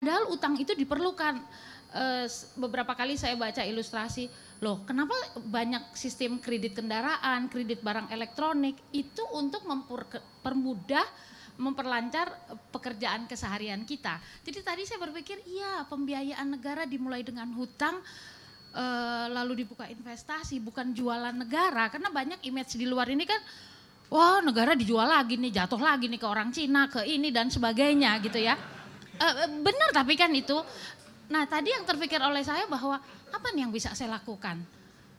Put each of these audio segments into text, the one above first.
Padahal utang itu diperlukan. Uh, beberapa kali saya baca ilustrasi, loh kenapa banyak sistem kredit kendaraan, kredit barang elektronik itu untuk mempermudah, memperlancar pekerjaan keseharian kita. Jadi tadi saya berpikir, iya pembiayaan negara dimulai dengan hutang, uh, lalu dibuka investasi, bukan jualan negara. Karena banyak image di luar ini kan, wah negara dijual lagi nih, jatuh lagi nih ke orang Cina, ke ini dan sebagainya gitu ya uh, benar tapi kan itu. Nah tadi yang terpikir oleh saya bahwa apa nih yang bisa saya lakukan?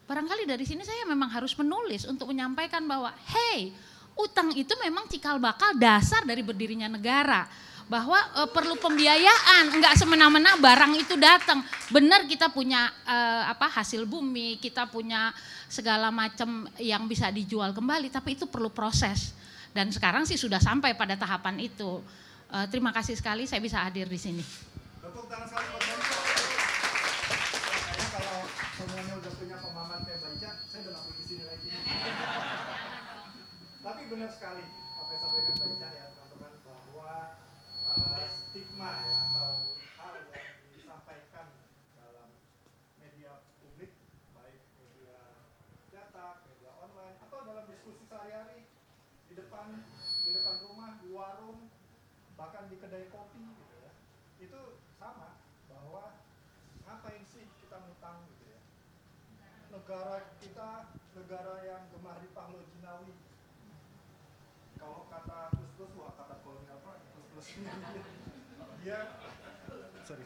Barangkali dari sini saya memang harus menulis untuk menyampaikan bahwa hey utang itu memang cikal bakal dasar dari berdirinya negara bahwa uh, perlu pembiayaan nggak semena-mena barang itu datang benar kita punya uh, apa hasil bumi kita punya segala macam yang bisa dijual kembali tapi itu perlu proses dan sekarang sih sudah sampai pada tahapan itu Uh, terima kasih sekali saya bisa hadir di sini. Tapi benar sekali apa yang sampaikan baca ya teman-teman bahwa uh, stigma ya atau hal yang disampaikan dalam media publik baik media cetak, media online atau dalam diskusi sehari-hari di depan di depan rumah, di warung bahkan di kedai kopi gitu ya itu sama bahwa ngapain sih kita ngutang gitu ya negara kita negara yang gemar di Pahlo Jinawi kalau kata Gus wah kata kolonial apa Gus dia sorry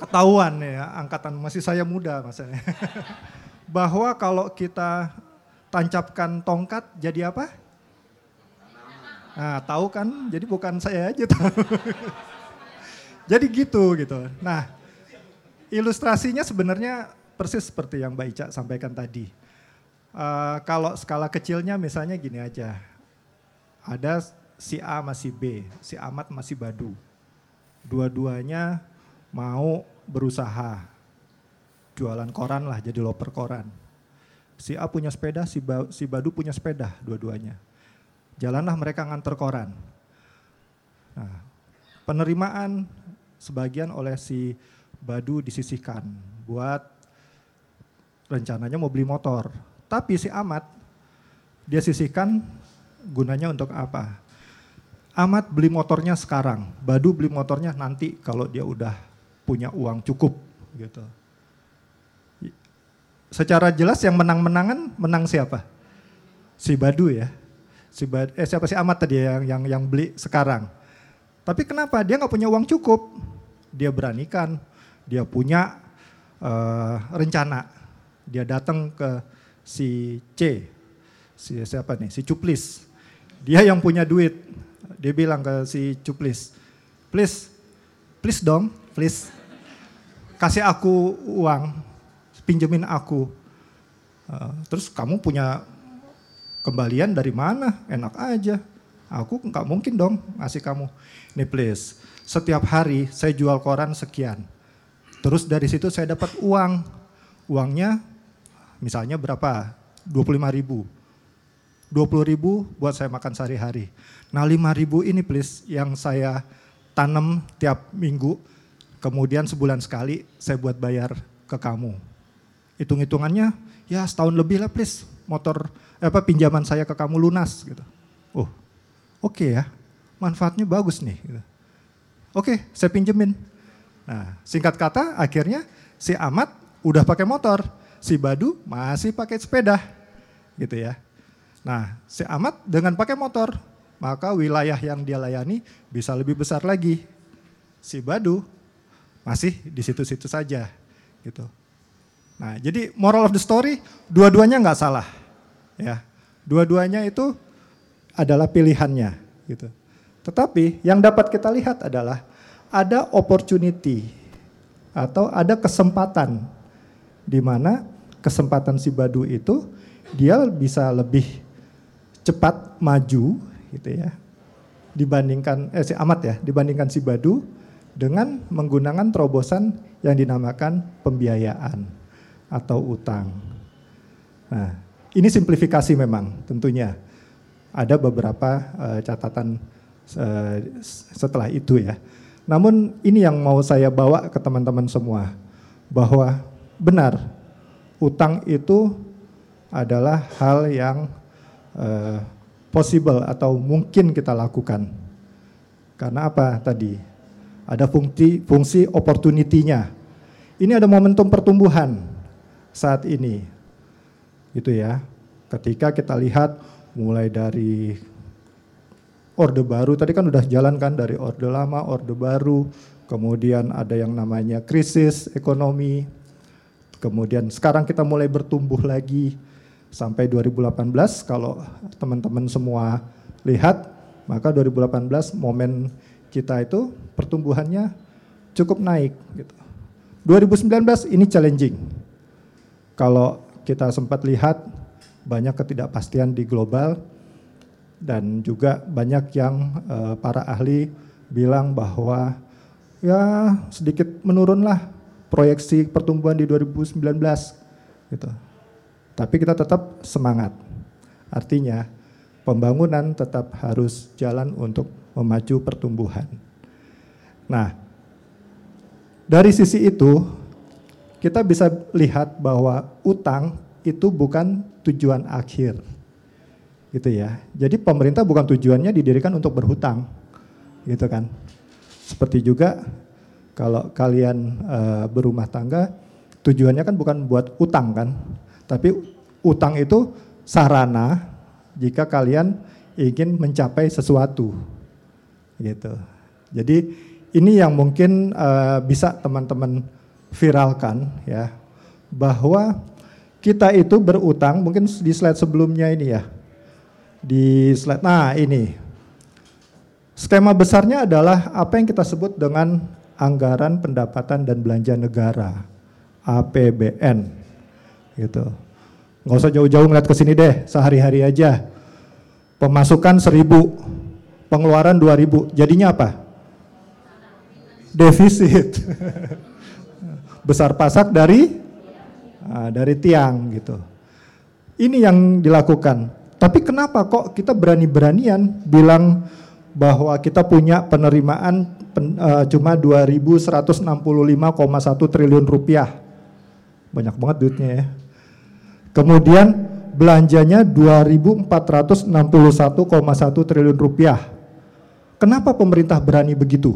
ketahuan ya angkatan masih saya muda maksudnya bahwa kalau kita tancapkan tongkat jadi apa Nah, tahu kan? Jadi bukan saya aja tahu. Jadi gitu gitu. Nah, ilustrasinya sebenarnya persis seperti yang Mbak Ica sampaikan tadi. Uh, kalau skala kecilnya misalnya gini aja. Ada si A masih B, si Amat masih Badu. Dua-duanya mau berusaha jualan koran lah, jadi loper koran. Si A punya sepeda, si, ba, si Badu punya sepeda dua-duanya jalanlah mereka nganter koran. Nah, penerimaan sebagian oleh si Badu disisihkan buat rencananya mau beli motor. Tapi si Amat dia sisihkan gunanya untuk apa? Amat beli motornya sekarang, Badu beli motornya nanti kalau dia udah punya uang cukup gitu. Secara jelas yang menang-menangan menang siapa? Si Badu ya si Bad, eh siapa si Amat tadi yang yang yang beli sekarang. Tapi kenapa dia nggak punya uang cukup? Dia beranikan, dia punya uh, rencana. Dia datang ke si C, si siapa nih, si Cuplis. Dia yang punya duit. Dia bilang ke si Cuplis, please, please dong, please, kasih aku uang, pinjemin aku. Uh, terus kamu punya Kembalian dari mana? Enak aja. Aku nggak mungkin dong ngasih kamu. Nih please, setiap hari saya jual koran sekian. Terus dari situ saya dapat uang. Uangnya misalnya berapa? 25 ribu. 20 ribu buat saya makan sehari-hari. Nah 5 ribu ini please yang saya tanam tiap minggu. Kemudian sebulan sekali saya buat bayar ke kamu. Hitung-hitungannya ya setahun lebih lah please motor apa pinjaman saya ke kamu lunas gitu. Oh, oke okay ya, manfaatnya bagus nih. Gitu. Oke, okay, saya pinjemin. Nah, singkat kata akhirnya si Amat udah pakai motor, si Badu masih pakai sepeda, gitu ya. Nah, si Amat dengan pakai motor, maka wilayah yang dia layani bisa lebih besar lagi. Si Badu masih di situ-situ saja, gitu. Nah, jadi moral of the story, dua-duanya nggak salah. Ya, dua-duanya itu adalah pilihannya gitu. Tetapi yang dapat kita lihat adalah ada opportunity atau ada kesempatan di mana kesempatan si Badu itu dia bisa lebih cepat maju gitu ya dibandingkan eh si Amat ya dibandingkan si Badu dengan menggunakan terobosan yang dinamakan pembiayaan atau utang. Nah, ini simplifikasi memang tentunya. Ada beberapa uh, catatan uh, setelah itu ya. Namun ini yang mau saya bawa ke teman-teman semua bahwa benar utang itu adalah hal yang uh, possible atau mungkin kita lakukan. Karena apa tadi? Ada fungsi fungsi opportunity-nya. Ini ada momentum pertumbuhan saat ini. Itu ya. Ketika kita lihat mulai dari orde baru tadi kan udah jalan kan dari orde lama, orde baru, kemudian ada yang namanya krisis ekonomi, kemudian sekarang kita mulai bertumbuh lagi sampai 2018 kalau teman-teman semua lihat maka 2018 momen kita itu pertumbuhannya cukup naik gitu. 2019 ini challenging. Kalau kita sempat lihat banyak ketidakpastian di global, dan juga banyak yang uh, para ahli bilang bahwa ya sedikit menurunlah proyeksi pertumbuhan di 2019 gitu. Tapi kita tetap semangat. Artinya pembangunan tetap harus jalan untuk memacu pertumbuhan. Nah, dari sisi itu kita bisa lihat bahwa utang itu bukan tujuan akhir gitu ya. Jadi pemerintah bukan tujuannya didirikan untuk berhutang, gitu kan. Seperti juga kalau kalian uh, berumah tangga, tujuannya kan bukan buat utang kan, tapi utang itu sarana jika kalian ingin mencapai sesuatu, gitu. Jadi ini yang mungkin uh, bisa teman-teman viralkan ya, bahwa kita itu berutang, mungkin di slide sebelumnya ini ya, di slide. Nah, ini. Skema besarnya adalah apa yang kita sebut dengan anggaran pendapatan dan belanja negara, APBN. Gitu. Nggak usah jauh-jauh ngeliat ke sini deh, sehari-hari aja. Pemasukan seribu, pengeluaran dua ribu. Jadinya apa? Defisit. Besar pasak dari nah, dari tiang gitu. Ini yang dilakukan tapi kenapa kok kita berani-beranian bilang bahwa kita punya penerimaan pen, uh, cuma 2.165,1 triliun rupiah. Banyak banget duitnya ya. Kemudian belanjanya 2.461,1 triliun rupiah. Kenapa pemerintah berani begitu?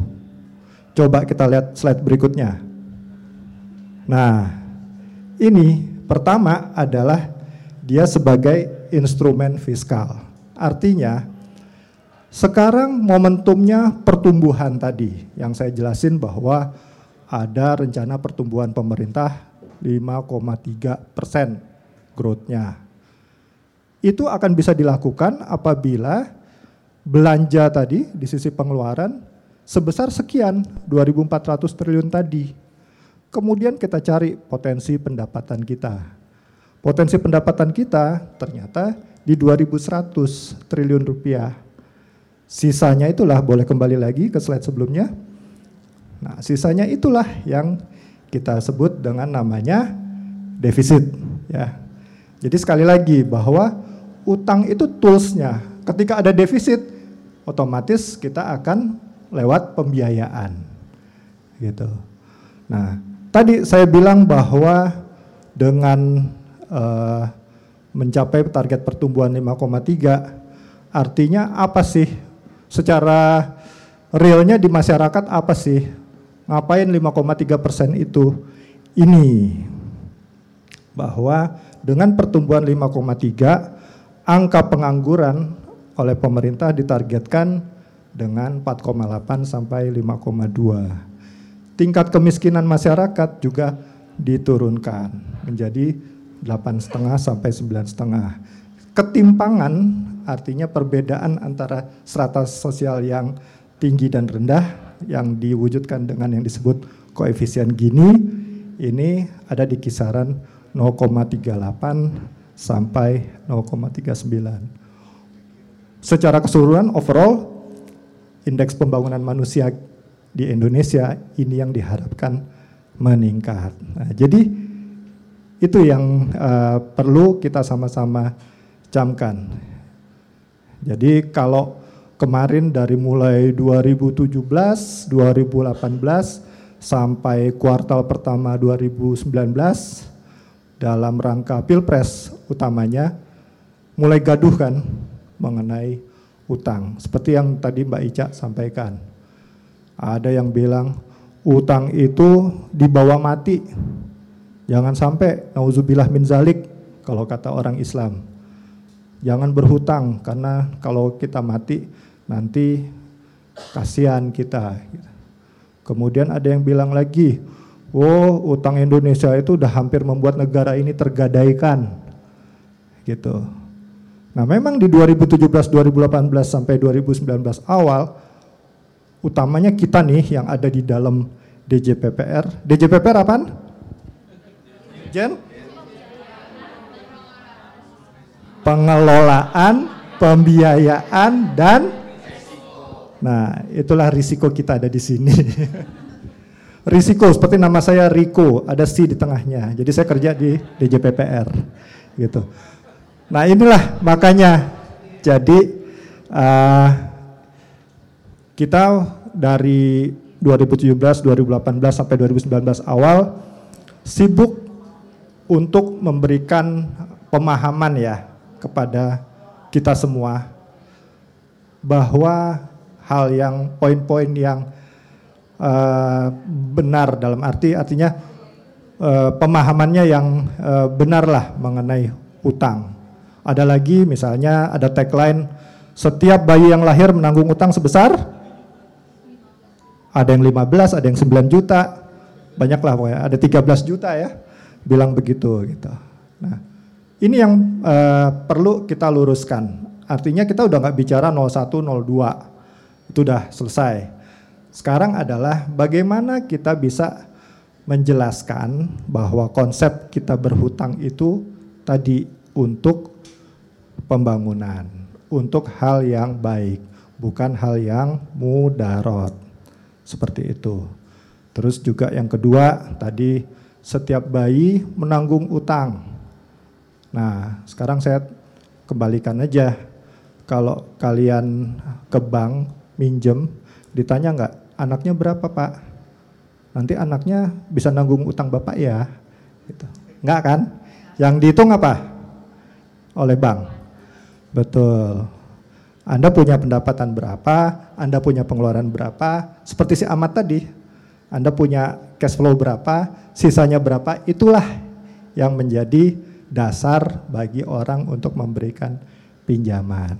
Coba kita lihat slide berikutnya. Nah, ini pertama adalah dia sebagai instrumen fiskal. Artinya, sekarang momentumnya pertumbuhan tadi yang saya jelasin bahwa ada rencana pertumbuhan pemerintah 5,3 persen growth-nya. Itu akan bisa dilakukan apabila belanja tadi di sisi pengeluaran sebesar sekian 2.400 triliun tadi. Kemudian kita cari potensi pendapatan kita Potensi pendapatan kita ternyata di 2100 triliun rupiah. Sisanya itulah boleh kembali lagi ke slide sebelumnya. Nah, sisanya itulah yang kita sebut dengan namanya defisit ya. Jadi sekali lagi bahwa utang itu toolsnya. Ketika ada defisit, otomatis kita akan lewat pembiayaan. Gitu. Nah, tadi saya bilang bahwa dengan uh, mencapai target pertumbuhan 5,3 artinya apa sih secara realnya di masyarakat apa sih? Ngapain 5,3 persen itu? Ini bahwa dengan pertumbuhan 5,3 angka pengangguran oleh pemerintah ditargetkan dengan 4,8 sampai 5,2 tingkat kemiskinan masyarakat juga diturunkan menjadi delapan setengah sampai sembilan setengah. Ketimpangan artinya perbedaan antara strata sosial yang tinggi dan rendah yang diwujudkan dengan yang disebut koefisien Gini ini ada di kisaran 0,38 sampai 0,39. Secara keseluruhan overall indeks pembangunan manusia di Indonesia ini yang diharapkan meningkat. Nah, jadi itu yang uh, perlu kita sama-sama camkan. Jadi kalau kemarin dari mulai 2017, 2018 sampai kuartal pertama 2019 dalam rangka Pilpres utamanya mulai gaduh kan mengenai utang. Seperti yang tadi Mbak Ica sampaikan. Ada yang bilang utang itu dibawa mati. Jangan sampai nauzubillah min zalik kalau kata orang Islam. Jangan berhutang karena kalau kita mati nanti kasihan kita. Kemudian ada yang bilang lagi, oh utang Indonesia itu udah hampir membuat negara ini tergadaikan. Gitu. Nah memang di 2017, 2018 sampai 2019 awal, utamanya kita nih yang ada di dalam DJPPR. DJPPR apaan? Jen? Pengelolaan, pembiayaan, dan Nah, itulah risiko kita ada di sini. risiko seperti nama saya Riko, ada C di tengahnya. Jadi saya kerja di DJPPR gitu. Nah, inilah makanya jadi uh, kita dari 2017, 2018 sampai 2019 awal sibuk untuk memberikan pemahaman ya kepada kita semua bahwa hal yang poin-poin yang uh, benar dalam arti artinya uh, pemahamannya yang uh, benar lah mengenai utang. Ada lagi misalnya ada tagline setiap bayi yang lahir menanggung utang sebesar ada yang 15, ada yang 9 juta, banyaklah pokoknya, ada 13 juta ya, bilang begitu gitu. Nah, ini yang uh, perlu kita luruskan. Artinya kita udah nggak bicara 01, 02 itu sudah selesai. Sekarang adalah bagaimana kita bisa menjelaskan bahwa konsep kita berhutang itu tadi untuk pembangunan, untuk hal yang baik, bukan hal yang mudarat. Seperti itu. Terus juga yang kedua tadi setiap bayi menanggung utang. Nah, sekarang saya kembalikan aja. Kalau kalian ke bank minjem, ditanya nggak anaknya berapa pak? Nanti anaknya bisa nanggung utang bapak ya? Gitu. Nggak kan? Yang dihitung apa? Oleh bank. Betul. Anda punya pendapatan berapa, Anda punya pengeluaran berapa, seperti si amat tadi. Anda punya cash flow berapa, sisanya berapa, itulah yang menjadi dasar bagi orang untuk memberikan pinjaman.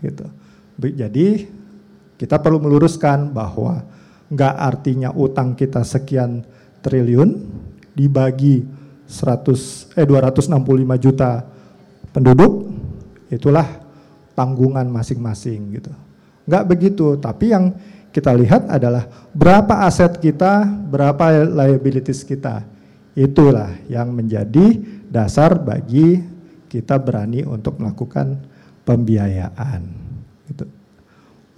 Gitu. Jadi kita perlu meluruskan bahwa nggak artinya utang kita sekian triliun dibagi 100 eh 265 juta penduduk itulah tanggungan masing-masing gitu. Nggak begitu, tapi yang kita lihat adalah berapa aset kita, berapa liabilities kita. Itulah yang menjadi dasar bagi kita berani untuk melakukan pembiayaan.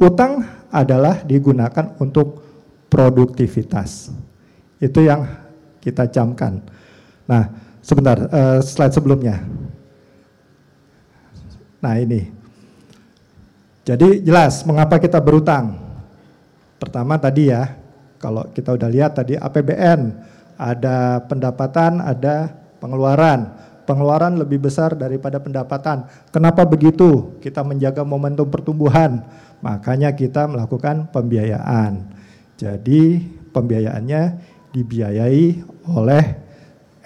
Utang adalah digunakan untuk produktivitas. Itu yang kita camkan. Nah, sebentar, uh, slide sebelumnya. Nah ini. Jadi jelas mengapa kita berutang. Pertama tadi ya, kalau kita udah lihat tadi APBN, ada pendapatan, ada pengeluaran. Pengeluaran lebih besar daripada pendapatan. Kenapa begitu? Kita menjaga momentum pertumbuhan Makanya kita melakukan pembiayaan. Jadi pembiayaannya dibiayai oleh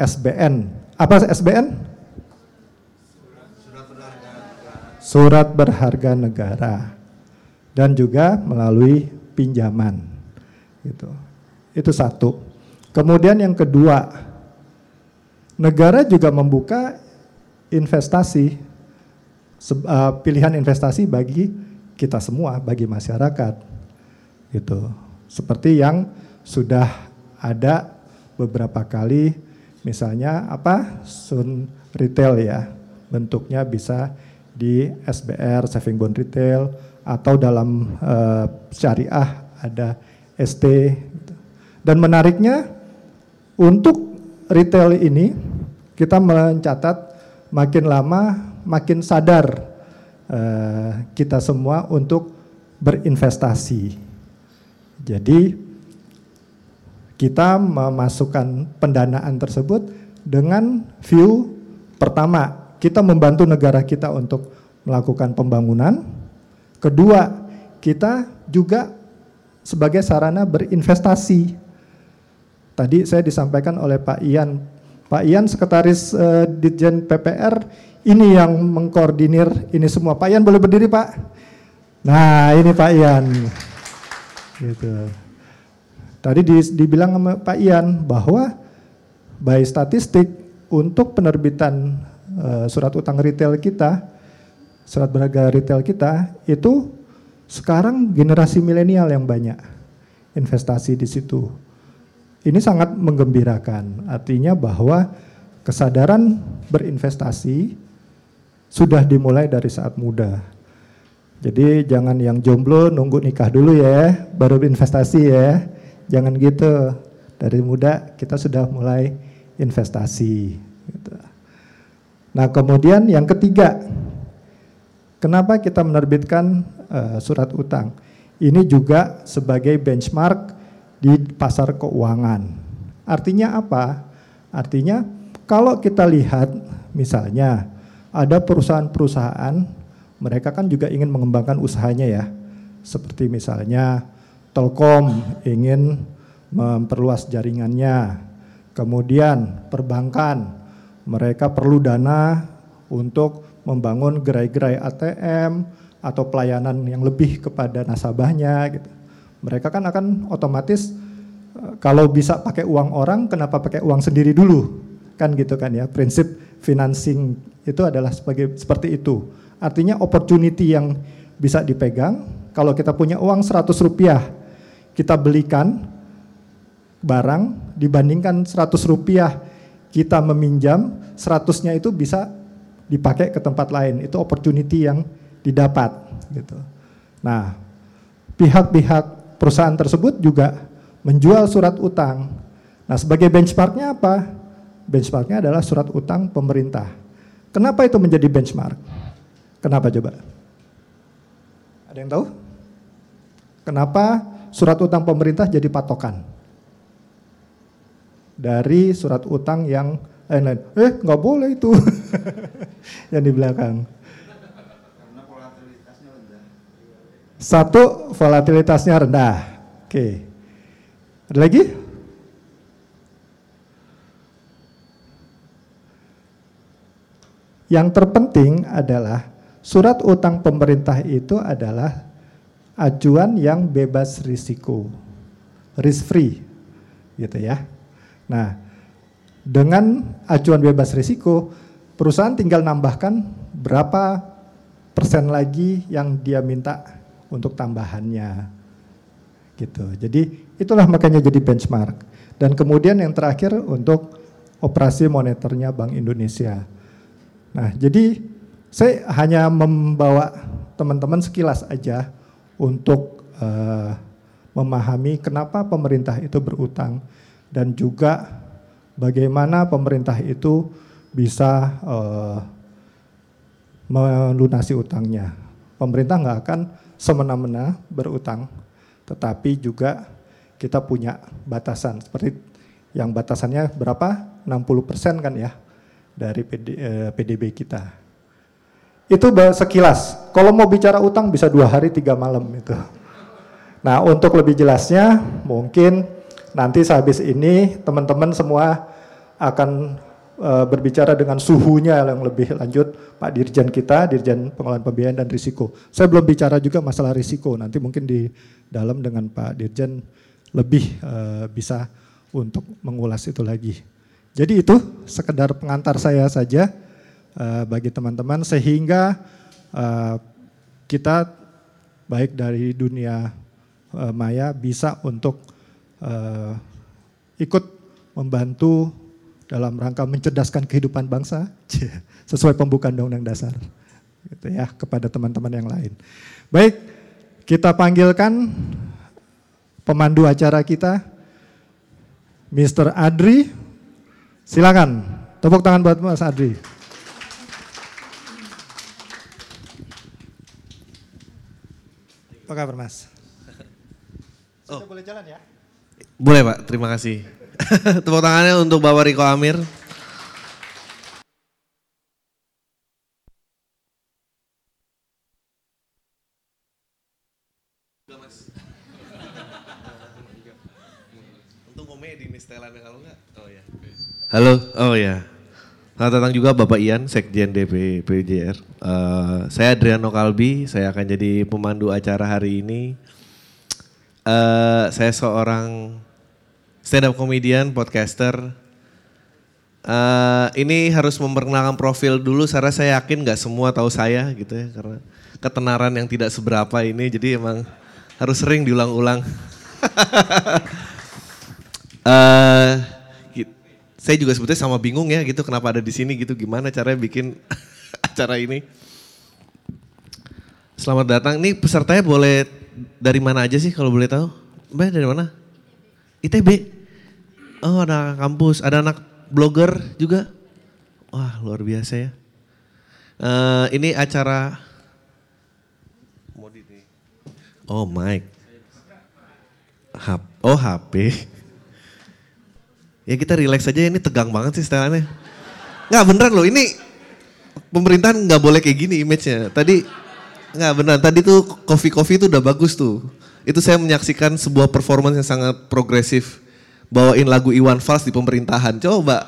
SBN. Apa SBN? Surat berharga negara. Dan juga melalui pinjaman. Gitu. Itu satu. Kemudian yang kedua, negara juga membuka investasi, eh, pilihan investasi bagi kita semua bagi masyarakat gitu. Seperti yang sudah ada beberapa kali misalnya apa sun retail ya bentuknya bisa di SBR saving bond retail atau dalam uh, syariah ada ST dan menariknya untuk retail ini kita mencatat makin lama makin sadar Eh, kita semua untuk berinvestasi. Jadi kita memasukkan pendanaan tersebut dengan view pertama, kita membantu negara kita untuk melakukan pembangunan. Kedua, kita juga sebagai sarana berinvestasi. Tadi saya disampaikan oleh Pak Ian, Pak Ian sekretaris uh, Ditjen PPR ini yang mengkoordinir ini semua. Pak Ian boleh berdiri Pak? Nah ini Pak Ian. Gitu. Tadi di, dibilang sama Pak Ian bahwa by statistik untuk penerbitan uh, surat utang retail kita, surat berharga retail kita itu sekarang generasi milenial yang banyak investasi di situ. Ini sangat menggembirakan. Artinya bahwa kesadaran berinvestasi sudah dimulai dari saat muda. Jadi jangan yang jomblo nunggu nikah dulu ya, baru berinvestasi ya. Jangan gitu. Dari muda kita sudah mulai investasi. Gitu. Nah kemudian yang ketiga, kenapa kita menerbitkan uh, surat utang? Ini juga sebagai benchmark di pasar keuangan. Artinya apa? Artinya kalau kita lihat misalnya ada perusahaan-perusahaan mereka kan juga ingin mengembangkan usahanya ya. Seperti misalnya Telkom ingin memperluas jaringannya. Kemudian perbankan, mereka perlu dana untuk membangun gerai-gerai ATM atau pelayanan yang lebih kepada nasabahnya gitu. Mereka kan akan otomatis eh, kalau bisa pakai uang orang, kenapa pakai uang sendiri dulu? Kan gitu kan ya. Prinsip financing itu adalah sebagai seperti itu. Artinya opportunity yang bisa dipegang. Kalau kita punya uang 100 rupiah, kita belikan barang dibandingkan 100 rupiah kita meminjam 100-nya itu bisa dipakai ke tempat lain itu opportunity yang didapat gitu. Nah, pihak-pihak perusahaan tersebut juga menjual surat utang. Nah, sebagai benchmarknya apa? Benchmarknya adalah surat utang pemerintah. Kenapa itu menjadi benchmark? Kenapa coba? Ada yang tahu? Kenapa surat utang pemerintah jadi patokan dari surat utang yang lain-lain. Eh nggak boleh itu yang di belakang. Satu volatilitasnya rendah. Oke. Ada lagi? Yang terpenting adalah surat utang pemerintah itu adalah acuan yang bebas risiko, risk free, gitu ya. Nah, dengan acuan bebas risiko, perusahaan tinggal nambahkan berapa persen lagi yang dia minta untuk tambahannya, gitu. Jadi itulah makanya jadi benchmark. Dan kemudian yang terakhir untuk operasi moneternya Bank Indonesia. Nah, jadi saya hanya membawa teman-teman sekilas aja untuk uh, memahami kenapa pemerintah itu berutang dan juga bagaimana pemerintah itu bisa uh, melunasi utangnya. Pemerintah nggak akan semena-mena berutang, tetapi juga kita punya batasan seperti yang batasannya berapa? 60% kan ya dari PD, eh, PDB kita. Itu sekilas. Kalau mau bicara utang bisa dua hari tiga malam itu. Nah untuk lebih jelasnya mungkin nanti sehabis ini teman-teman semua akan berbicara dengan suhunya yang lebih lanjut Pak Dirjen kita, Dirjen Pengelolaan Pembiayaan dan Risiko. Saya belum bicara juga masalah risiko, nanti mungkin di dalam dengan Pak Dirjen lebih uh, bisa untuk mengulas itu lagi. Jadi itu sekedar pengantar saya saja. Eh, bagi teman-teman sehingga kita baik dari dunia maya bisa untuk ikut membantu dalam rangka mencerdaskan kehidupan bangsa sesuai pembukaan Undang-Undang Dasar gitu ya kepada teman-teman yang lain. Baik, kita panggilkan pemandu acara kita Mr. Adri. Silakan. Tepuk tangan buat Mas Adri. Apa kabar Mas? Oh. Sudah boleh jalan ya? Boleh Pak, terima kasih. Tepuk tangannya untuk Bapak Riko Amir. Oh ya. Halo, oh ya. Selamat datang juga Bapak Ian, Sekjen DP PJR. Eh, saya Adriano Kalbi, saya akan jadi pemandu acara hari ini. Eh, saya seorang stand up comedian, podcaster. Eh, ini harus memperkenalkan profil dulu, karena saya yakin nggak semua tahu saya gitu ya, karena ketenaran yang tidak seberapa ini, jadi emang harus sering diulang-ulang. Gi- saya juga sebetulnya sama bingung ya gitu kenapa ada di sini gitu gimana caranya bikin acara ini. Selamat datang. Nih pesertanya boleh dari mana aja sih kalau boleh tahu? Mbak dari mana? ITB. Oh ada kampus, ada anak blogger juga. Wah luar biasa ya. Eh, ini acara. Oh. Hap- Oh HP. Ya kita relax aja ini tegang banget sih setelannya. Nggak beneran loh ini pemerintahan nggak boleh kayak gini image-nya. Tadi nggak beneran tadi tuh coffee coffee itu udah bagus tuh. Itu saya menyaksikan sebuah performance yang sangat progresif. Bawain lagu Iwan Fals di pemerintahan. Coba.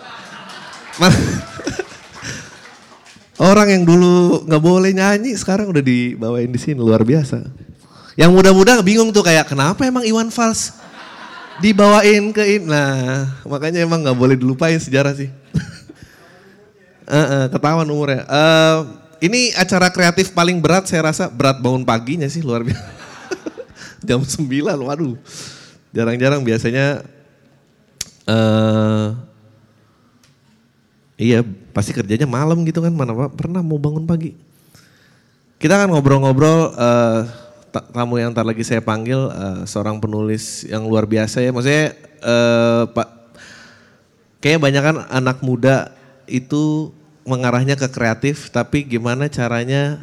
Orang yang dulu nggak boleh nyanyi sekarang udah dibawain di sini luar biasa. Yang muda-muda bingung tuh kayak kenapa emang Iwan Fals dibawain ke ini. Nah, makanya emang nggak boleh dilupain sejarah sih. Ketahuan umurnya. Eh, ini acara kreatif paling berat saya rasa berat bangun paginya sih luar biasa. Jam 9, waduh. Jarang-jarang biasanya eh iya pasti kerjanya malam gitu kan mana pernah mau bangun pagi. Kita akan ngobrol-ngobrol ta- tamu yang ntar lagi saya panggil eh, seorang penulis yang luar biasa ya. Maksudnya eh, Pak kayaknya banyak kan anak muda itu mengarahnya ke kreatif tapi gimana caranya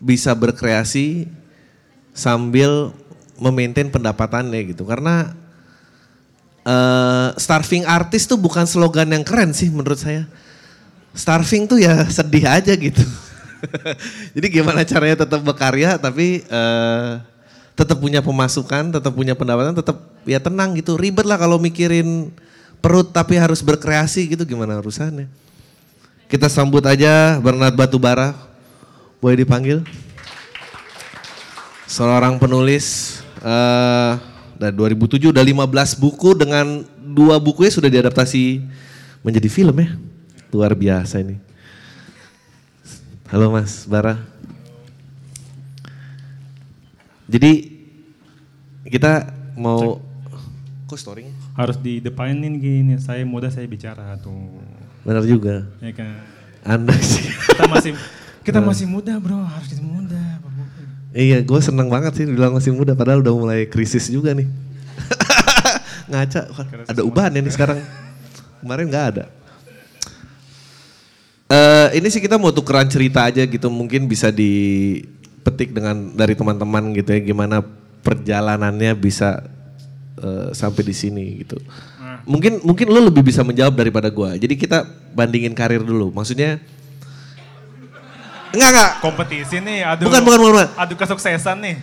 bisa berkreasi sambil memaintain pendapatannya gitu. Karena eh, starving artis tuh bukan slogan yang keren sih menurut saya. Starving tuh ya sedih aja gitu. Jadi gimana caranya tetap berkarya tapi eh, tetap punya pemasukan, tetap punya pendapatan, tetap ya tenang gitu. Ribet lah kalau mikirin perut tapi harus berkreasi gitu gimana urusannya. Kita sambut aja Bernard Batubara. Boleh dipanggil? Seorang penulis eh dari 2007 udah 15 buku dengan dua bukunya sudah diadaptasi menjadi film ya. Luar biasa ini. Halo Mas Bara. Jadi kita mau kok storynya? harus di depanin gini saya muda saya bicara tuh Benar juga. ya kan Anda sih. kita masih kita masih muda bro harus muda Iya, gue seneng banget sih bilang masih muda, padahal udah mulai krisis juga nih. Ngaca, ada ubahan ya nih sekarang. Kemarin nggak ada. Eh ini sih kita mau tukeran cerita aja gitu, mungkin bisa dipetik dengan dari teman-teman gitu ya, gimana perjalanannya bisa eh, sampai di sini gitu. Mungkin mungkin lo lebih bisa menjawab daripada gue. Jadi kita bandingin karir dulu. Maksudnya Enggak enggak, kompetisi nih aduh bukan bukan bukan. bukan. aduh kesuksesan nih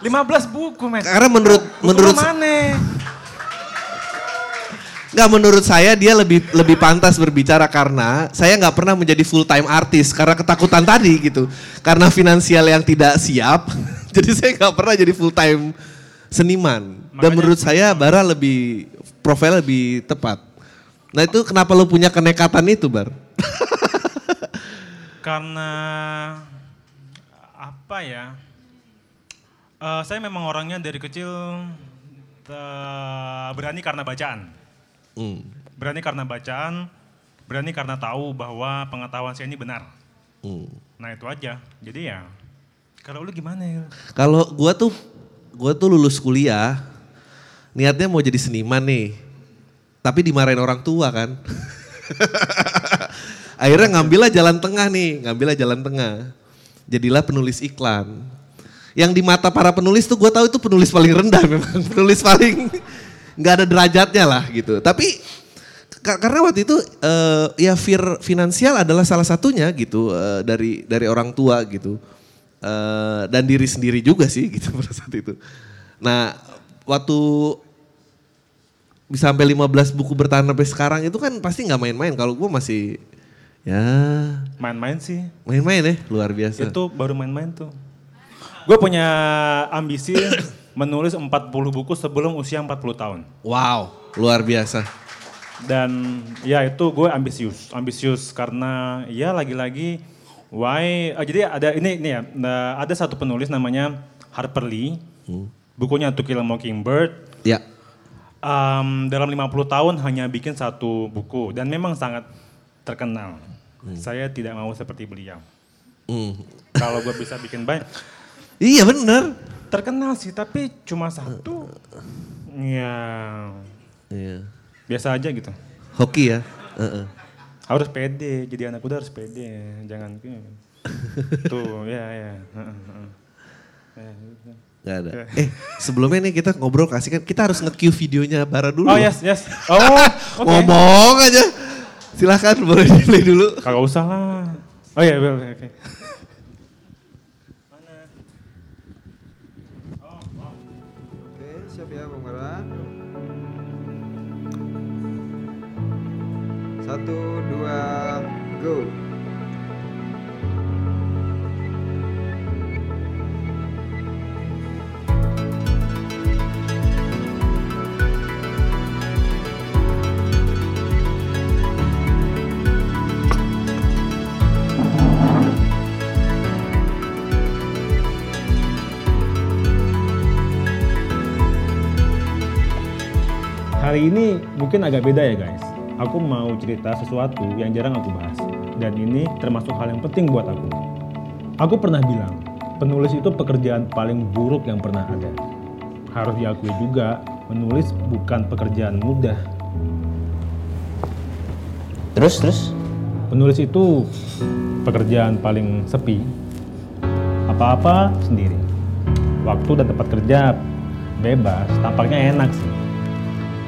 15 buku men Karena menurut Buku menurut mana nggak menurut saya dia lebih lebih pantas berbicara karena saya nggak pernah menjadi full time artis karena ketakutan tadi gitu. Karena finansial yang tidak siap, jadi saya nggak pernah jadi full time seniman. Dan Makanya- menurut saya Bara lebih profil lebih tepat. Nah itu kenapa lo punya kenekatan itu Bar? karena apa ya Eh, saya memang orangnya dari kecil eh, berani karena bacaan Hmm, berani karena bacaan berani karena tahu bahwa pengetahuan saya ini benar hmm. nah itu aja jadi ya kalau lu gimana ya Kalau gua tuh gua tuh lulus kuliah niatnya mau jadi seniman nih. Tapi dimarahin orang tua kan. Akhirnya ngambillah jalan tengah nih, ngambillah jalan tengah. Jadilah penulis iklan. yang di mata para penulis tuh gue tahu itu penulis paling rendah memang penulis paling nggak ada derajatnya lah gitu tapi ka- karena waktu itu eh, ya fear finansial adalah salah satunya gitu eh, dari dari orang tua gitu Eh, dan diri sendiri juga sih gitu pada saat itu nah waktu bisa sampai 15 buku bertahan sampai sekarang itu kan pasti nggak main-main kalau gue masih ya Main-main sih. main-main ya luar biasa Itu baru main-main tuh. Gue punya ambisi menulis 40 buku sebelum usia 40 tahun. wow luar biasa Dan ya itu gue ambisius. Ambisius karena ya lagi-lagi why ah, jadi ada ini ini ya nah, ada satu penulis namanya Harper Lee. Bukunya To Kill a Mockingbird. ya Em, dalam 50 tahun hanya bikin satu buku dan memang sangat terkenal. Saya tidak mau seperti beliau. Hmm. Kalau gue bisa bikin banyak, iya bener terkenal sih tapi cuma satu. Ya iya. biasa aja gitu. hoki ya Heeh. Harus pede, jadi anak muda harus pede, jangan tuh ya ya. Ya, gitu. Nggak ada. Eh sebelumnya nih kita ngobrol kasih kan kita harus nge-cue videonya Bara dulu. Oh yes yes. Oh oke. Ngomong aja. Silahkan boleh play dulu. Kagak usah lah. Oh iya oke. Oke, siap ya Bang Bara. Satu, dua, go. Hari ini mungkin agak beda ya guys. Aku mau cerita sesuatu yang jarang aku bahas. Dan ini termasuk hal yang penting buat aku. Aku pernah bilang, penulis itu pekerjaan paling buruk yang pernah ada. Harus diakui juga, menulis bukan pekerjaan mudah. Terus terus Penulis itu pekerjaan paling sepi. Apa-apa sendiri. Waktu dan tempat kerja bebas, tampaknya enak sih.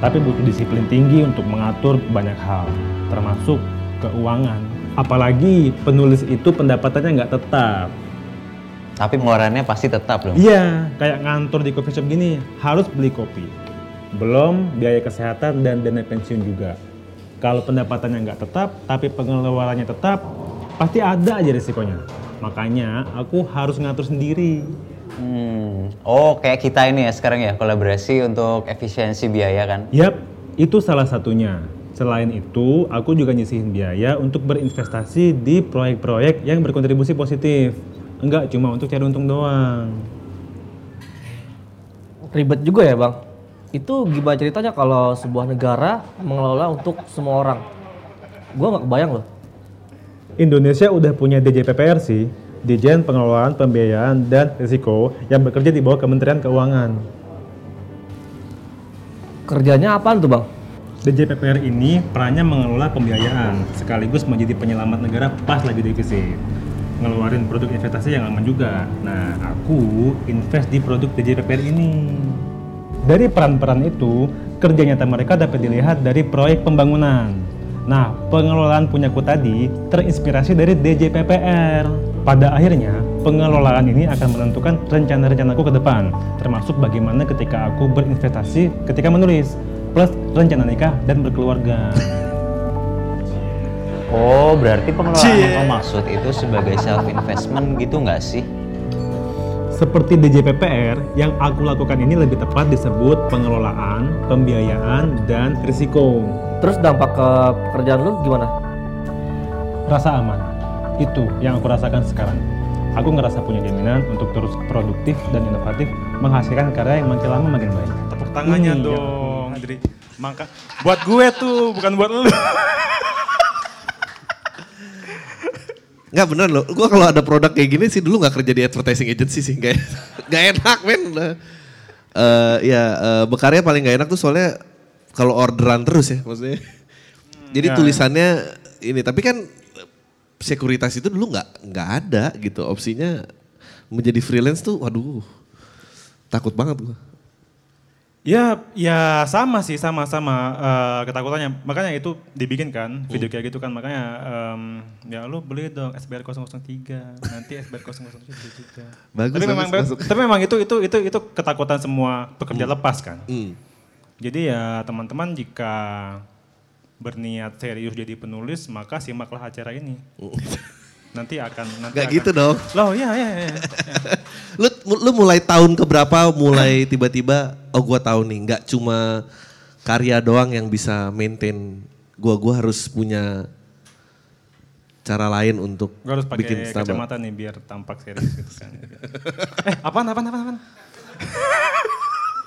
Tapi butuh disiplin tinggi untuk mengatur banyak hal, termasuk keuangan. Apalagi penulis itu pendapatannya nggak tetap. tapi pengeluarannya pasti tetap dong. Iya, kayak ngantor di coffee shop gini, harus beli kopi. Belum biaya kesehatan dan dana pensiun juga. Kalau pendapatannya nggak tetap, tapi pengeluarannya tetap, pasti ada aja risikonya. Makanya aku harus ngatur sendiri. Hmm. Oh kayak kita ini ya sekarang ya kolaborasi untuk efisiensi biaya kan? Yap, itu salah satunya. Selain itu, aku juga nyisihin biaya untuk berinvestasi di proyek-proyek yang berkontribusi positif. Enggak cuma untuk cari untung doang. ribet juga ya bang. Itu gimana ceritanya kalau sebuah negara mengelola untuk semua orang? Gua nggak kebayang loh. Indonesia udah punya DJPPR sih, Dijen Pengelolaan Pembiayaan dan Risiko yang bekerja di bawah Kementerian Keuangan. Kerjanya apaan tuh bang? DJPPR ini perannya mengelola pembiayaan sekaligus menjadi penyelamat negara pas lagi defisit. Ngeluarin produk investasi yang aman juga. Nah, aku invest di produk DJPPR ini. Dari peran-peran itu, kerja nyata mereka dapat dilihat dari proyek pembangunan. Nah, pengelolaan punyaku tadi terinspirasi dari DJPPR. Pada akhirnya, pengelolaan ini akan menentukan rencana-rencanaku ke depan, termasuk bagaimana ketika aku berinvestasi ketika menulis, plus rencana nikah dan berkeluarga. Oh berarti pengelolaan yang kau maksud itu sebagai self investment gitu nggak sih? Seperti DJPPR, yang aku lakukan ini lebih tepat disebut pengelolaan, pembiayaan, dan risiko. Terus dampak ke pekerjaan lu gimana? Rasa aman, itu yang aku rasakan sekarang. Aku ngerasa punya jaminan untuk terus produktif dan inovatif, menghasilkan karya yang makin lama makin baik. Tepuk tangannya dong, jadi maka buat gue tuh, bukan buat lu. Nggak bener loh, gue kalau ada produk kayak gini sih dulu nggak kerja di advertising agency sih, nggak enak men. Eh ya eh, bekarya paling nggak enak tuh soalnya kalau orderan terus ya maksudnya. Jadi ya. tulisannya ini, tapi kan sekuritas itu dulu nggak nggak ada gitu opsinya menjadi freelance tuh waduh takut banget gua. Ya, ya sama sih, sama-sama eh, ketakutannya. Makanya itu dibikin kan, video kayak gitu kan. Makanya em, ya lu beli dong SBR 003, nanti SBR 007 juga. Bagus, tapi memang bagus, bagus. tapi memang itu itu itu itu ketakutan semua pekerja lepas kan. Hmm. Jadi ya teman-teman jika berniat serius jadi penulis, maka simaklah acara ini. Nanti akan nanti Gak akan- gitu dong. Loh, ya ya ya. Lu lu mulai tahun keberapa mulai tiba-tiba oh gua tahu nih nggak cuma karya doang yang bisa maintain gua gua harus punya cara lain untuk Gue harus bikin pakai Starbucks. kacamata nih biar tampak serius gitu kan. eh, apaan, apaan, apaan, apaan?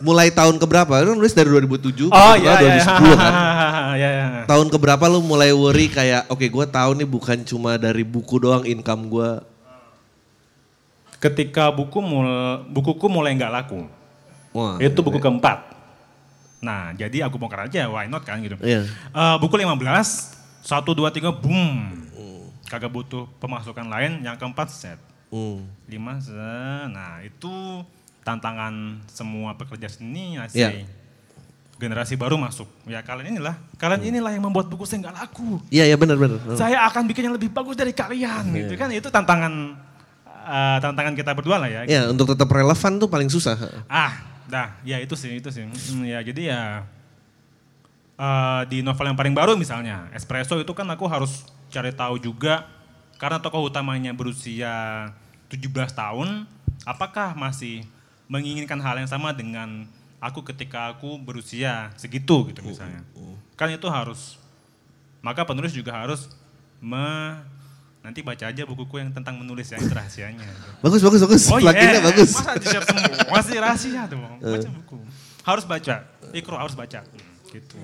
Mulai tahun keberapa? Lu nulis dari 2007, Oh iya, iya, 2010 kan. iya, iya. Tahun keberapa lu mulai worry kayak oke gua tahu nih bukan cuma dari buku doang income gua. Ketika buku mul, bukuku mulai nggak laku, Wah. itu buku keempat. Nah, jadi aku bongkar aja, why not kan gitu. Iya. Eh, buku 15, 1, 2, 3, boom. Kagak butuh pemasukan lain, yang keempat set. Hmm. 5, set. nah itu tantangan semua pekerja seni Iya. asli. Generasi baru masuk. Ya kalian inilah, kalian inilah yang membuat buku saya nggak laku. Iya iya benar benar. Hmm. Saya akan bikin yang lebih bagus dari kalian gitu kan. Itu tantangan eh, tantangan kita berdua lah ya. Iya untuk tetap relevan tuh paling susah. Ah, dah, ya itu sih, itu sih. Hmm, ya jadi ya eh, di novel yang paling baru misalnya, Espresso itu kan aku harus cari tahu juga karena tokoh utamanya berusia 17 tahun, apakah masih menginginkan hal yang sama dengan aku ketika aku berusia segitu gitu misalnya. Kan itu harus maka penulis juga harus me nanti baca aja bukuku yang tentang menulis ya, itu rahasianya. Bagus bagus bagus. Oh iya, bagus. Masa di share semua? Masih rahasia tuh, baca buku. Harus baca, ikro harus baca. Gitu.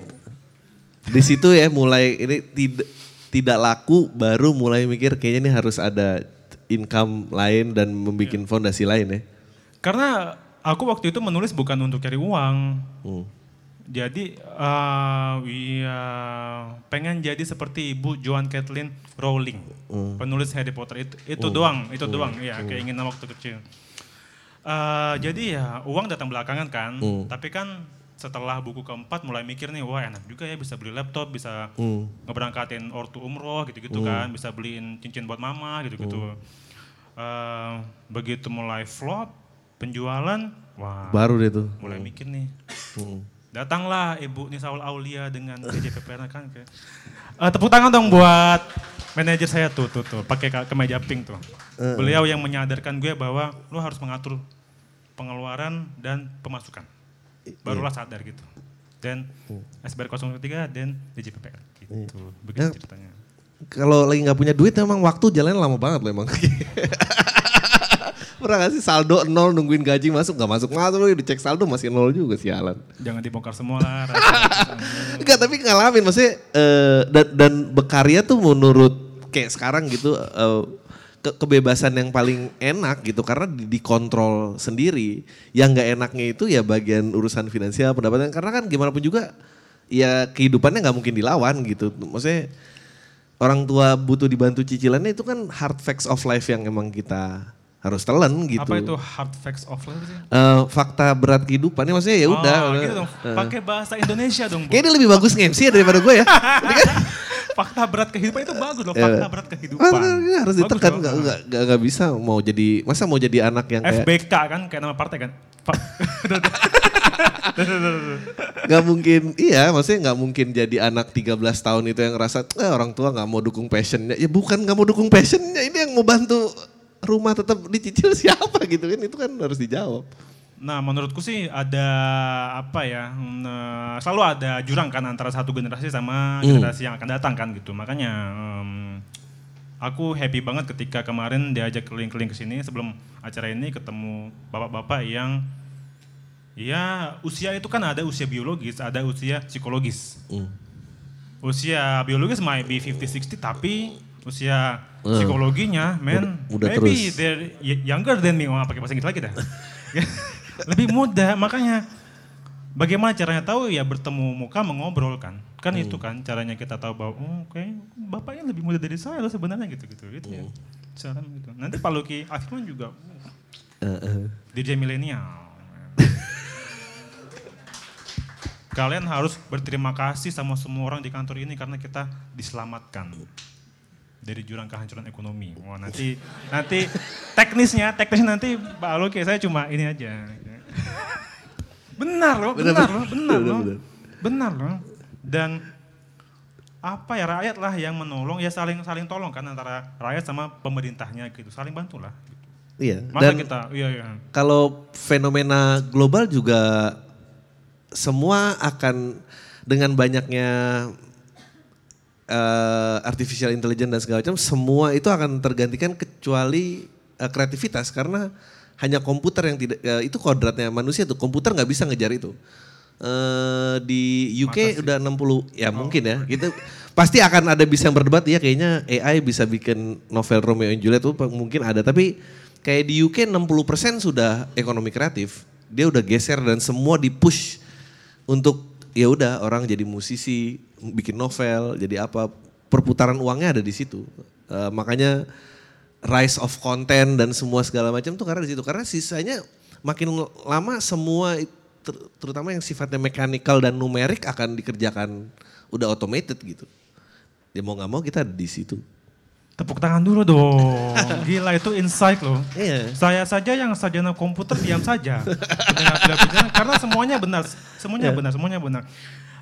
Di situ ya mulai ini tidak tidak laku baru mulai mikir kayaknya ini harus ada income lain dan membuat Iya. fondasi lain ya. Karena aku waktu itu menulis bukan untuk cari uang. Hmm. Jadi, eh iya, pengen jadi seperti Ibu Joan Kathleen Rowling, penulis Harry Potter itu, itu doang, itu doang, ya keinginan waktu kecil. Eh jadi ya uang datang belakangan kan, tapi kan setelah buku keempat mulai mikir nih, wah enak juga ya bisa beli laptop, bisa Hmm. ngeberangkatin ortu umroh gitu-gitu kan, bisa beliin cincin buat mama gitu-gitu. Eh, begitu mulai flop, penjualan, wah Baru deh tuh. mulai mikir nih. Hmm. Datanglah Ibu Nisaul Aulia dengan DJPPR kan kayak. Eh, tepuk tangan dong buat manajer saya tuh tuh tuh pakai ka- kemeja pink tuh. Beliau yang menyadarkan gue bahwa lu harus mengatur pengeluaran dan pemasukan. Barulah sadar gitu. Dan SBR 03 dan DJPPR gitu. Begitu Ya. ceritanya. Kalau lagi nggak punya duit emang waktu jalannya lama banget loh emang. Pernah gak sih saldo nol nungguin gaji masuk nggak masuk masuk loh dicek saldo masih nol juga sialan. Jangan dibongkar semua lah. Enggak tapi ngalamin maksudnya eh, dan, dan berkarya tuh menurut kayak sekarang gitu eh, ke- kebebasan yang paling enak gitu karena di- dikontrol sendiri. Yang nggak enaknya itu ya bagian urusan finansial pendapatan karena kan gimana pun juga ya kehidupannya nggak mungkin dilawan gitu. Maksudnya orang tua butuh dibantu cicilannya itu kan hard facts of life yang emang kita harus telan gitu. Apa itu hard facts of life sih? Eh, fakta berat kehidupan ya maksudnya ya udah. Oh, gitu dong. Eh. Pakai bahasa Indonesia dong. Kayaknya dia lebih bagus nge-MC ya daripada gue ya. Ini kan fakta berat kehidupan itu bagus loh, Ya. fakta berat kehidupan. Harus, harus ditekan, loh. nggak nggak bisa mau jadi masa mau jadi anak yang kayak FBK kan kayak nama partai kan. Nggak mungkin iya maksudnya nggak mungkin jadi anak 13 tahun itu yang ngerasa eh, orang tua nggak mau dukung passionnya ya bukan nggak mau dukung passionnya ini yang mau bantu rumah tetap dicicil siapa gitu kan itu kan harus dijawab Nah, menurutku sih ada apa ya? hmm, eh, selalu ada jurang kan antara satu generasi sama generasi yang akan datang kan gitu. Makanya em, aku happy banget ketika kemarin diajak keliling-keliling ke sini sebelum acara ini ketemu bapak-bapak yang ya usia itu kan ada usia biologis, ada usia psikologis. Usia biologis might be 50 60 tapi usia psikologinya men Udah- udah maybe terus. they're younger than me. Wah, pakai bahasa Inggris lagi dah. Lebih muda, makanya bagaimana caranya tahu ya bertemu muka mengobrol kan. Kan itu kan caranya kita tahu bahwa oh, oke bapaknya lebih muda dari saya loh sebenarnya gitu-gitu gitu ya. Cara gitu. Nanti Pak Luki Afifman juga uh, Heeh. DJ milenial. Kalian harus berterima kasih sama semua orang di kantor ini karena kita diselamatkan dari jurang kehancuran ekonomi. Wah nanti nanti teknisnya teknisnya nanti Pak Alo kayak saya cuma ini aja. Benar loh, benar, loh, benar loh, benar loh. Dan apa ya rakyat lah yang menolong ya saling saling tolong kan antara rakyat sama pemerintahnya gitu saling bantulah. Iya. Masa Dan kita iya iya. kalau fenomena global juga semua akan dengan banyaknya eh, artificial intelligence dan segala macam semua itu akan tergantikan kecuali eh, kreativitas. Karena hanya komputer yang tidak eh, itu kodratnya manusia tuh komputer nggak bisa ngejar itu. Eh, di UK udah 60 ya mungkin ya gitu. Pasti akan ada bisa yang berdebat ya kayaknya AI bisa bikin novel Romeo and Juliet tuh mungkin ada. Tapi kayak di UK 60% sudah ekonomi kreatif dia udah geser dan semua di push untuk ya udah orang jadi musisi bikin novel jadi apa perputaran uangnya ada di situ. Eh, makanya rise of content dan semua segala macam tuh karena di situ. Karena sisanya makin lama semua ter- terutama yang sifatnya mekanikal dan numerik akan dikerjakan udah automated gitu. Ya mau nggak mau kita ada di situ Tepuk tangan dulu dong. Gila itu insight loh. Iya. Saya saja yang sarjana komputer diam saja. Karena semuanya benar, semuanya Iya. benar, semuanya benar.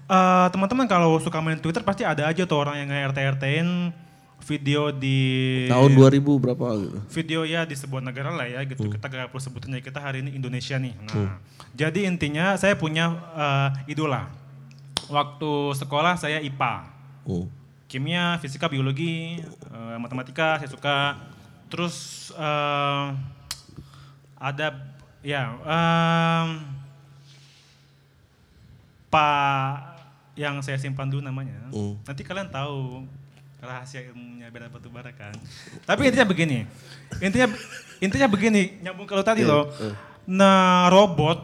Eh, Teman-teman kalau suka main Twitter pasti ada aja tuh orang yang nge-RT-RT-in video di tahun 2000 berapa gitu video ya di sebuah negara lah ya gitu. Kita gak perlu sebutannya kita hari ini Indonesia nih. Nah, Hmm. jadi intinya saya punya eh, idola. Waktu sekolah saya IPA Oh. Kimia, fisika, biologi, eh, matematika saya suka. Terus eh, ada ya em, Pak yang saya simpan dulu namanya. Hmm. Nanti kalian tahu rahasia ilmunya beda batu bara kan. Tapi intinya begini. Intinya intinya begini, nyambung kalau tadi loh. Nah, robot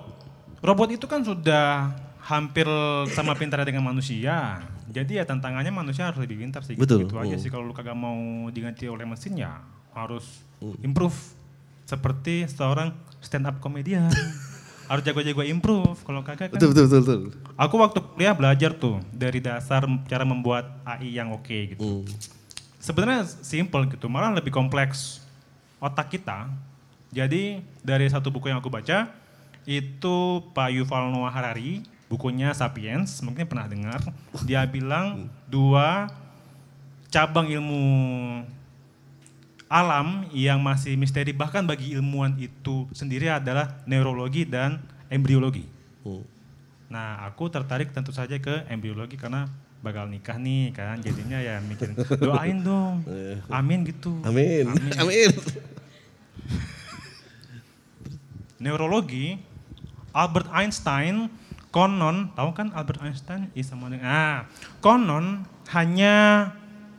robot itu kan sudah hampir sama pintarnya dengan manusia. Jadi ya tantangannya manusia harus lebih pintar sih. Betul. Gitu aja Hmm. sih kalau lu kagak mau diganti oleh mesin ya harus improve. Seperti seorang stand up komedian. harus jago-jago improve. Kalau kagak kan betul betul betul, betul. Aku waktu kuliah belajar tuh dari dasar cara membuat AI yang oke gitu. Hmm. Sebenarnya simple gitu, malah lebih kompleks otak kita. Jadi dari satu buku yang aku baca itu Pak Yuval Noah Harari, bukunya Sapiens, mungkin pernah dengar. Dia bilang dua cabang ilmu alam yang masih misteri bahkan bagi ilmuwan itu sendiri adalah neurologi dan embriologi. Hmm. Nah, aku tertarik tentu saja ke embriologi karena bakal nikah nih kan. Jadinya ya mikir doain dong. Amin gitu. Amin. Amin. Neurologi Albert Einstein konon, tahu kan Albert Einstein is ah, konon hanya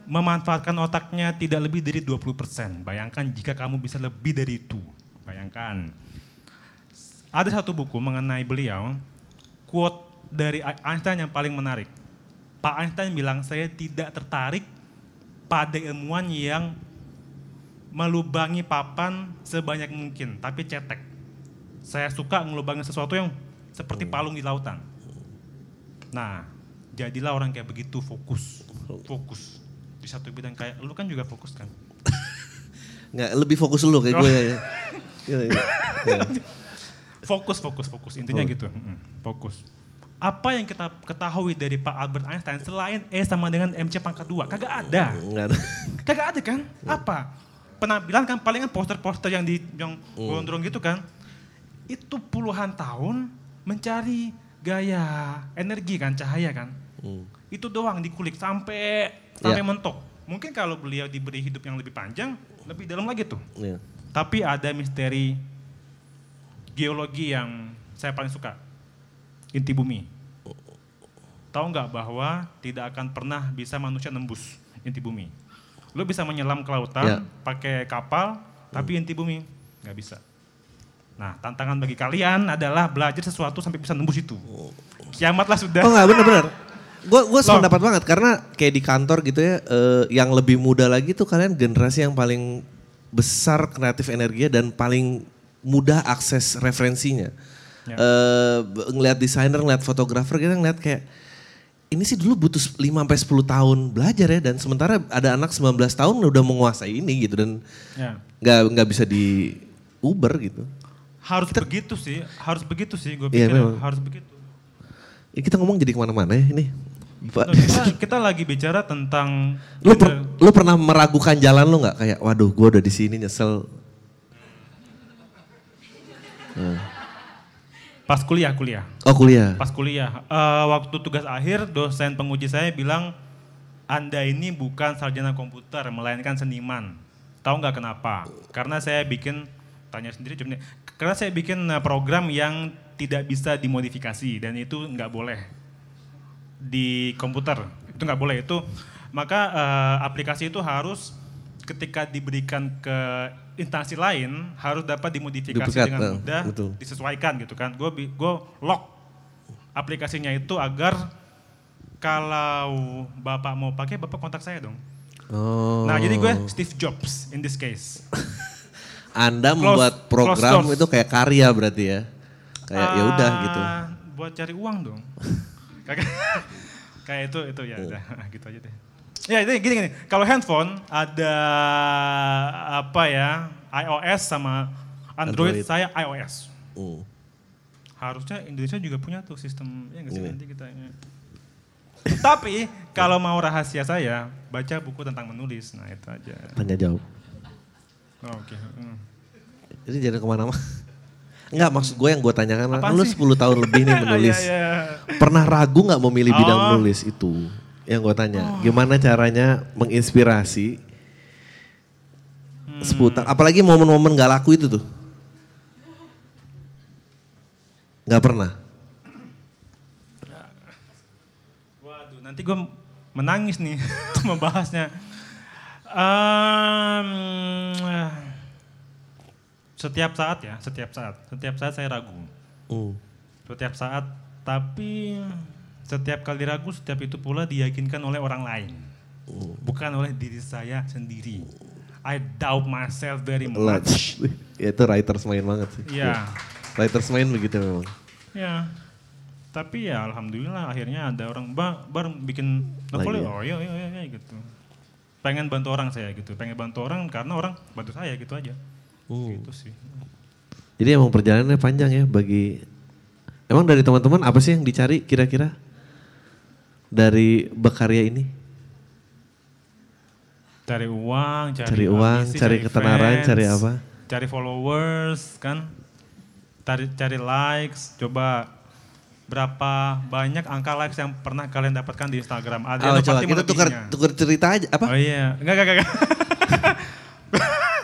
memanfaatkan otaknya tidak lebih dari 20%. Bayangkan jika kamu bisa lebih dari itu. Bayangkan. Ada satu buku mengenai beliau, quote dari Einstein yang paling menarik. Pak Einstein bilang, saya tidak tertarik pada ilmuwan yang melubangi papan sebanyak mungkin, tapi cetek. Saya suka ngelubangi sesuatu yang seperti palung di lautan. Nah, jadilah orang kayak begitu fokus, fokus di satu bidang kayak lu kan juga fokus kan. Nggak, lebih fokus dulu kayak gue ya. Iya, iya. Iya. Fokus, fokus, fokus. Intinya Oh. gitu, fokus. Apa yang kita ketahui dari Pak Albert Einstein selain E sama dengan MC pangkat 2? Kagak ada. Kagak ada kan? Apa? Penampilan kan palingan poster-poster yang di yang Hmm. gondrong gitu kan. Itu puluhan tahun mencari gaya energi kan, cahaya kan. Hmm. Itu doang dikulik sampai sampai mentok. Mungkin kalau beliau diberi hidup yang lebih panjang, lebih dalam lagi tuh. Iya. Tapi ada misteri geologi yang saya paling suka. Inti bumi. Tahu nggak bahwa tidak akan pernah bisa manusia nembus inti bumi. Lo bisa menyelam ke lautan Ya. pakai kapal, tapi inti bumi nggak bisa. Nah, tantangan bagi kalian adalah belajar sesuatu sampai bisa nembus itu. Kiamatlah sudah. Oh nggak bener-bener. Gue gue sependapat banget karena kayak di kantor gitu ya, eh, yang lebih muda lagi tuh kalian generasi yang paling besar kreatif energinya dan paling mudah akses referensinya. Ya. Eh, ngelihat desainer, ngelihat fotografer kita ngelihat kayak ini sih dulu butuh 5 sampai 10 tahun belajar ya dan sementara ada anak 19 tahun udah menguasai ini gitu dan Ya. nggak nggak bisa di Uber gitu. Harus begitu sih, harus begitu sih gue Iya, pikir memang. harus begitu. Ya, kita ngomong jadi ke mana-mana ya ini. Pak. Nah, kita, kita lagi bicara tentang Lu, per- lu pernah meragukan jalan lu nggak kayak waduh gue udah di sini nyesel. pas kuliah kuliah. Oh kuliah. Pas kuliah, eh, waktu tugas akhir dosen penguji saya bilang, Anda ini bukan sarjana komputer, melainkan seniman. Tahu nggak kenapa? Karena saya bikin, tanya sendiri, nih. karena saya bikin eh, program yang tidak bisa dimodifikasi dan itu nggak boleh di komputer. Itu nggak boleh itu. Maka eh, aplikasi itu harus ketika diberikan ke instansi lain harus dapat dimodifikasi Duplikat, dengan eh, mudah betul. disesuaikan gitu kan. Gue gue lock aplikasinya itu agar kalau bapak mau pakai bapak kontak saya dong. Oh. Nah jadi gue Steve Jobs in this case. Anda Close- membuat program itu kayak karya berarti ya. Kayak ya udah Ah, gitu. Buat cari uang dong. kayak itu itu ya udah gitu aja deh. Ya itu gini gini. Kalau handphone ada apa ya iOS sama Android, Android. saya iOS. Hmm. Harusnya Indonesia juga punya tuh sistem ya nggak sih Iya. nanti kita. ya. Tapi kalau mau rahasia saya baca buku tentang menulis. Nah itu aja. Tanya jawab. Oh, Oke. hmm. Jadi jangan ke mana-mana. Enggak maksud gue yang gue tanyakan Apaan lu sih? 10 tahun lebih nih menulis. Iya, iya. Pernah ragu nggak mau milih bidang Oh. menulis itu? Yang gue tanya, gimana caranya menginspirasi Hmm. seputar, apalagi momen-momen gak laku itu tuh. Gak pernah. Waduh, nanti gue menangis nih membahasnya. Em, setiap saat ya, setiap saat, setiap saat saya ragu. Hmm. Setiap saat, tapi setiap kali ragu, setiap itu pula diyakinkan oleh orang lain. Bukan oleh diri saya sendiri. I doubt myself very much. ya itu writers main banget sih. Iya. Writers main begitu memang. Ya. Tapi ya alhamdulillah akhirnya ada orang ba baru bikin novel ya? oh iya iya iya iya," gitu. Pengen bantu orang saya gitu. Pengen bantu orang karena orang bantu saya gitu aja. Hmm. Gitu sih. Jadi emang perjalanannya panjang ya bagi Emang dari teman-teman apa sih yang dicari kira-kira dari berkarya ini? Cari uang, cari, Cari uang, ambisi, cari ketenaran, fans, cari apa? Cari followers kan. Cari cari likes, coba berapa banyak angka likes yang pernah kalian dapatkan di Instagram. Ada Oh, coba kita tukar tukar cerita aja apa? Oh iya, enggak enggak enggak.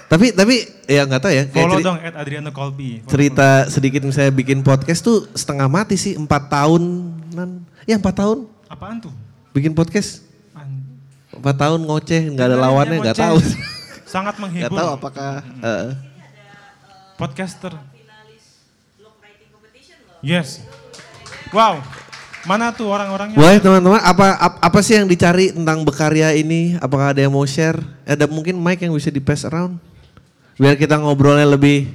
Tapi tapi ya nggak tahu ya. kayak Follow ceri- dong at Adriano Colby. Follow, cerita sedikit misalnya bikin podcast tuh setengah mati sih empat tahunan. Ya empat tahun follow. Apaan tuh? bikin podcast. An- Empat tahun ngoceh nggak ada Dengerin lawannya yang nggak tahu. Sangat Nggak menghibur. tahu apakah. eh, Podcaster. Yes. Wow. Mana tuh orang-orangnya? Boleh teman-teman, apa ap- apa sih yang dicari tentang berkarya ini? Apakah ada yang mau share? Ada mungkin mic yang bisa di pass around? Biar kita ngobrolnya lebih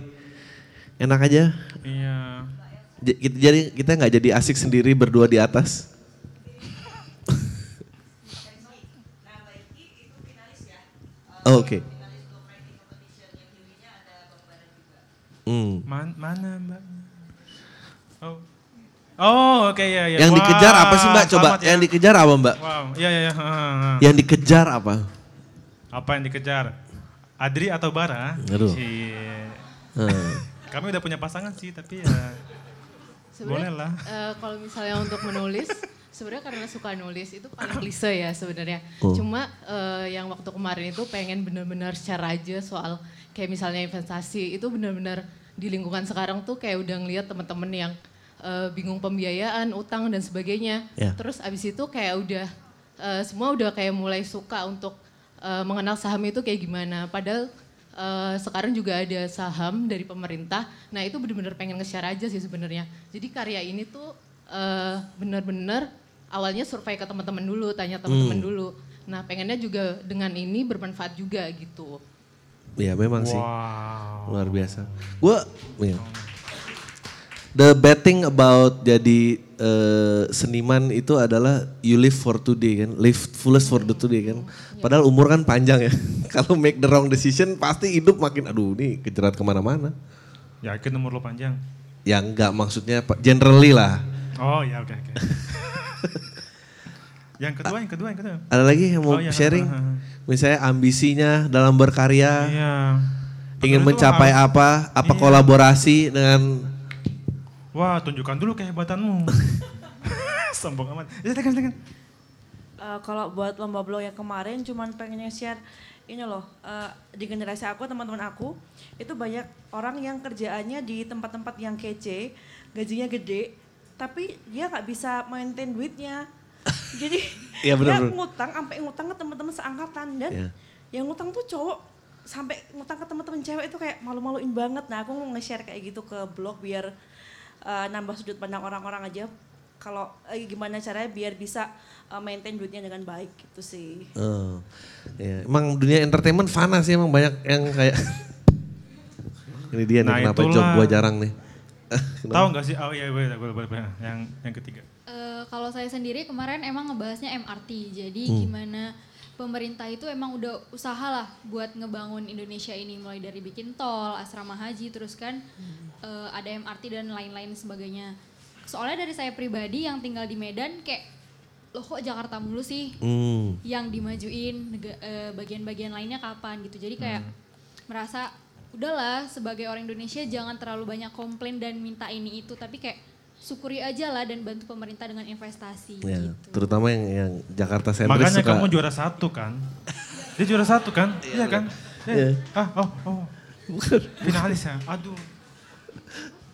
enak aja. Iya. J- kita- Jadi kita nggak jadi asik sendiri berdua di atas. Oh, Oke. Hmm. Man- mana mbak? Oh. Oke ya ya. Yang Wah, dikejar apa sih mbak? Coba selamat ya. yang dikejar apa mbak? Wow, iya iya. ha. Yang dikejar apa? Apa yang dikejar? Adri atau Bara? Aduh. Si... Hmm. Kami udah punya pasangan sih, tapi ya boleh lah. eh, kalau misalnya untuk menulis, sebenarnya karena suka nulis itu paling klise ya sebenarnya. Oh. Cuma eh, yang waktu kemarin itu pengen benar-benar share aja soal kayak misalnya investasi itu benar-benar di lingkungan sekarang tuh kayak udah ngeliat teman-teman yang eh, bingung pembiayaan, utang dan sebagainya. Ya. Terus abis itu kayak udah eh, semua udah kayak mulai suka untuk eh, mengenal saham itu kayak gimana. Padahal eh, sekarang juga ada saham dari pemerintah. Nah itu benar-benar pengen nge-share aja sih sebenarnya. Jadi karya ini tuh eh, benar-benar awalnya survei ke teman-teman dulu, tanya teman-teman dulu. Nah pengennya juga dengan ini bermanfaat juga gitu. Ya memang sih. Wow. luar biasa. Gue, ya. The bad thing about jadi eh, seniman itu adalah you live for today kan, live fullest for the today kan. Padahal umur kan panjang ya. Kalau make the wrong decision pasti hidup makin, aduh ini kejerat ke mana-mana. Yakin umur lo panjang? Ya enggak maksudnya Pak, generally lah. Oh ya oke oke. yang kedua, yang kedua, yang kedua. Ada lagi yang mau Oh, iya, sharing? ha, ha, ha. Misalnya ambisinya dalam berkarya, Iya. ingin mencapai harus- apa, apa Iya. kolaborasi dengan Wah, tunjukkan dulu kehebatanmu. Sombong amat. Ya, silakan, silakan. Eh, kalau buat lomba blog yang kemarin cuman pengennya share ini loh eh, di generasi aku teman-teman aku itu banyak orang yang kerjaannya di tempat-tempat yang kece gajinya gede tapi dia nggak bisa maintain duitnya jadi Iya, bener, dia bener. ngutang sampai ngutang ke teman-teman seangkatan dan Iya. yang ngutang tuh cowok sampai ngutang ke teman-teman cewek itu kayak malu-maluin banget nah aku mau nge-share kayak gitu ke blog biar eh, nambah sudut pandang orang-orang aja kalau eh, gimana caranya biar bisa eh, maintain duitnya dengan baik gitu sih. Oh, ya. Emang dunia entertainment fana sih emang banyak yang kayak ini dia nih Nah, kenapa itulah. job gua jarang nih. Tahu nggak sih? Oh iya, boleh, boleh, boleh, boleh. Yang yang ketiga. Eh, kalau saya sendiri kemarin emang ngebahasnya MRT. Jadi Hmm. gimana pemerintah itu emang udah usaha lah buat ngebangun Indonesia ini mulai dari bikin tol, asrama haji, terus kan eh, ada MRT dan lain-lain sebagainya. Soalnya dari saya pribadi yang tinggal di Medan kayak loh kok Jakarta mulu sih Hmm. yang dimajuin eh, bagian-bagian lainnya kapan gitu. Jadi kayak merasa udahlah sebagai orang Indonesia jangan terlalu banyak komplain dan minta ini itu tapi kayak syukuri aja lah dan bantu pemerintah dengan investasi Ya, gitu. terutama yang yang Jakarta sentris Makanya suka. kamu juara satu kan? Dia juara satu kan? Iya kan? Iya. Eh, Ah, oh, oh. Finalis ya? Aduh.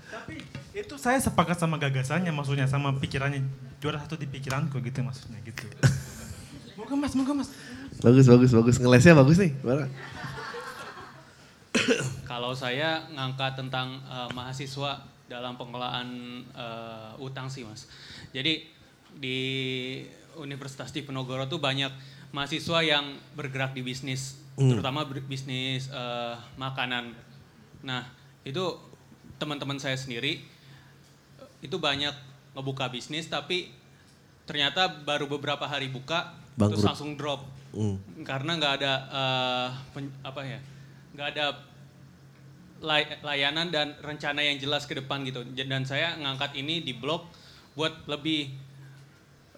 Tapi itu saya sepakat sama gagasannya maksudnya, sama pikirannya. Juara satu di pikiranku gitu maksudnya gitu. Moga mas, moga mas. Bagus bagus bagus ngelesnya bagus nih. Kalau saya ngangkat tentang eh, mahasiswa dalam pengelolaan eh, utang sih mas. Jadi di Universitas Diponegoro tuh banyak mahasiswa yang bergerak di bisnis, Hmm. terutama bisnis eh, makanan. Nah itu teman-teman saya sendiri itu banyak ngebuka bisnis tapi ternyata baru beberapa hari buka terus Bangkrut. langsung drop Hmm. karena nggak ada eh, pen- apa ya nggak ada layanan dan rencana yang jelas ke depan gitu dan saya ngangkat ini di blog buat lebih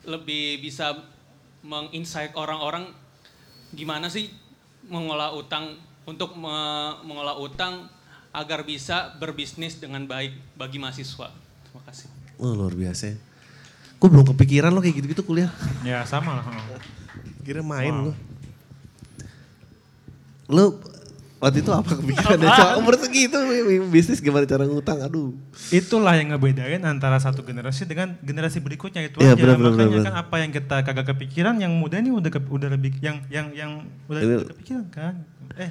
lebih bisa menginsight orang-orang gimana sih mengolah utang untuk me- mengolah utang agar bisa berbisnis dengan baik bagi mahasiswa terima kasih Oh luar biasa. ya. Gue belum kepikiran lo kayak gitu-gitu kuliah. Ya sama lah. Kira main Wow. lo. Lo waktu itu apa kepikiran ya? Soal umur segitu bisnis gimana cara ngutang? Aduh. Itulah yang ngebedain antara satu generasi dengan generasi berikutnya itu Iya, aja. benar, Makanya benar, kan apa yang kita kagak kepikiran, yang muda ini udah ke- udah lebih yang yang yang udah, Ini- kepikiran kan. Eh,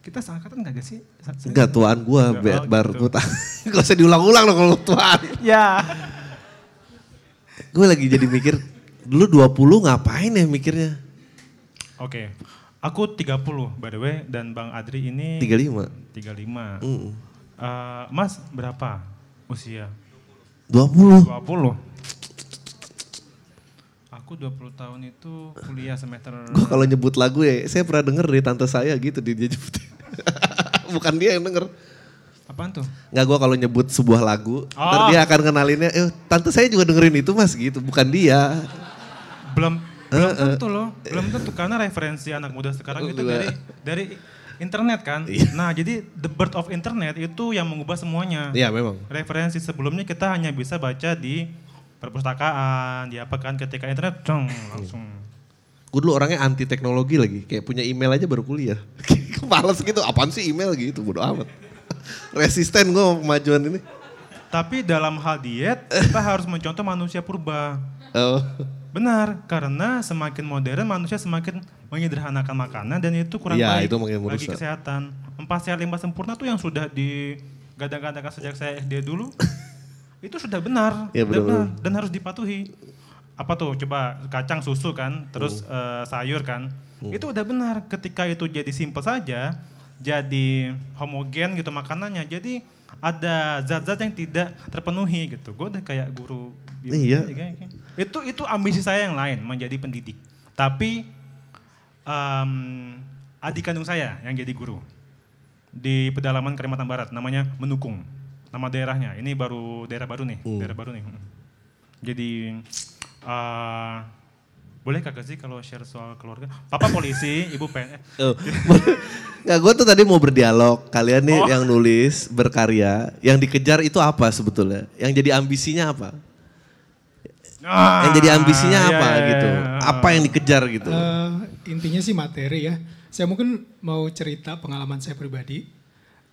kita seangkatan kagak sih? Sa- sa- Enggak tuaan gua Enggak, oh, baru gitu. ngutang. Gak usah diulang-ulang dong kalau tuaan. Ya. Gue lagi jadi mikir, dulu 20 ngapain ya mikirnya? Oke. Aku 30 by the way dan Bang Adri ini 35. 35. Mm. Eh, mas berapa usia? 20. 20. Aku 20 tahun itu kuliah semester Gue kalau nyebut lagu ya, saya pernah denger dari tante saya gitu di dia nyebut. Bukan dia yang denger. Apaan tuh? Nggak gue kalau nyebut sebuah lagu, ntar Oh. dia akan kenalinnya, eh tante saya juga dengerin itu mas gitu, bukan dia. belum belum tentu loh belum tentu karena referensi anak muda sekarang itu dari dari internet kan Iya. nah jadi the birth of internet itu yang mengubah semuanya Iya memang. referensi sebelumnya kita hanya bisa baca di perpustakaan di apa kan ketika internet dong langsung Gue dulu orangnya anti teknologi lagi, kayak punya email aja baru kuliah. Males gitu, apaan sih email gitu, bodo amat. Resisten gue kemajuan ini. tapi dalam hal diet kita harus mencontoh manusia purba Oh. Benar karena semakin modern manusia semakin menyederhanakan makanan dan itu kurang Iya, baik itu bagi merusak. kesehatan empat sehat lima sempurna tuh yang sudah digadang-gadangkan sejak saya SD dulu itu sudah benar, sudah benar-benar. benar dan harus dipatuhi apa tuh coba kacang susu kan terus Hmm. eh, sayur kan itu udah benar ketika itu jadi simpel saja jadi homogen gitu makanannya. Jadi ada zat-zat yang tidak terpenuhi gitu. Gue udah kayak guru Iya. kayaknya. Itu itu ambisi saya yang lain menjadi pendidik. Tapi em, adik kandung saya yang jadi guru di pedalaman Kalimantan Barat namanya Menukung. Nama daerahnya. Ini baru daerah baru nih, daerah baru nih. Hmm. Jadi eh boleh kagak sih kalau share soal keluarga? Papa polisi, ibu PNS. Oh. Nggak, gue tuh tadi mau berdialog. Kalian nih Oh. yang nulis, berkarya, yang dikejar itu apa sebetulnya? Yang jadi ambisinya apa? Yang jadi ambisinya Ah, apa iya, iya, gitu? iya. Apa yang dikejar gitu? Eh, intinya sih materi ya. Saya mungkin mau cerita pengalaman saya pribadi.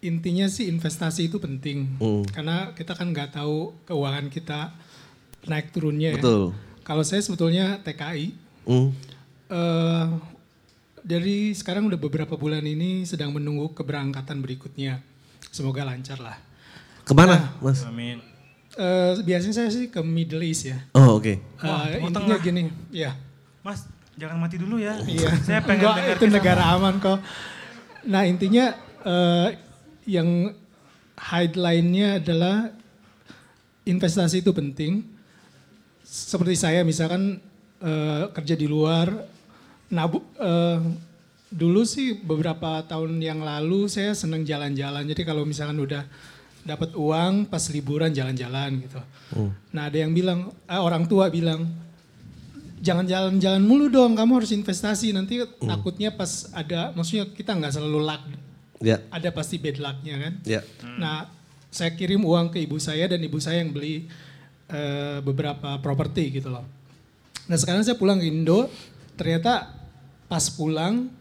Intinya sih investasi itu penting. Hmm. Karena kita kan nggak tahu keuangan kita naik turunnya ya. Betul. Kalau saya sebetulnya TKI. Hmm. eh, dari sekarang udah beberapa bulan ini sedang menunggu keberangkatan berikutnya. Semoga lancar lah. Ke mana, Mas? Amin. Eh, biasanya saya sih ke Middle East ya. Oh, oke. Eh, Wah, Timur intinya Tengah. gini, ya. Mas, jangan mati dulu ya. Iya. Saya pengen Enggak, dengar itu negara aman kok. Nah intinya eh, yang headline-nya adalah investasi itu penting. Seperti saya misalkan eh, kerja di luar, nabu, eh, dulu sih beberapa tahun yang lalu saya senang jalan-jalan. Jadi kalau misalkan udah dapat uang pas liburan jalan-jalan gitu. Hmm. Nah ada yang bilang, eh, orang tua bilang, jangan jalan-jalan mulu dong, kamu harus investasi. Nanti takutnya pas ada, maksudnya kita nggak selalu luck, Ya. ada pasti bad lucknya kan. Ya. Nah saya kirim uang ke ibu saya dan ibu saya yang beli eh, beberapa properti gitu loh. Nah sekarang saya pulang ke Indo, ternyata pas pulang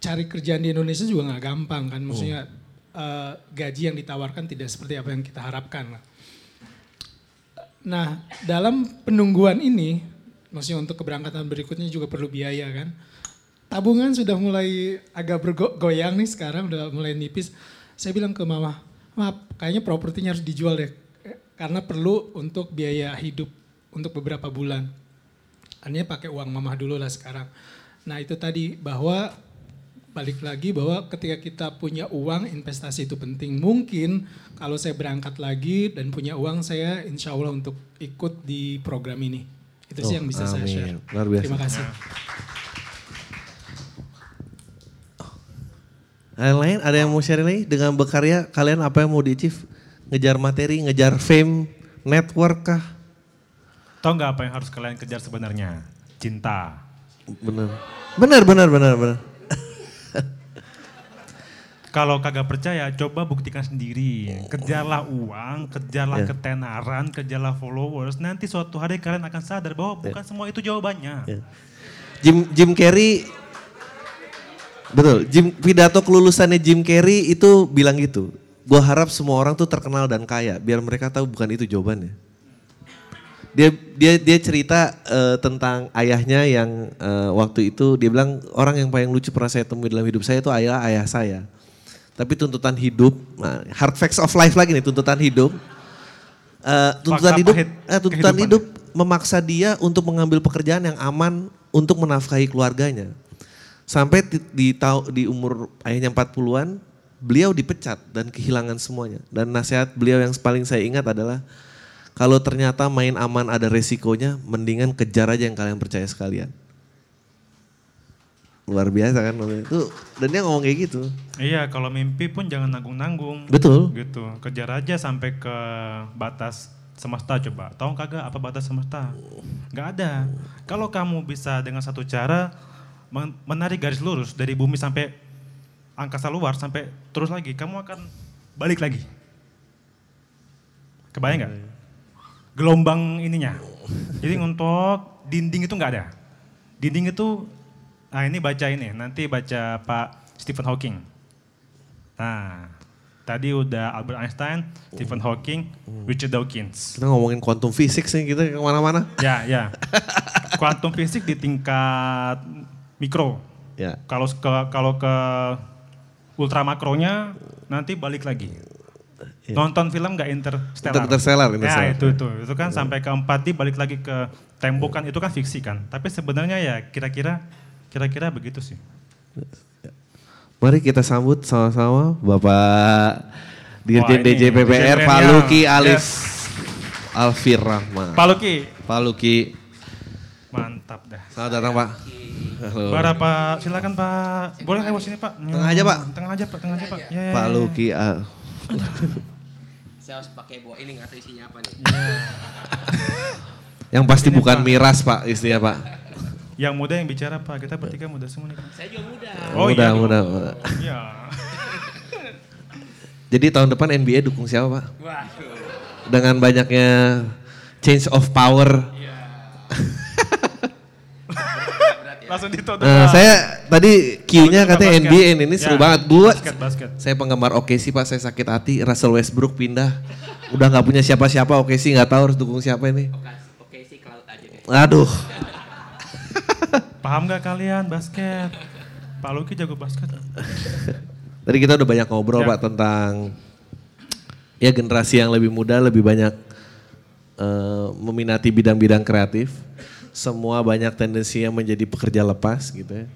cari kerjaan di Indonesia juga nggak gampang kan, maksudnya eh, gaji yang ditawarkan tidak seperti apa yang kita harapkan. Nah dalam penungguan ini, maksudnya untuk keberangkatan berikutnya juga perlu biaya kan. Tabungan sudah mulai agak bergoyang nih sekarang, udah mulai nipis. Saya bilang ke mama, maaf kayaknya propertinya harus dijual deh. Karena perlu untuk biaya hidup untuk beberapa bulan. Artinya pakai uang mama dulu lah sekarang. Nah itu tadi bahwa balik lagi bahwa ketika kita punya uang investasi itu penting. Mungkin kalau saya berangkat lagi dan punya uang saya insya Allah untuk ikut di program ini. Itu sih Oh, yang bisa saya amin. share. Luar biasa. Terima kasih. Yang lain ada yang mau share lagi dengan berkarya kalian apa yang mau di-achieve? Ngejar materi, ngejar fame, network kah? Tahu nggak apa yang harus kalian kejar sebenarnya? Cinta. Bener. Bener, bener, bener, bener. Kalau kagak percaya, coba buktikan sendiri. Kejarlah uang, kejarlah Ya. ketenaran, kejarlah followers. Nanti suatu hari kalian akan sadar bahwa bukan semua itu jawabannya. Ya. Jim Jim Carrey Betul, Jim pidato kelulusannya Jim Carrey itu bilang gitu. Gua harap semua orang tuh terkenal dan kaya biar mereka tahu bukan itu jawabannya. Dia dia dia cerita eh, tentang ayahnya yang eh, waktu itu dia bilang orang yang paling lucu pernah saya temui dalam hidup saya itu ayah ayah saya. Tapi tuntutan hidup, nah, hard facts of life lagi nih tuntutan hidup. Eh, tuntutan Fakta hidup, eh, tuntutan kehidupan. hidup memaksa dia untuk mengambil pekerjaan yang aman untuk menafkahi keluarganya. Sampai di, di, tau- di umur ayahnya 40-an, beliau dipecat dan kehilangan semuanya. Dan nasihat beliau yang paling saya ingat adalah, kalau ternyata main aman ada resikonya, mendingan kejar aja yang kalian percaya sekalian. Luar biasa kan itu dan dia ngomong kayak gitu. Iya, kalau mimpi pun jangan nanggung-nanggung. Betul. Gitu. Kejar aja sampai ke batas semesta coba. Tahu kagak apa batas semesta? Nggak ada. Kalau kamu bisa dengan satu cara men- menarik garis lurus dari bumi sampai angkasa luar sampai terus lagi, kamu akan balik lagi. Kebayang nggak? Gelombang ininya. Jadi untuk dinding itu nggak ada. Dinding itu Nah ini baca ini, nanti baca Pak Stephen Hawking. Nah, tadi udah Albert Einstein, Stephen Hawking, Richard Dawkins. Kita ngomongin quantum physics nih kita ke mana-mana. Ya, ya. Quantum fisik di tingkat mikro. Ya. Kalau ke kalau ke ultra makronya nanti balik lagi. Ya. Nonton film nggak interstellar? Interstellar, interstellar. Ya itu itu itu kan sampai ke 4D balik lagi ke tembok kan itu kan fiksi kan. Tapi sebenarnya ya kira-kira kira-kira begitu sih. Mari kita sambut sama-sama Bapak Dirjen Wah, ini DJ PPR Dirjen Pak. Luki Alif Yes. Alfir Rahman. Pak Luki. Pak Luki. Mantap dah. Selamat datang Pak. Halo. Bara Pak, silakan Pak. Boleh lewat sini Pak. Tengah aja, Pak. Tengah aja Pak, tengah aja Pak. Ya, Pak. Luki. ah. Saya harus pakai bawa ini nggak tahu isinya apa nih. Yang pasti Ini, bukan Pak. miras Pak istinya Pak. Yang muda yang bicara Pak, kita bertiga muda semua nih Pak. Saya juga muda. Oh muda, iya. muda, dong. muda. Iya. Jadi tahun depan NBA dukung siapa Pak? Waduh. Dengan banyaknya change of power. Langsung ditutup. Nah, Pak. saya tadi Q-nya katanya basket. NBA ini, ini seru Ya, banget. Gua, basket, basket. saya penggemar OKC Pak, saya sakit hati. Russell Westbrook pindah. Udah nggak punya siapa-siapa OKC, nggak tahu harus dukung siapa ini. Oke sih cloud aja deh. Aduh. Paham gak kalian basket? Pak Luki jago basket. Tadi kita udah banyak ngobrol Ya. Pak tentang ya generasi yang lebih muda lebih banyak eh, meminati bidang-bidang kreatif. Semua banyak tendensinya menjadi pekerja lepas gitu ya.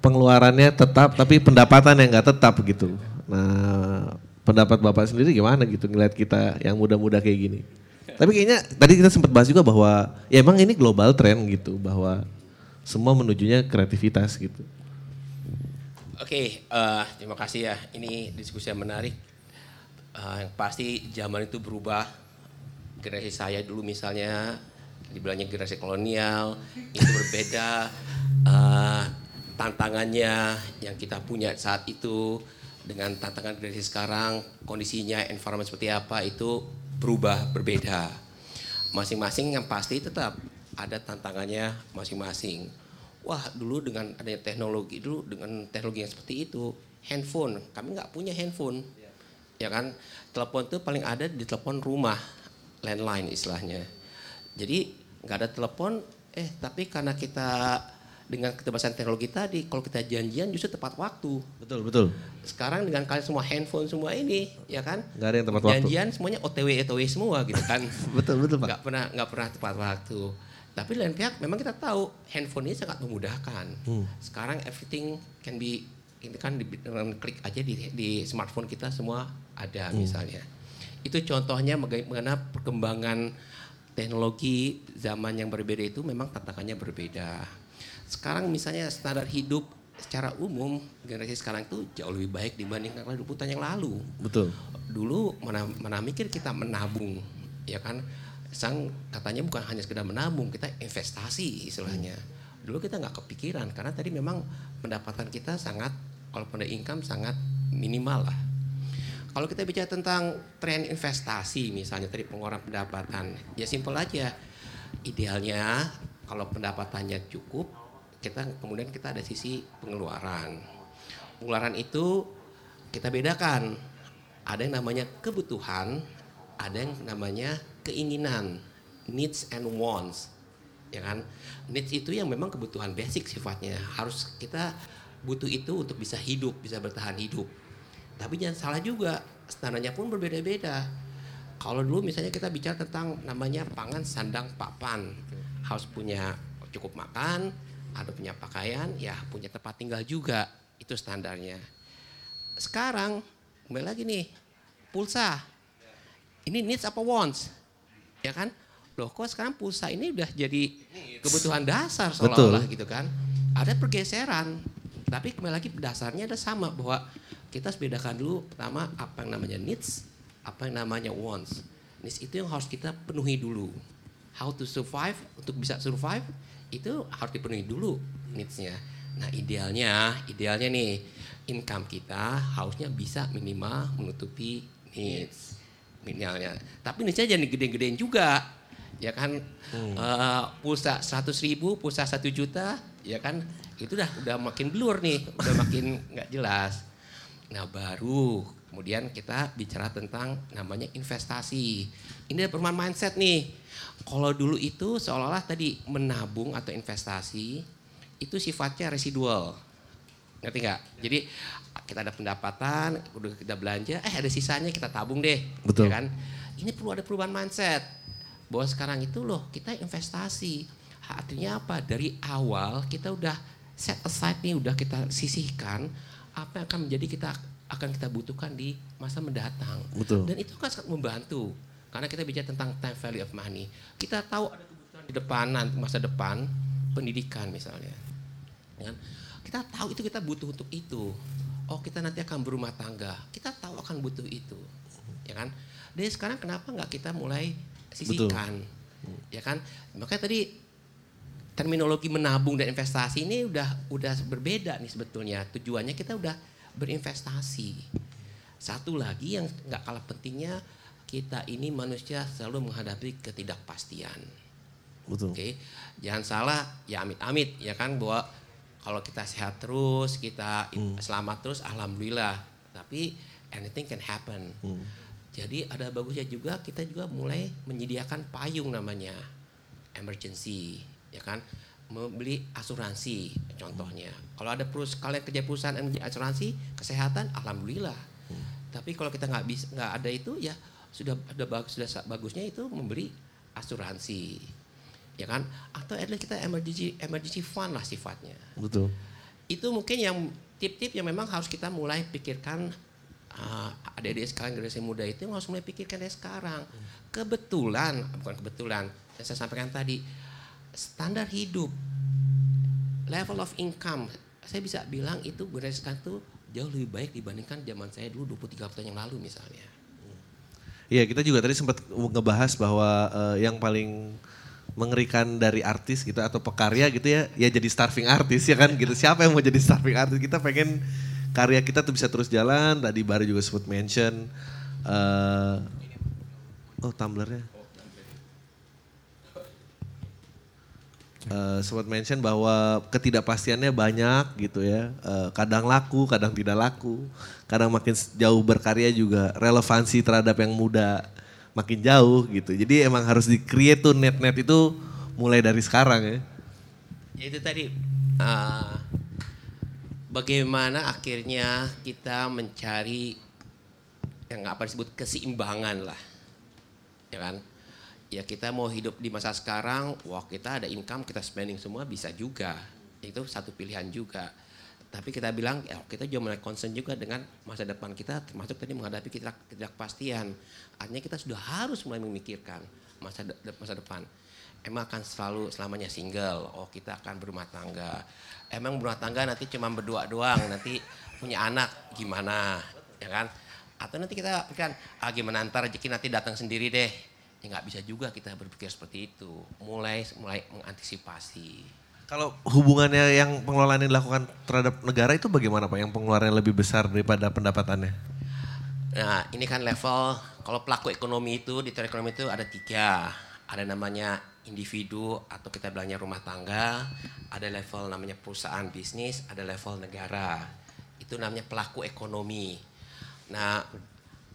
Pengeluarannya tetap tapi pendapatan yang nggak tetap gitu. Nah pendapat Bapak sendiri gimana gitu ngeliat kita yang muda-muda kayak gini. Tapi kayaknya tadi kita sempat bahas juga bahwa ya emang ini global trend gitu bahwa semua menujunya kreativitas gitu. Oke, eh, terima kasih ya. Ini diskusi yang menarik. Eh, yang pasti zaman itu berubah. Generasi saya dulu misalnya dibilangnya generasi kolonial itu berbeda. Eh, tantangannya yang kita punya saat itu dengan tantangan generasi sekarang, kondisinya, environment seperti apa itu berubah, berbeda. Masing-masing yang pasti tetap ada tantangannya masing-masing. Wah dulu dengan adanya teknologi dulu dengan teknologi yang seperti itu handphone kami nggak punya handphone ya kan telepon tuh paling ada di telepon rumah landline istilahnya jadi nggak ada telepon eh tapi karena kita dengan ketebasan teknologi tadi kalau kita janjian justru tepat waktu Betul betul. sekarang dengan kalian semua handphone semua ini ya kan Nggak ada yang tepat waktu. janjian semuanya OTW OTW semua gitu kan Betul betul Pak. nggak pernah nggak pernah tepat waktu tapi lain pihak memang kita tahu handphone ini sangat memudahkan Hmm. sekarang everything can be ini kan dengan klik aja di, di smartphone kita semua ada Hmm. misalnya itu contohnya bagaimana perkembangan teknologi zaman yang berbeda itu memang tantangannya berbeda sekarang misalnya standar hidup secara umum generasi sekarang itu jauh lebih baik dibandingkan 20 tahun yang lalu Betul. dulu mana mana mikir kita menabung ya kan sang katanya bukan hanya sekedar menabung kita investasi istilahnya. Dulu kita nggak kepikiran karena tadi memang pendapatan kita sangat kalau pada income sangat minimal lah. Kalau kita bicara tentang tren investasi misalnya tadi pengeluaran pendapatan ya simpel aja. Idealnya kalau pendapatannya cukup kita kemudian kita ada sisi pengeluaran. Pengeluaran itu kita bedakan. Ada yang namanya kebutuhan, ada yang namanya keinginan, needs and wants. Ya kan? Needs itu yang memang kebutuhan basic sifatnya. Harus kita butuh itu untuk bisa hidup, bisa bertahan hidup. Tapi jangan salah juga, standarnya pun berbeda-beda. Kalau dulu misalnya kita bicara tentang namanya pangan sandang papan. Harus punya cukup makan, ada punya pakaian, ya punya tempat tinggal juga. Itu standarnya. Sekarang kembali lagi nih pulsa ini needs apa wants ya kan? Loh kok sekarang pulsa ini udah jadi kebutuhan dasar seolah-olah gitu kan? Ada pergeseran. Tapi kembali lagi dasarnya ada sama bahwa kita harus bedakan dulu pertama apa yang namanya needs apa yang namanya wants. Needs itu yang harus kita penuhi dulu. How to survive untuk bisa survive itu harus dipenuhi dulu needs-nya. Nah idealnya idealnya nih income kita harusnya bisa minimal menutupi needs minimalnya. Tapi needs-nya jangan gede-gedein juga. Ya kan Eh, pulsa 100 ribu, pulsa 1 juta, ya kan itu udah udah makin blur nih, udah makin nggak jelas. Nah baru kemudian kita bicara tentang namanya investasi. Ini ada perubahan mindset nih. Kalau dulu itu seolah-olah tadi menabung atau investasi itu sifatnya residual ngerti nggak? Jadi kita ada pendapatan, udah kita belanja, eh ada sisanya kita tabung deh, Betul. ya kan? Ini perlu ada perubahan mindset bahwa sekarang itu loh kita investasi. Artinya apa? Dari awal kita udah set aside nih, udah kita sisihkan apa yang akan menjadi kita akan kita butuhkan di masa mendatang. Betul. Dan itu akan sangat membantu karena kita bicara tentang time value of money. Kita tahu ada kebutuhan di depan nanti masa depan pendidikan misalnya. Ya kan? Kita tahu itu kita butuh untuk itu. Oh kita nanti akan berumah tangga. Kita tahu akan butuh itu, ya kan? Dari sekarang kenapa nggak kita mulai sisihkan, ya kan? Makanya tadi terminologi menabung dan investasi ini udah udah berbeda nih sebetulnya. Tujuannya kita udah berinvestasi. Satu lagi yang nggak kalah pentingnya kita ini manusia selalu menghadapi ketidakpastian. Betul. Oke, jangan salah ya amit-amit ya kan bahwa kalau kita sehat terus, kita selamat terus, alhamdulillah. Tapi anything can happen. Jadi ada bagusnya juga kita juga mulai menyediakan payung namanya emergency, ya kan? Membeli asuransi contohnya. Kalau ada perus kalian kerja perusahaan yang asuransi kesehatan, alhamdulillah. Tapi kalau kita nggak bisa nggak ada itu ya sudah ada bagus sudah bagusnya itu membeli asuransi, ya kan? Atau at least kita emergency emergency fund lah sifatnya Betul. itu mungkin yang tip-tip yang memang harus kita mulai pikirkan uh, adik-adik sekarang generasi muda itu harus mulai pikirkan dari sekarang. Kebetulan, bukan kebetulan, yang saya sampaikan tadi, standar hidup, level of income, saya bisa bilang itu generasi sekarang itu jauh lebih baik dibandingkan zaman saya dulu 23 tahun yang lalu misalnya. Iya kita juga tadi sempat ngebahas bahwa eh, yang paling mengerikan dari artis gitu atau pekarya gitu ya, ya jadi starving artis ya kan gitu. Siapa yang mau jadi starving artis? Kita pengen karya kita tuh bisa terus jalan. Tadi baru juga sebut mention. eh, oh tumblernya. Eh, sempat mention bahwa ketidakpastiannya banyak gitu ya. Eh, kadang laku, kadang tidak laku. Kadang makin jauh berkarya juga relevansi terhadap yang muda makin jauh gitu. Jadi emang harus di-create tuh net-net itu mulai dari sekarang ya. Ya itu tadi uh, bagaimana akhirnya kita mencari yang apa disebut keseimbangan lah, ya kan? Ya kita mau hidup di masa sekarang, wah kita ada income kita spending semua bisa juga, itu satu pilihan juga. Tapi kita bilang ya kita juga mulai concern juga dengan masa depan kita, termasuk tadi menghadapi ketidakpastian. Artinya kita sudah harus mulai memikirkan masa de- masa depan emang akan selalu selamanya single. Oh kita akan berumah tangga. Emang berumah tangga nanti cuma berdua doang. Nanti punya anak gimana, ya kan? Atau nanti kita pikirkan, ah gimana ntar rezeki nanti datang sendiri deh. Ya nggak bisa juga kita berpikir seperti itu. Mulai mulai mengantisipasi. Kalau hubungannya yang pengelolaan yang dilakukan terhadap negara itu bagaimana Pak? Yang pengeluarannya lebih besar daripada pendapatannya? Nah ini kan level kalau pelaku ekonomi itu di teori ekonomi itu ada tiga. Ada namanya individu atau kita bilangnya rumah tangga. Ada level namanya perusahaan bisnis. Ada level negara. Itu namanya pelaku ekonomi. Nah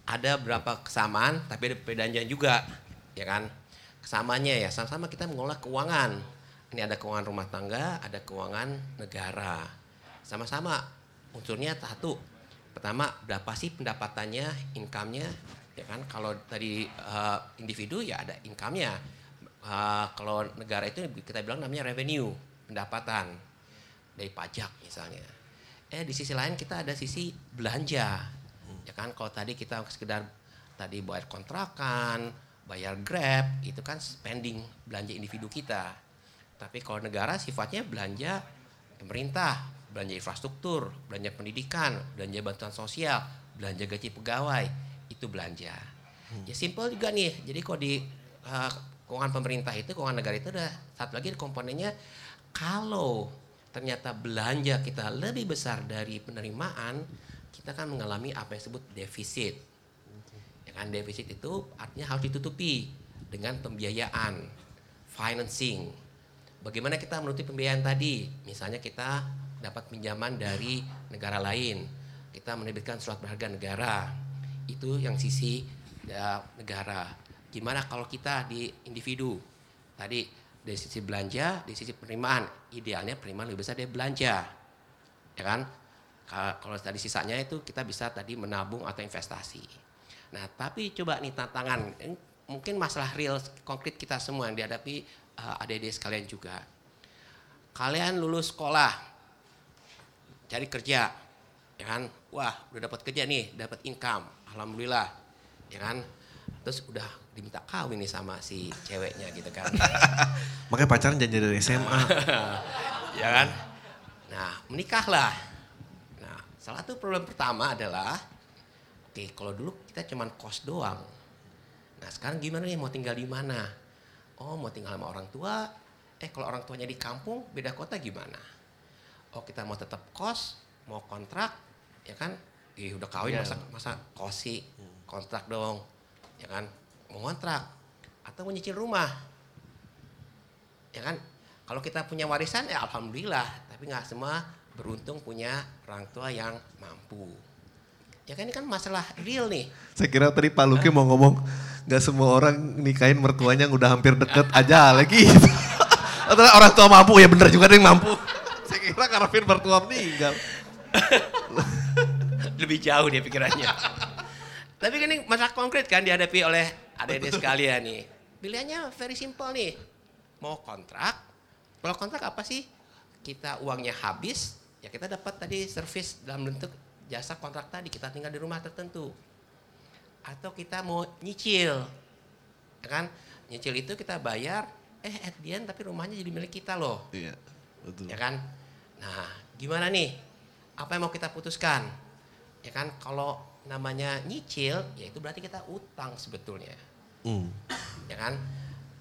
ada berapa kesamaan tapi ada perbedaannya juga. Ya kan? Kesamanya ya sama-sama kita mengolah keuangan. Ini ada keuangan rumah tangga, ada keuangan negara. Sama-sama unsurnya satu pertama berapa sih pendapatannya, income-nya, ya kan? Kalau tadi eh, individu ya ada income-nya. Eh, kalau negara itu kita bilang namanya revenue, pendapatan dari pajak misalnya. Eh di sisi lain kita ada sisi belanja, ya kan? Kalau tadi kita sekedar tadi bayar kontrakan, bayar grab, itu kan spending belanja individu kita. Tapi kalau negara sifatnya belanja pemerintah, belanja infrastruktur, belanja pendidikan, belanja bantuan sosial, belanja gaji pegawai, itu belanja. Ya simpel juga nih. Jadi kalau di uh, keuangan pemerintah itu, keuangan negara itu ada satu lagi komponennya kalau ternyata belanja kita lebih besar dari penerimaan, kita kan mengalami apa yang disebut defisit. Ya kan defisit itu artinya harus ditutupi dengan pembiayaan, financing. Bagaimana kita menutupi pembiayaan tadi? Misalnya kita dapat pinjaman dari negara lain, kita menerbitkan surat berharga negara, itu yang sisi ya, negara. Gimana kalau kita di individu? Tadi dari sisi belanja, di sisi penerimaan, idealnya penerimaan lebih besar dari belanja, ya kan? Ka- Kalau tadi sisanya itu kita bisa tadi menabung atau investasi. Nah, tapi coba nih tantangan, mungkin masalah real konkret kita semua yang dihadapi adik-adik sekalian juga. Kalian lulus sekolah, cari kerja, ya kan? Wah udah dapat kerja nih dapat income alhamdulillah ya kan? Terus udah diminta kawin nih sama si ceweknya gitu kan. Makanya pacaran jangan dari SMA. ya kan? Nah menikahlah. Nah salah satu problem pertama adalah oke kalau dulu kita cuman kos doang. Nah sekarang gimana nih? Mau tinggal di mana oh mau tinggal sama orang tua? Eh kalau orang tuanya di kampung beda kota gimana? Oh kita mau tetap kos mau kontrak ya kan? Ih, udah kawin Iya. masa masa kosi? Kontrak dong ya kan? Mau kontrak atau mau nyicil rumah? Ya kan? Kalau kita punya warisan ya alhamdulillah tapi nggak semua beruntung punya orang tua yang mampu. Ya kan ini kan masalah real nih. Saya kira tadi Pak Luki mau ngomong nggak semua orang nikahin mertuanya yang udah hampir deket aja lagi. Atau orang tua mampu ya bener juga yang mampu. Saya kira karena mertua meninggal. lebih jauh dia pikirannya. Tapi kan ini masalah konkret kan dihadapi oleh adik-adik sekalian nih. Pilihannya very simple nih. Mau kontrak, kalau kontrak apa sih? Kita uangnya habis, ya kita dapat tadi servis dalam bentuk jasa kontrak tadi, kita tinggal di rumah tertentu. Atau kita mau nyicil, ya kan? Nyicil itu kita bayar, eh at the end tapi rumahnya jadi milik kita loh. Iya, betul. Ya kan? Nah, gimana nih? Apa yang mau kita putuskan? Ya kan, kalau namanya nyicil, ya itu berarti kita utang sebetulnya. Hmm. Ya kan?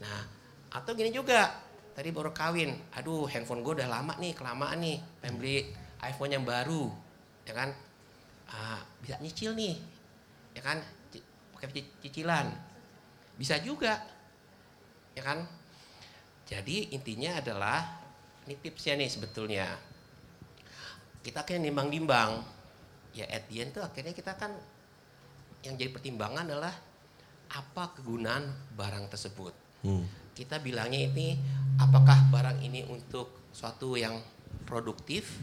Nah, atau gini juga, tadi baru kawin, aduh handphone gue udah lama nih, kelamaan nih, pengen beli iPhone yang baru, ya kan? Ah, bisa nyicil nih, ya kan? Pakai cic- cicilan, bisa juga, ya kan? Jadi intinya adalah ini tipsnya nih sebetulnya. Kita akhirnya nimbang-nimbang. Ya at the end tuh akhirnya kita kan yang jadi pertimbangan adalah apa kegunaan barang tersebut. Hmm. Kita bilangnya ini apakah barang ini untuk suatu yang produktif,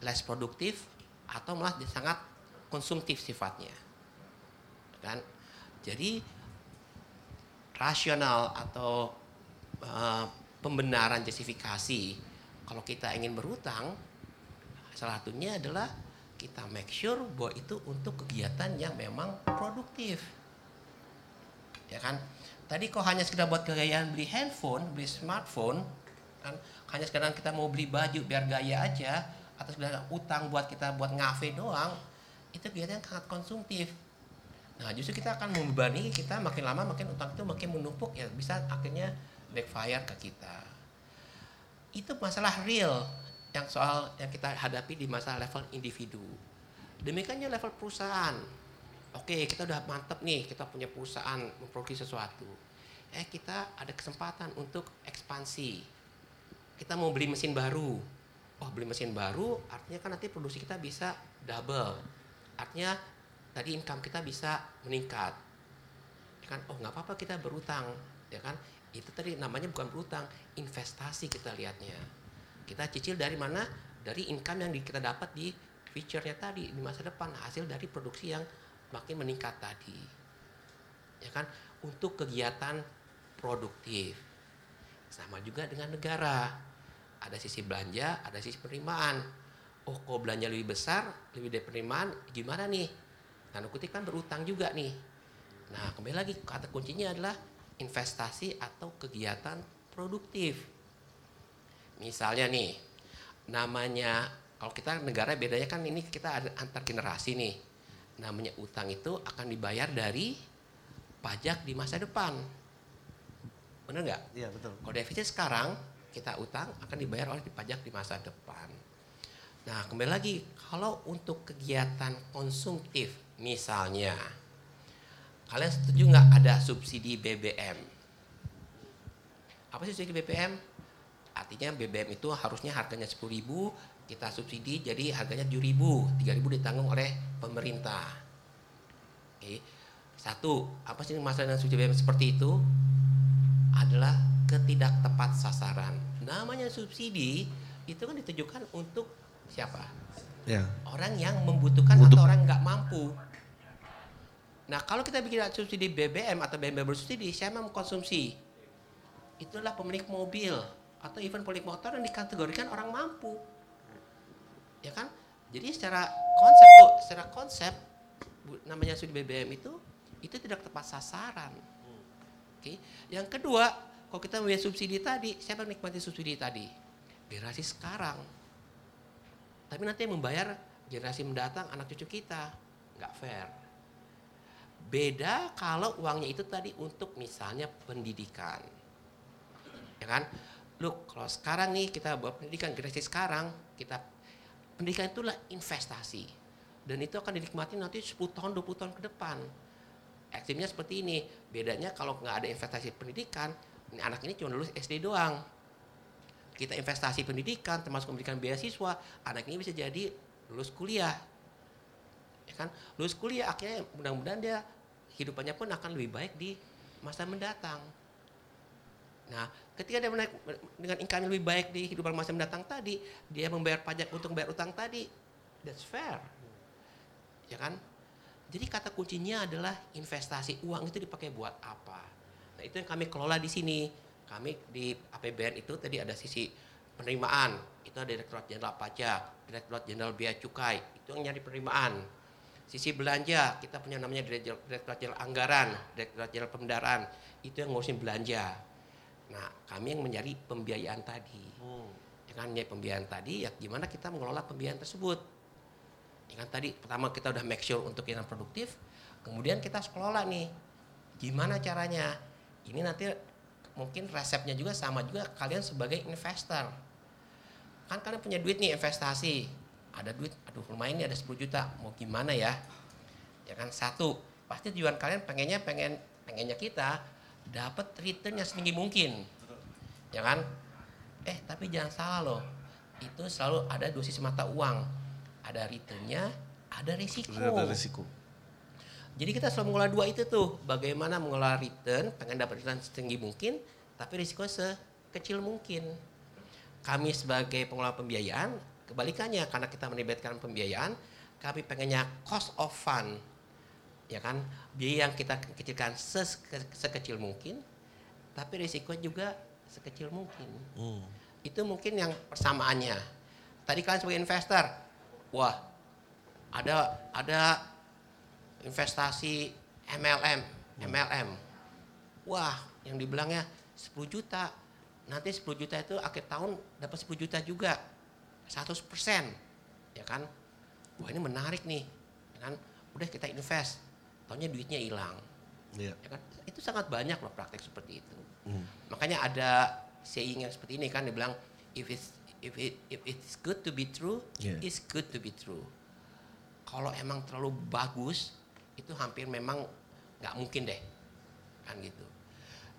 less produktif, atau malah sangat konsumtif sifatnya. Kan? Jadi rasional atau uh, pembenaran justifikasi kalau kita ingin berutang salah satunya adalah kita make sure bahwa itu untuk kegiatan yang memang produktif. Ya kan? Tadi kok hanya sekedar buat kegayaan beli handphone beli smartphone kan? Hanya sekedar kita mau beli baju biar gaya aja atau sekedar utang buat kita buat ngafe doang itu kegiatan yang sangat konsumtif Nah justru kita akan membebani kita makin lama makin utang itu makin menumpuk ya bisa akhirnya backfire ke kita. Itu masalah real yang soal yang kita hadapi di masalah level individu. Demikiannya level perusahaan. Oke kita udah mantep nih kita punya perusahaan memproduksi sesuatu. Eh kita ada kesempatan untuk ekspansi. Kita mau beli mesin baru. Oh beli mesin baru artinya kan nanti produksi kita bisa double. Artinya tadi income kita bisa meningkat. Ya kan? Oh nggak apa-apa kita berutang ya kan? Itu tadi namanya bukan berutang investasi kita lihatnya kita cicil dari mana? Dari income yang kita dapat di future-nya tadi di masa depan hasil dari produksi yang makin meningkat tadi. Ya kan? Untuk kegiatan produktif. Sama juga dengan negara. Ada sisi belanja ada sisi penerimaan. Oh kok belanja lebih besar lebih dari penerimaan gimana nih Tanda kutip kan berutang juga nih. Nah kembali lagi kata kuncinya adalah investasi atau kegiatan produktif. Misalnya nih, namanya kalau kita negara bedanya kan ini kita ada antar generasi nih. Namanya utang itu akan dibayar dari pajak di masa depan. Bener nggak? Iya betul. Kalau defisit sekarang kita utang akan dibayar oleh pajak di masa depan. Nah kembali lagi kalau untuk kegiatan konsumtif misalnya kalian setuju nggak ada subsidi BBM? Apa sih subsidi BBM? Artinya BBM itu harusnya harganya 10.000 kita subsidi jadi harganya 7.000, 3.000 ditanggung oleh pemerintah. Oke. Satu, apa sih masalah dengan subsidi BBM seperti itu? Adalah ketidak tepat sasaran. Namanya subsidi itu kan ditujukan untuk siapa? Ya. Orang yang membutuhkan Butuh. atau orang nggak mampu. Nah kalau kita bikin subsidi BBM atau BBM bersubsidi, siapa yang mengkonsumsi? Itulah pemilik mobil atau even pemilik motor yang dikategorikan orang mampu. Ya kan? Jadi secara konsep tuh, secara konsep namanya studi BBM itu itu tidak tepat sasaran. Oke. Yang kedua, kalau kita melihat subsidi tadi, siapa yang menikmati subsidi tadi? Generasi sekarang. Tapi nanti yang membayar generasi mendatang anak cucu kita. Nggak fair. Beda kalau uangnya itu tadi untuk misalnya pendidikan. Ya kan? Look, kalau sekarang nih kita buat pendidikan generasi sekarang, kita pendidikan itulah investasi. Dan itu akan dinikmati nanti 10 tahun, 20 tahun ke depan. Ekstrimnya seperti ini. Bedanya kalau nggak ada investasi pendidikan, anak ini cuma lulus SD doang. Kita investasi pendidikan, termasuk pendidikan beasiswa, anak ini bisa jadi lulus kuliah. Ya kan? Lulus kuliah akhirnya mudah-mudahan dia hidupannya pun akan lebih baik di masa mendatang. Nah, ketika dia menaik dengan income yang lebih baik di hidupan masa mendatang tadi, dia membayar pajak untuk membayar utang tadi, that's fair. Ya kan? Jadi kata kuncinya adalah investasi uang itu dipakai buat apa. Nah, itu yang kami kelola di sini. Kami di APBN itu tadi ada sisi penerimaan, itu ada Direktorat Jenderal Pajak, Direktorat Jenderal Bea Cukai, itu yang nyari penerimaan. Sisi belanja, kita punya namanya Direk- Direktorat Jenderal Anggaran, Direktorat Jenderal Pemdaraan, itu yang ngurusin belanja. Nah, kami yang mencari pembiayaan tadi. Ya kan, pembiayaan tadi, ya gimana kita mengelola pembiayaan tersebut. Ya kan tadi pertama kita udah make sure untuk yang produktif, kemudian kita harus kelola nih. Gimana caranya? Ini nanti mungkin resepnya juga sama juga kalian sebagai investor. Kan kalian punya duit nih investasi. Ada duit, aduh lumayan nih ada 10 juta, mau gimana ya? Ya kan satu, pasti tujuan kalian pengennya pengen pengennya kita dapat return yang setinggi mungkin. Ya kan? Eh, tapi jangan salah loh. Itu selalu ada dua sisi mata uang. Ada returnnya, ada risiko. Ada risiko. Jadi kita selalu mengelola dua itu tuh. Bagaimana mengelola return, pengen dapat return setinggi mungkin, tapi risiko sekecil mungkin. Kami sebagai pengelola pembiayaan, kebalikannya karena kita melibatkan pembiayaan, kami pengennya cost of fund, ya kan, biaya yang kita kecilkan sekecil mungkin, tapi risiko juga sekecil mungkin. Itu mungkin yang persamaannya. Tadi kalian sebagai investor, wah ada ada investasi MLM, MLM. Wah, yang dibilangnya 10 juta. Nanti 10 juta itu akhir tahun dapat 10 juta juga. 100%. Ya kan? Wah, ini menarik nih. Ya kan? Udah kita invest. Tahunnya duitnya hilang. Iya. Ya kan? Itu sangat banyak loh praktek seperti itu. Hmm. Makanya ada saying yang seperti ini kan dibilang if it's if it if it's good to be true, Yeah. it's good to be true. Kalau emang terlalu bagus itu hampir memang nggak mungkin deh kan gitu.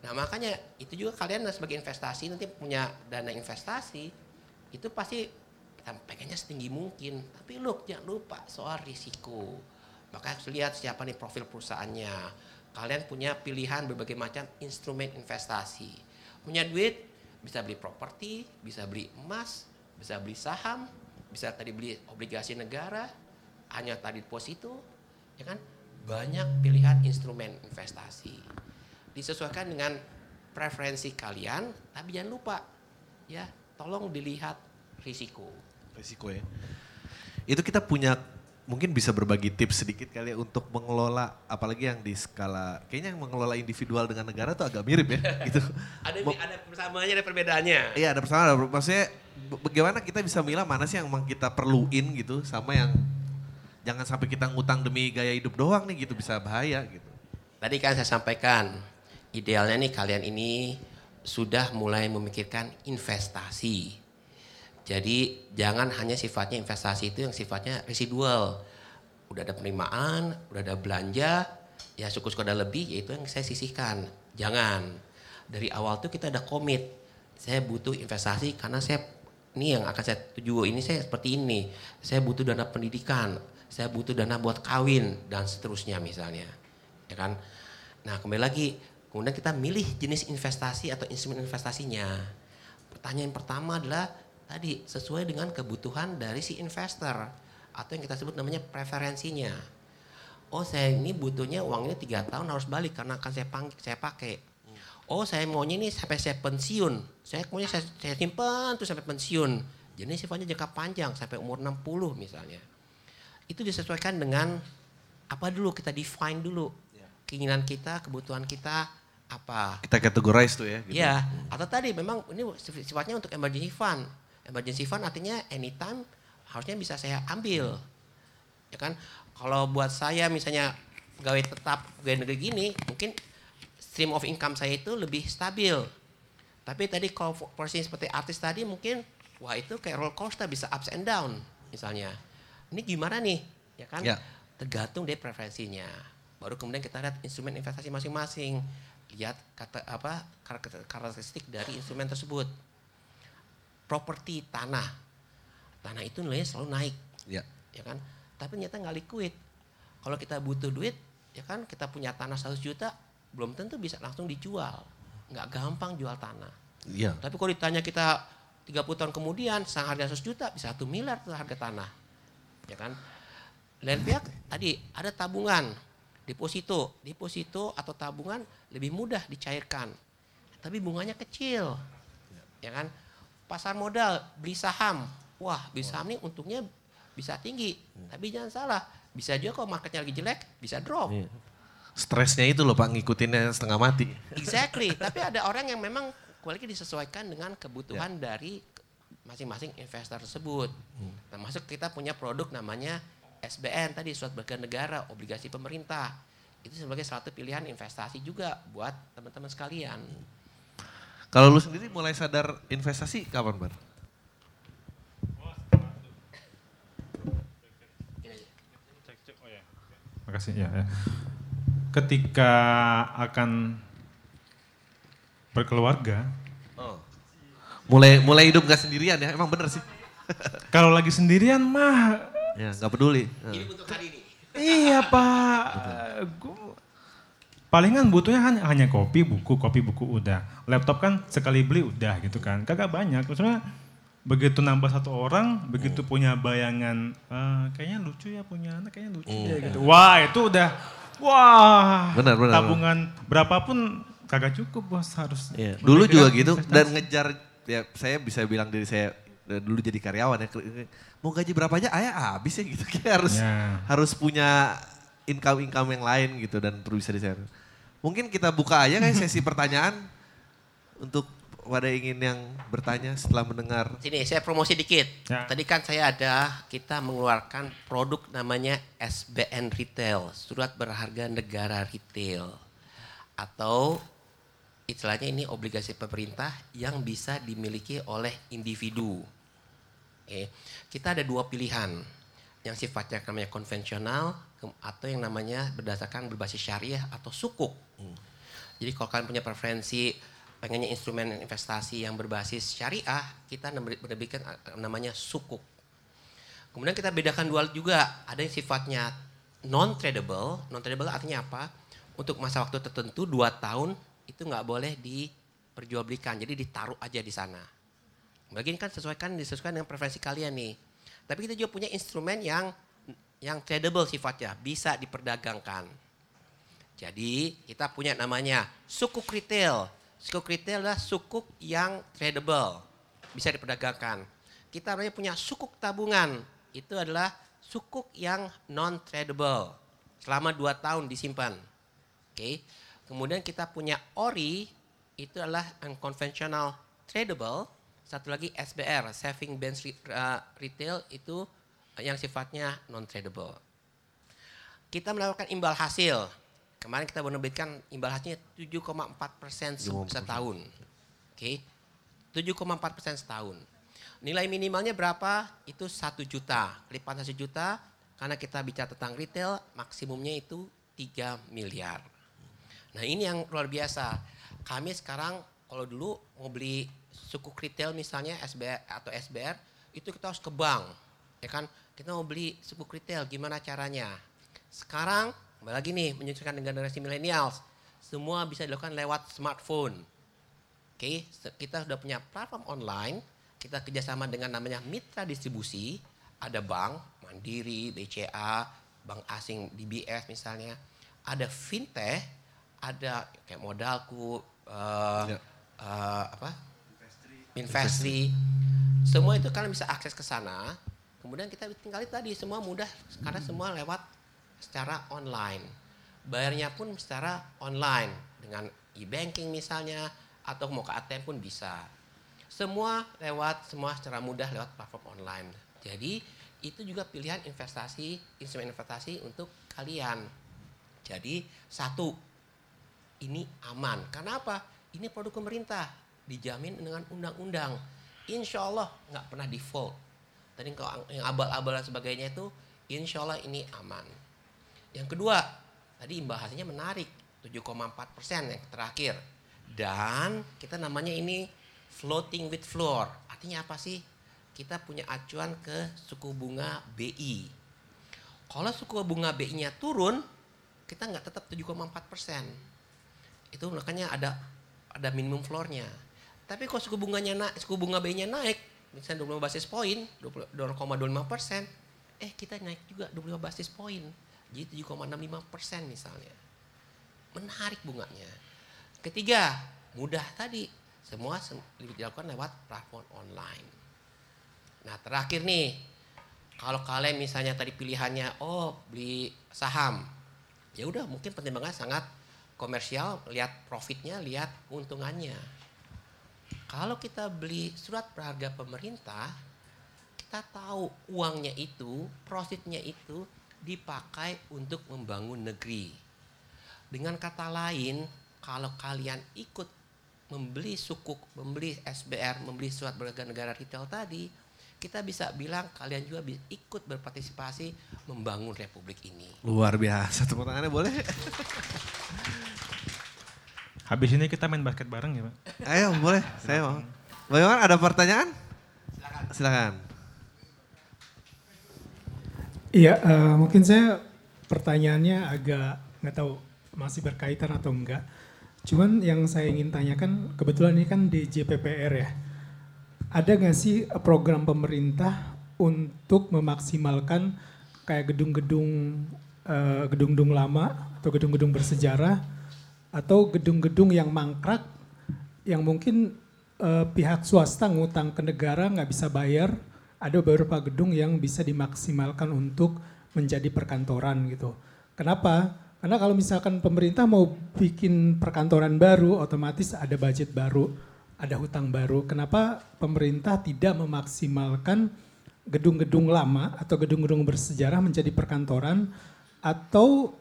Nah makanya itu juga kalian sebagai investasi nanti punya dana investasi itu pasti kita pengennya setinggi mungkin. Tapi look jangan lupa soal risiko. Maka harus lihat siapa nih profil perusahaannya. Kalian punya pilihan berbagai macam instrumen investasi. Punya duit bisa beli properti, bisa beli emas, bisa beli saham, bisa tadi beli obligasi negara, hanya tadi deposito, ya kan? Banyak pilihan instrumen investasi. Disesuaikan dengan preferensi kalian, tapi jangan lupa ya, tolong dilihat risiko. Risiko ya. Itu kita punya mungkin bisa berbagi tips sedikit kali ya untuk mengelola apalagi yang di skala kayaknya yang mengelola individual dengan negara tuh agak mirip ya gitu. Ada ada persamaannya ada perbedaannya. Iya ada persamaan, ada- maksudnya bagaimana kita bisa milah mana sih yang emang kita perluin gitu sama yang jangan sampai kita ngutang demi gaya hidup doang nih gitu bisa bahaya gitu. Tadi kan saya sampaikan, idealnya nih kalian ini sudah mulai memikirkan investasi. Jadi jangan hanya sifatnya investasi itu yang sifatnya residual. Udah ada penerimaan, udah ada belanja, ya syukur-syukur ada lebih, yaitu yang saya sisihkan. Jangan. Dari awal tuh kita ada komit. Saya butuh investasi karena saya ini yang akan saya tuju ini saya seperti ini. Saya butuh dana pendidikan, saya butuh dana buat kawin dan seterusnya misalnya. Ya kan? Nah, kembali lagi, kemudian kita milih jenis investasi atau instrumen investasinya. Pertanyaan pertama adalah tadi sesuai dengan kebutuhan dari si investor atau yang kita sebut namanya preferensinya. Oh, saya ini butuhnya uangnya tiga tahun harus balik karena akan saya pang- saya pakai. Oh, saya maunya ini sampai saya pensiun. Saya maunya saya, saya simpan tuh sampai pensiun. Jadi sifatnya jangka panjang sampai umur 60 misalnya. Itu disesuaikan dengan apa dulu kita define dulu. Keinginan kita, kebutuhan kita apa. Kita categorize tuh ya. Gitu. Iya, atau tadi memang ini sifatnya untuk emergency fund. Emergency fund artinya anytime harusnya bisa saya ambil. Ya kan? Kalau buat saya misalnya gawe tetap gawe negeri gini, mungkin stream of income saya itu lebih stabil. Tapi tadi kalau porsi seperti artis tadi mungkin wah itu kayak roller coaster bisa ups and down misalnya. Ini gimana nih? Ya kan? Ya. Tergantung dari preferensinya. Baru kemudian kita lihat instrumen investasi masing-masing. Lihat kata apa karakter- karakteristik dari instrumen tersebut. Properti tanah. Tanah itu nilainya selalu naik. Ya. Ya kan? Tapi ternyata nggak liquid. Kalau kita butuh duit, ya kan kita punya tanah 100 juta, belum tentu bisa langsung dijual. Nggak gampang jual tanah. Iya. Tapi kalau ditanya kita 30 tahun kemudian, sang harga 100 juta bisa 1 miliar tuh harga tanah. Ya kan? Lain pihak tadi ada tabungan, deposito. Deposito atau tabungan lebih mudah dicairkan. Tapi bunganya kecil. Ya kan? Pasar modal, beli saham. Wah, beli saham nih untungnya bisa tinggi. Tapi jangan salah, bisa juga kalau marketnya lagi jelek, bisa drop. Iya. Stresnya itu loh Pak ngikutinnya setengah mati. Exactly. Tapi ada orang yang memang kualitas disesuaikan dengan kebutuhan dari masing-masing investor tersebut. Termasuk kita punya produk namanya SBN tadi surat berharga negara, obligasi pemerintah. Itu sebagai satu pilihan investasi juga buat teman-teman sekalian. Kalau lu sendiri mulai sadar investasi kapan Bar? Makasih ya, ya. Ketika akan berkeluarga, Oh. Mulai mulai hidup gak sendirian ya, emang bener sih. kalau lagi sendirian mah Ya gak peduli. Iya pak, Gua- palingan butuhnya hanya, hanya kopi, buku, kopi, buku udah. Laptop kan sekali beli udah gitu kan, kagak banyak. Maksudnya begitu nambah satu orang, begitu punya bayangan, "Ah, kayaknya lucu ya punya anak, kayaknya lucu ya gitu. Wah itu udah, wah Benar, benar, tabungan berapapun kagak cukup bos harus. Iya, Dulu juga gitu investasi. dan ngejar ya saya bisa bilang diri saya eh, dulu jadi karyawan ya mau gaji berapa aja ayah habis ya gitu kayak harus Ya. harus punya income income yang lain gitu dan perlu bisa di share. Mungkin kita buka aja kayak sesi pertanyaan untuk pada ingin yang bertanya setelah mendengar. Sini saya promosi dikit. Ya. Tadi kan saya ada kita mengeluarkan produk namanya SBN Retail, surat berharga negara retail. Atau istilahnya ini obligasi pemerintah yang bisa dimiliki oleh individu. Oke. Kita ada dua pilihan. Yang sifatnya namanya konvensional atau yang namanya berdasarkan berbasis syariah atau sukuk. Jadi kalau kalian punya preferensi pengennya instrumen investasi yang berbasis syariah, kita menerbitkan eh, namanya sukuk. Kemudian kita bedakan dua juga, ada yang sifatnya non tradable. Non tradable artinya apa? Untuk masa waktu tertentu dua tahun itu nggak boleh diperjualbelikan, jadi ditaruh aja di sana. Bagi ini kan sesuaikan disesuaikan dengan preferensi kalian nih. Tapi kita juga punya instrumen yang yang tradable sifatnya, bisa diperdagangkan. Jadi kita punya namanya sukuk retail. Sukuk retail adalah sukuk yang tradable, bisa diperdagangkan. Kita punya sukuk tabungan, itu adalah sukuk yang non tradable, selama 2 tahun disimpan. Oke. Kemudian kita punya ori, itu adalah unconventional tradable. Satu lagi SBR, saving bank uh, retail itu yang sifatnya non tradable. Kita melakukan imbal hasil. Kemarin kita menerbitkan imbal hasilnya 7,4 persen setahun. Oke, 7,4 persen setahun. Nilai minimalnya berapa? Itu satu juta. Kelipatan satu juta, karena kita bicara tentang retail, maksimumnya itu 3 miliar. Nah ini yang luar biasa. Kami sekarang kalau dulu mau beli suku retail misalnya SBR atau SBR, itu kita harus ke bank. Ya kan, kita mau beli suku retail, gimana caranya? Sekarang, kembali lagi nih, menyesuaikan dengan generasi millennials. Semua bisa dilakukan lewat smartphone. Oke, se- kita sudah punya platform online, kita kerjasama dengan namanya mitra distribusi, ada bank, Mandiri, BCA, bank asing DBS misalnya, ada fintech, ada kayak modalku, eh, eh, apa, investri, Semua itu kalian bisa akses ke sana. Kemudian kita tinggal tadi semua mudah karena semua lewat secara online. Bayarnya pun secara online dengan e-banking misalnya atau mau ke ATM pun bisa. Semua lewat semua secara mudah lewat platform online. Jadi itu juga pilihan investasi, instrumen investasi untuk kalian. Jadi satu, ini aman. Karena apa? Ini produk pemerintah, dijamin dengan undang-undang. Insya Allah nggak pernah default. Tadi kalau yang abal-abal dan sebagainya itu, insya Allah ini aman. Yang kedua, tadi imbal hasilnya menarik, 7,4 persen yang terakhir. Dan kita namanya ini floating with floor. Artinya apa sih? Kita punya acuan ke suku bunga BI. Kalau suku bunga BI-nya turun, kita nggak tetap 7,4 persen. Itu makanya ada ada minimum floornya. Tapi kalau suku bunganya naik, suku bunga BI-nya naik, misalnya 25 basis point, 0,25 persen, eh kita naik juga 25 basis point, jadi 7,65 persen misalnya. Menarik bunganya. Ketiga, mudah tadi, semua dilakukan lewat platform online. Nah terakhir nih, kalau kalian misalnya tadi pilihannya, oh beli saham, ya udah mungkin pertimbangan sangat komersial, lihat profitnya, lihat keuntungannya. Kalau kita beli surat berharga pemerintah, kita tahu uangnya itu, profitnya itu dipakai untuk membangun negeri. Dengan kata lain, kalau kalian ikut membeli sukuk, membeli SBR, membeli surat berharga negara retail tadi, kita bisa bilang kalian juga ikut berpartisipasi membangun republik ini. Luar biasa, tepuk tangannya boleh? Habis ini kita main basket bareng ya Pak? Ayo boleh, saya mau. Bagaimana ada pertanyaan? Silakan. Silakan. Iya, uh, mungkin saya pertanyaannya agak nggak tahu masih berkaitan atau enggak. Cuman yang saya ingin tanyakan, kebetulan ini kan di JPPR ya. Ada nggak sih program pemerintah untuk memaksimalkan kayak gedung-gedung uh, gedung-gedung lama atau gedung-gedung bersejarah atau gedung-gedung yang mangkrak yang mungkin uh, pihak swasta ngutang ke negara nggak bisa bayar, ada beberapa gedung yang bisa dimaksimalkan untuk menjadi perkantoran gitu. Kenapa? Karena kalau misalkan pemerintah mau bikin perkantoran baru, otomatis ada budget baru, ada hutang baru. Kenapa pemerintah tidak memaksimalkan gedung-gedung lama atau gedung-gedung bersejarah menjadi perkantoran atau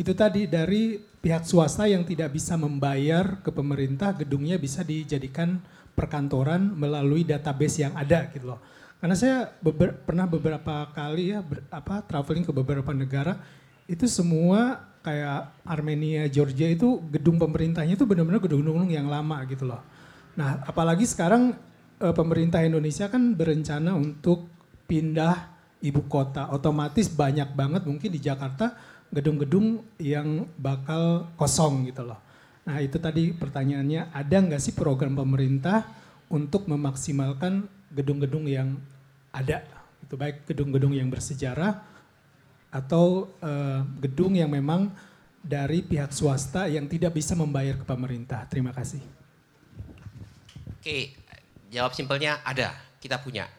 itu tadi dari pihak swasta yang tidak bisa membayar ke pemerintah gedungnya bisa dijadikan perkantoran melalui database yang ada gitu loh. Karena saya beber, pernah beberapa kali ya ber, apa traveling ke beberapa negara itu semua kayak Armenia, Georgia itu gedung pemerintahnya itu benar-benar gedung-gedung yang lama gitu loh. Nah, apalagi sekarang e, pemerintah Indonesia kan berencana untuk pindah ibu kota. Otomatis banyak banget mungkin di Jakarta gedung-gedung yang bakal kosong gitu loh. Nah itu tadi pertanyaannya, ada nggak sih program pemerintah untuk memaksimalkan gedung-gedung yang ada? Itu baik gedung-gedung yang bersejarah atau uh, gedung yang memang dari pihak swasta yang tidak bisa membayar ke pemerintah. Terima kasih. Oke, jawab simpelnya ada, kita punya.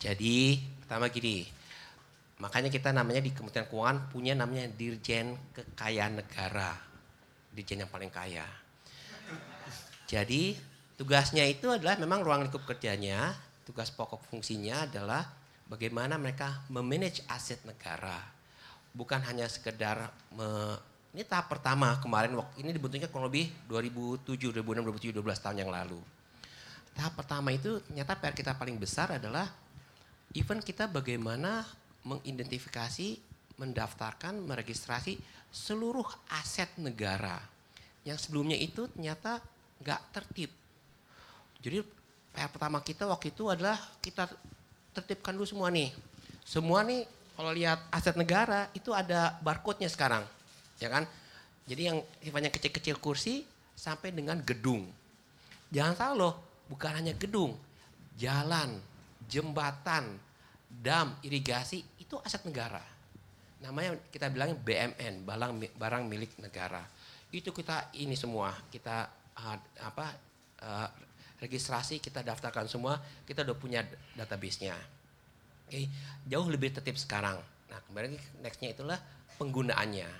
Jadi pertama gini, Makanya kita namanya di Kementerian Keuangan punya namanya Dirjen Kekayaan Negara. Dirjen yang paling kaya. Jadi tugasnya itu adalah memang ruang lingkup kerjanya, tugas pokok fungsinya adalah bagaimana mereka memanage aset negara. Bukan hanya sekedar me, ini tahap pertama kemarin waktu ini dibentuknya kurang lebih 2007, 2006, 2007, 12 tahun yang lalu. Tahap pertama itu ternyata PR kita paling besar adalah event kita bagaimana mengidentifikasi, mendaftarkan, meregistrasi seluruh aset negara yang sebelumnya itu ternyata nggak tertib. Jadi PR pertama kita waktu itu adalah kita tertibkan dulu semua nih. Semua nih kalau lihat aset negara itu ada barcode-nya sekarang, ya kan? Jadi yang sifatnya kecil-kecil kursi sampai dengan gedung. Jangan salah loh, bukan hanya gedung, jalan, jembatan, dam, irigasi itu aset negara. Namanya kita bilang BMN, barang barang milik negara. Itu kita ini semua kita uh, apa uh, registrasi, kita daftarkan semua, kita udah punya database-nya. Oke, jauh lebih tertib sekarang. Nah, kemarin nextnya itulah penggunaannya.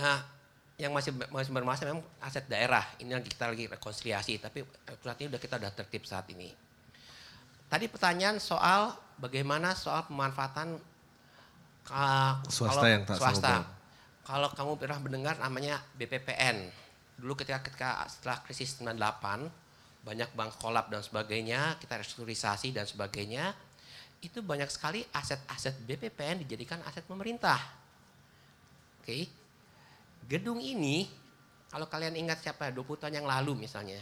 Nah, yang masih masih bermasalah memang aset daerah. Ini yang kita lagi rekonsiliasi, tapi saat ini udah kita udah tertib saat ini. Tadi pertanyaan soal bagaimana soal pemanfaatan uh, Swasta kalau, yang tak swasta. Kalau kamu pernah mendengar namanya BPPN. Dulu ketika, ketika setelah krisis 98, banyak bank kolap dan sebagainya, kita restrukturisasi dan sebagainya, itu banyak sekali aset-aset BPPN dijadikan aset pemerintah. Oke. Gedung ini, kalau kalian ingat siapa 20 tahun yang lalu misalnya,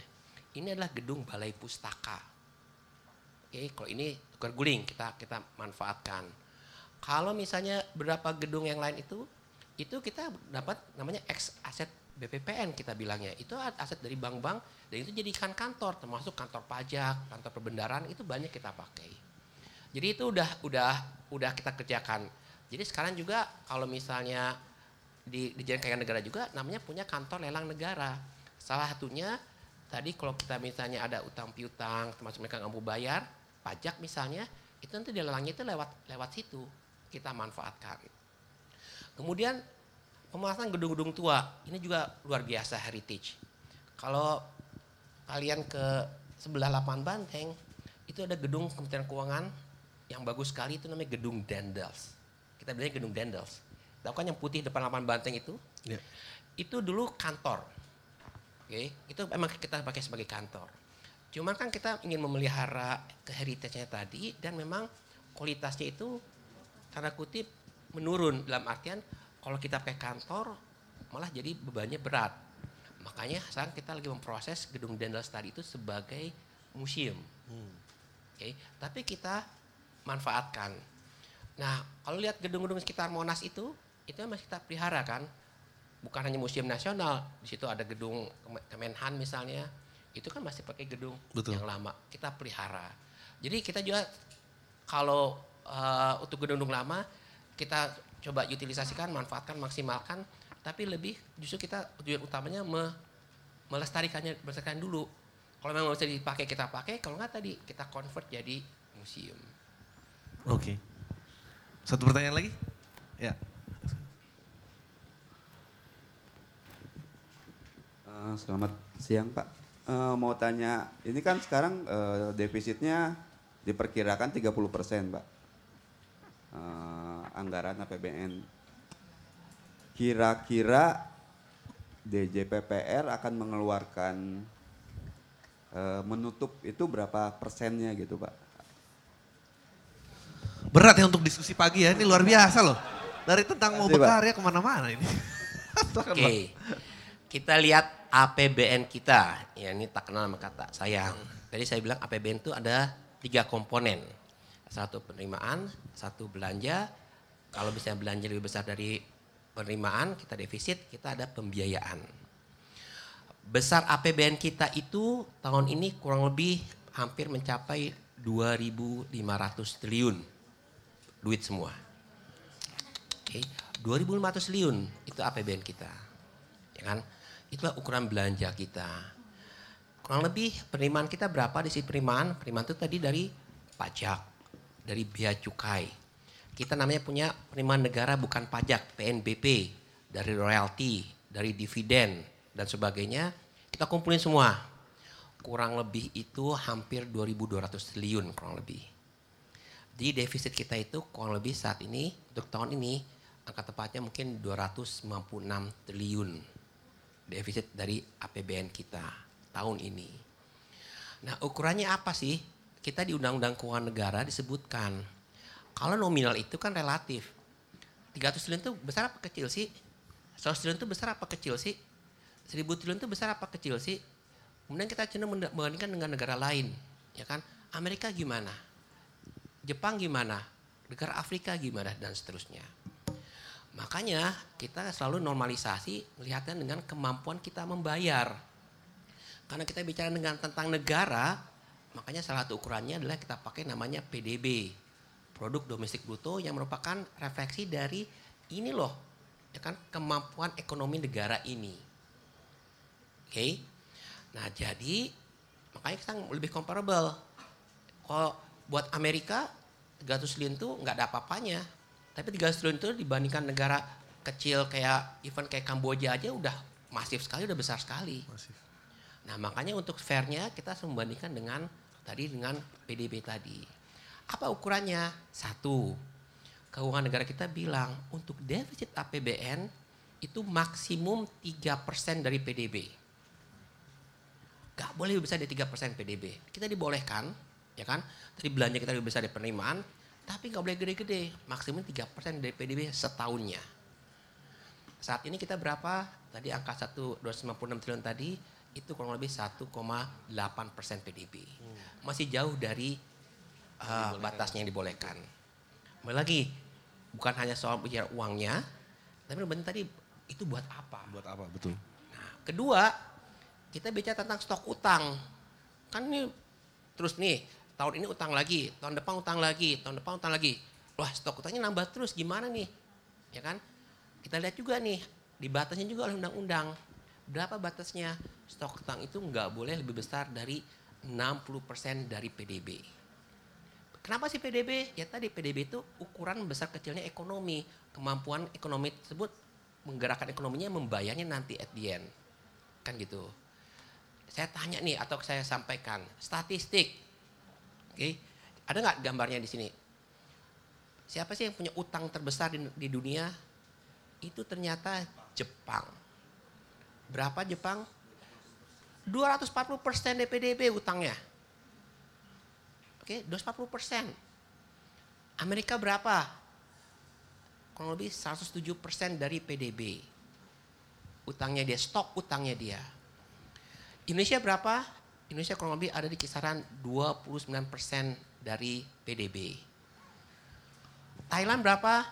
ini adalah gedung Balai Pustaka. Oke, kalau ini tukar guling kita kita manfaatkan. Kalau misalnya beberapa gedung yang lain itu, itu kita dapat namanya ex aset BPPN kita bilangnya. Itu aset dari bank-bank dan itu jadikan kantor, termasuk kantor pajak, kantor perbendaharaan itu banyak kita pakai. Jadi itu udah udah udah kita kerjakan. Jadi sekarang juga kalau misalnya di dijadikan negara juga namanya punya kantor lelang negara. Salah satunya tadi kalau kita misalnya ada utang piutang termasuk mereka nggak mau bayar pajak misalnya itu nanti di lelangnya itu lewat lewat situ kita manfaatkan. Kemudian pemasangan gedung-gedung tua ini juga luar biasa heritage. Kalau kalian ke sebelah lapangan Banteng itu ada gedung Kementerian Keuangan yang bagus sekali itu namanya gedung Dendels. Kita bilangnya gedung Dendels. Tahu kan yang putih depan lapangan Banteng itu? Ya. Itu dulu kantor. Oke, itu memang kita pakai sebagai kantor. Cuman kan kita ingin memelihara ke heritage-nya tadi dan memang kualitasnya itu tanda kutip menurun dalam artian kalau kita pakai kantor malah jadi bebannya berat. Makanya sekarang kita lagi memproses gedung Dendels tadi itu sebagai museum. Oke, tapi kita manfaatkan. Nah, kalau lihat gedung-gedung sekitar Monas itu, itu masih kita pelihara kan. Bukan hanya museum nasional, di situ ada gedung Kemen- Kemenhan misalnya, itu kan masih pakai gedung Betul. yang lama. Kita pelihara. Jadi kita juga kalau eh, untuk gedung-gedung lama kita coba utilisasikan, manfaatkan, maksimalkan, tapi lebih justru kita tujuan utamanya me- melestarikannya, melestarikan dulu. Kalau memang bisa dipakai kita pakai, kalau nggak tadi kita convert jadi museum. Oke. Satu pertanyaan lagi? Ya. Eh, selamat siang Pak. Eh, mau tanya, ini kan sekarang eh, defisitnya diperkirakan 30 persen Pak. Eh, anggaran APBN. Kira-kira DJPPR akan mengeluarkan eh, menutup itu berapa persennya gitu Pak? Berat ya untuk diskusi pagi ya, ini luar biasa loh. Dari tentang mau berkarya ke mana-mana ini. Oke, kita lihat APBN kita. Ya ini tak kenal sama kata sayang. Tadi saya bilang APBN itu ada tiga komponen. Satu penerimaan, satu belanja. Kalau misalnya belanja lebih besar dari penerimaan, kita defisit, kita ada pembiayaan. Besar APBN kita itu tahun ini kurang lebih hampir mencapai 2.500 triliun duit semua. Oke, 2.500 triliun itu APBN kita. Ya kan? Itulah ukuran belanja kita. Kurang lebih penerimaan kita berapa di sisi penerimaan? Penerimaan itu tadi dari pajak, dari biaya cukai. Kita namanya punya penerimaan negara bukan pajak, PNBP, dari royalti, dari dividen dan sebagainya. Kita kumpulin semua. Kurang lebih itu hampir 2.200 triliun kurang lebih. Jadi defisit kita itu kurang lebih saat ini untuk tahun ini angka tepatnya mungkin 296 triliun defisit dari APBN kita tahun ini. Nah ukurannya apa sih? Kita di Undang-Undang Keuangan Negara disebutkan kalau nominal itu kan relatif. 300 triliun itu besar apa kecil sih? 100 triliun itu besar apa kecil sih? 1000 triliun itu besar apa kecil sih? Kemudian kita cenderung membandingkan dengan negara lain, ya kan? Amerika gimana? Jepang gimana? Negara Afrika gimana dan seterusnya. Makanya kita selalu normalisasi melihatnya dengan kemampuan kita membayar. Karena kita bicara dengan tentang negara, makanya salah satu ukurannya adalah kita pakai namanya PDB, produk domestik bruto yang merupakan refleksi dari ini loh, ya kan kemampuan ekonomi negara ini. Oke. Nah, jadi Makanya kita lebih comparable. Kalau buat Amerika 300 triliun itu nggak ada apa-apanya. Tapi 300 triliun itu dibandingkan negara kecil kayak even kayak Kamboja aja udah masif sekali, udah besar sekali. Nah makanya untuk fairnya kita harus membandingkan dengan tadi dengan PDB tadi. Apa ukurannya? Satu, keuangan negara kita bilang untuk defisit APBN itu maksimum 3% dari PDB. Gak boleh lebih besar dari 3% PDB. Kita dibolehkan, ya kan? Tadi belanja kita lebih besar dari penerimaan, tapi nggak boleh gede-gede. Maksimum 3% dari PDB setahunnya. Saat ini kita berapa? Tadi angka 1 256 triliun tadi itu kurang lebih 1,8 persen PDB. Masih jauh dari uh, batasnya yang dibolehkan. Kembali lagi, bukan hanya soal bicara uangnya, tapi benar tadi itu buat apa? Buat apa, betul. Nah, kedua, kita bicara tentang stok utang. Kan ini terus nih, tahun ini utang lagi, tahun depan utang lagi, tahun depan utang lagi. Wah, stok utangnya nambah terus gimana nih? Ya kan? Kita lihat juga nih, dibatasnya juga oleh undang-undang. Berapa batasnya? Stok utang itu nggak boleh lebih besar dari 60% dari PDB. Kenapa sih PDB? Ya tadi PDB itu ukuran besar kecilnya ekonomi. Kemampuan ekonomi tersebut menggerakkan ekonominya membayarnya nanti at the end. Kan gitu. Saya tanya nih atau saya sampaikan statistik. Oke. Ada nggak gambarnya di sini? Siapa sih yang punya utang terbesar di, di dunia? Itu ternyata Jepang. Berapa Jepang? 240 persen DPDB utangnya. Oke, 240 persen. Amerika berapa? Kurang lebih 107 persen dari PDB. Utangnya dia, stok utangnya dia. Indonesia berapa? Indonesia kurang lebih ada di kisaran 29 persen dari PDB. Thailand berapa?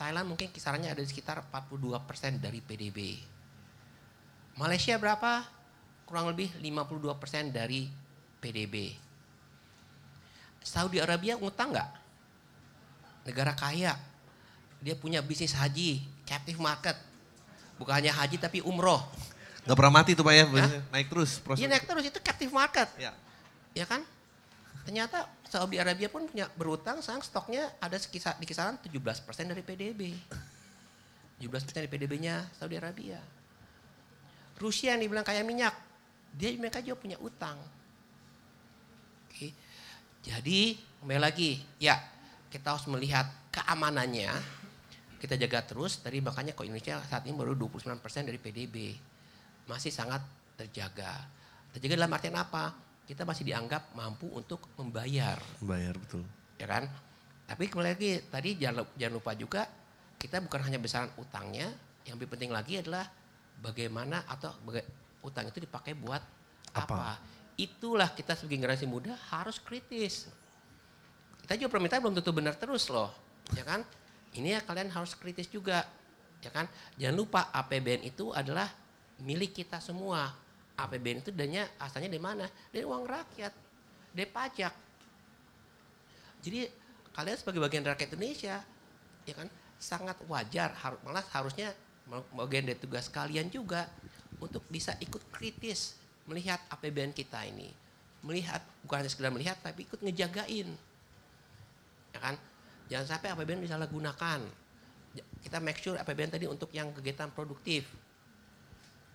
Thailand mungkin kisarannya ada di sekitar 42 persen dari PDB. Malaysia berapa? Kurang lebih 52 persen dari PDB. Saudi Arabia ngutang nggak? Negara kaya. Dia punya bisnis haji, captive market. Bukan hanya haji tapi umroh. Gak pernah mati tuh Pak ya, naik terus proses. Iya naik terus itu captive market. Ya. Ya kan? Ternyata Saudi Arabia pun punya berutang, sekarang stoknya ada sekisar, di kisaran 17% dari PDB. 17% dari PDB-nya Saudi Arabia. Rusia yang dibilang kaya minyak, dia mereka juga punya utang. Oke. Jadi kembali lagi, ya kita harus melihat keamanannya, kita jaga terus. Tadi makanya kok Indonesia saat ini baru 29% dari PDB. Masih sangat terjaga. Terjaga dalam artian apa? Kita masih dianggap mampu untuk membayar. Bayar betul. Ya kan? Tapi kembali lagi, tadi jangan, jangan lupa juga kita bukan hanya besaran utangnya, yang lebih penting lagi adalah bagaimana atau baga- utang itu dipakai buat apa. Itulah kita sebagai generasi muda harus kritis. Kita juga permintaan belum tentu benar terus loh, ya kan? Ini ya kalian harus kritis juga, ya kan? Jangan lupa APBN itu adalah milik kita semua. APBN itu dananya asalnya dari mana? Dari uang rakyat, dari pajak. Jadi kalian sebagai bagian rakyat Indonesia, ya kan, sangat wajar, har- malah harusnya bagian dari tugas kalian juga untuk bisa ikut kritis melihat APBN kita ini, melihat bukan hanya sekedar melihat, tapi ikut ngejagain, ya kan? Jangan sampai APBN disalahgunakan. Kita make sure APBN tadi untuk yang kegiatan produktif.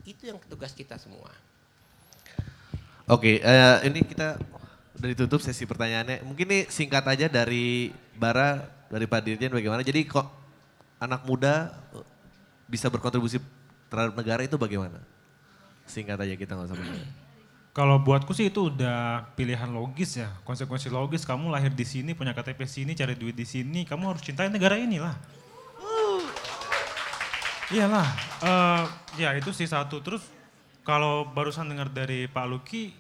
Itu yang tugas kita semua. Oke, eh, ini kita udah ditutup sesi pertanyaannya. Mungkin nih singkat aja dari Bara, dari Pak Dirjen bagaimana. Jadi kok anak muda bisa berkontribusi terhadap negara itu bagaimana? Singkat aja kita nggak usah banyak. Kalau buatku sih itu udah pilihan logis ya, konsekuensi logis. Kamu lahir di sini, punya KTP sini, cari duit di sini, kamu harus cintai negara ini lah. Iyalah, eh, ya itu sih satu. Terus kalau barusan dengar dari Pak Luki,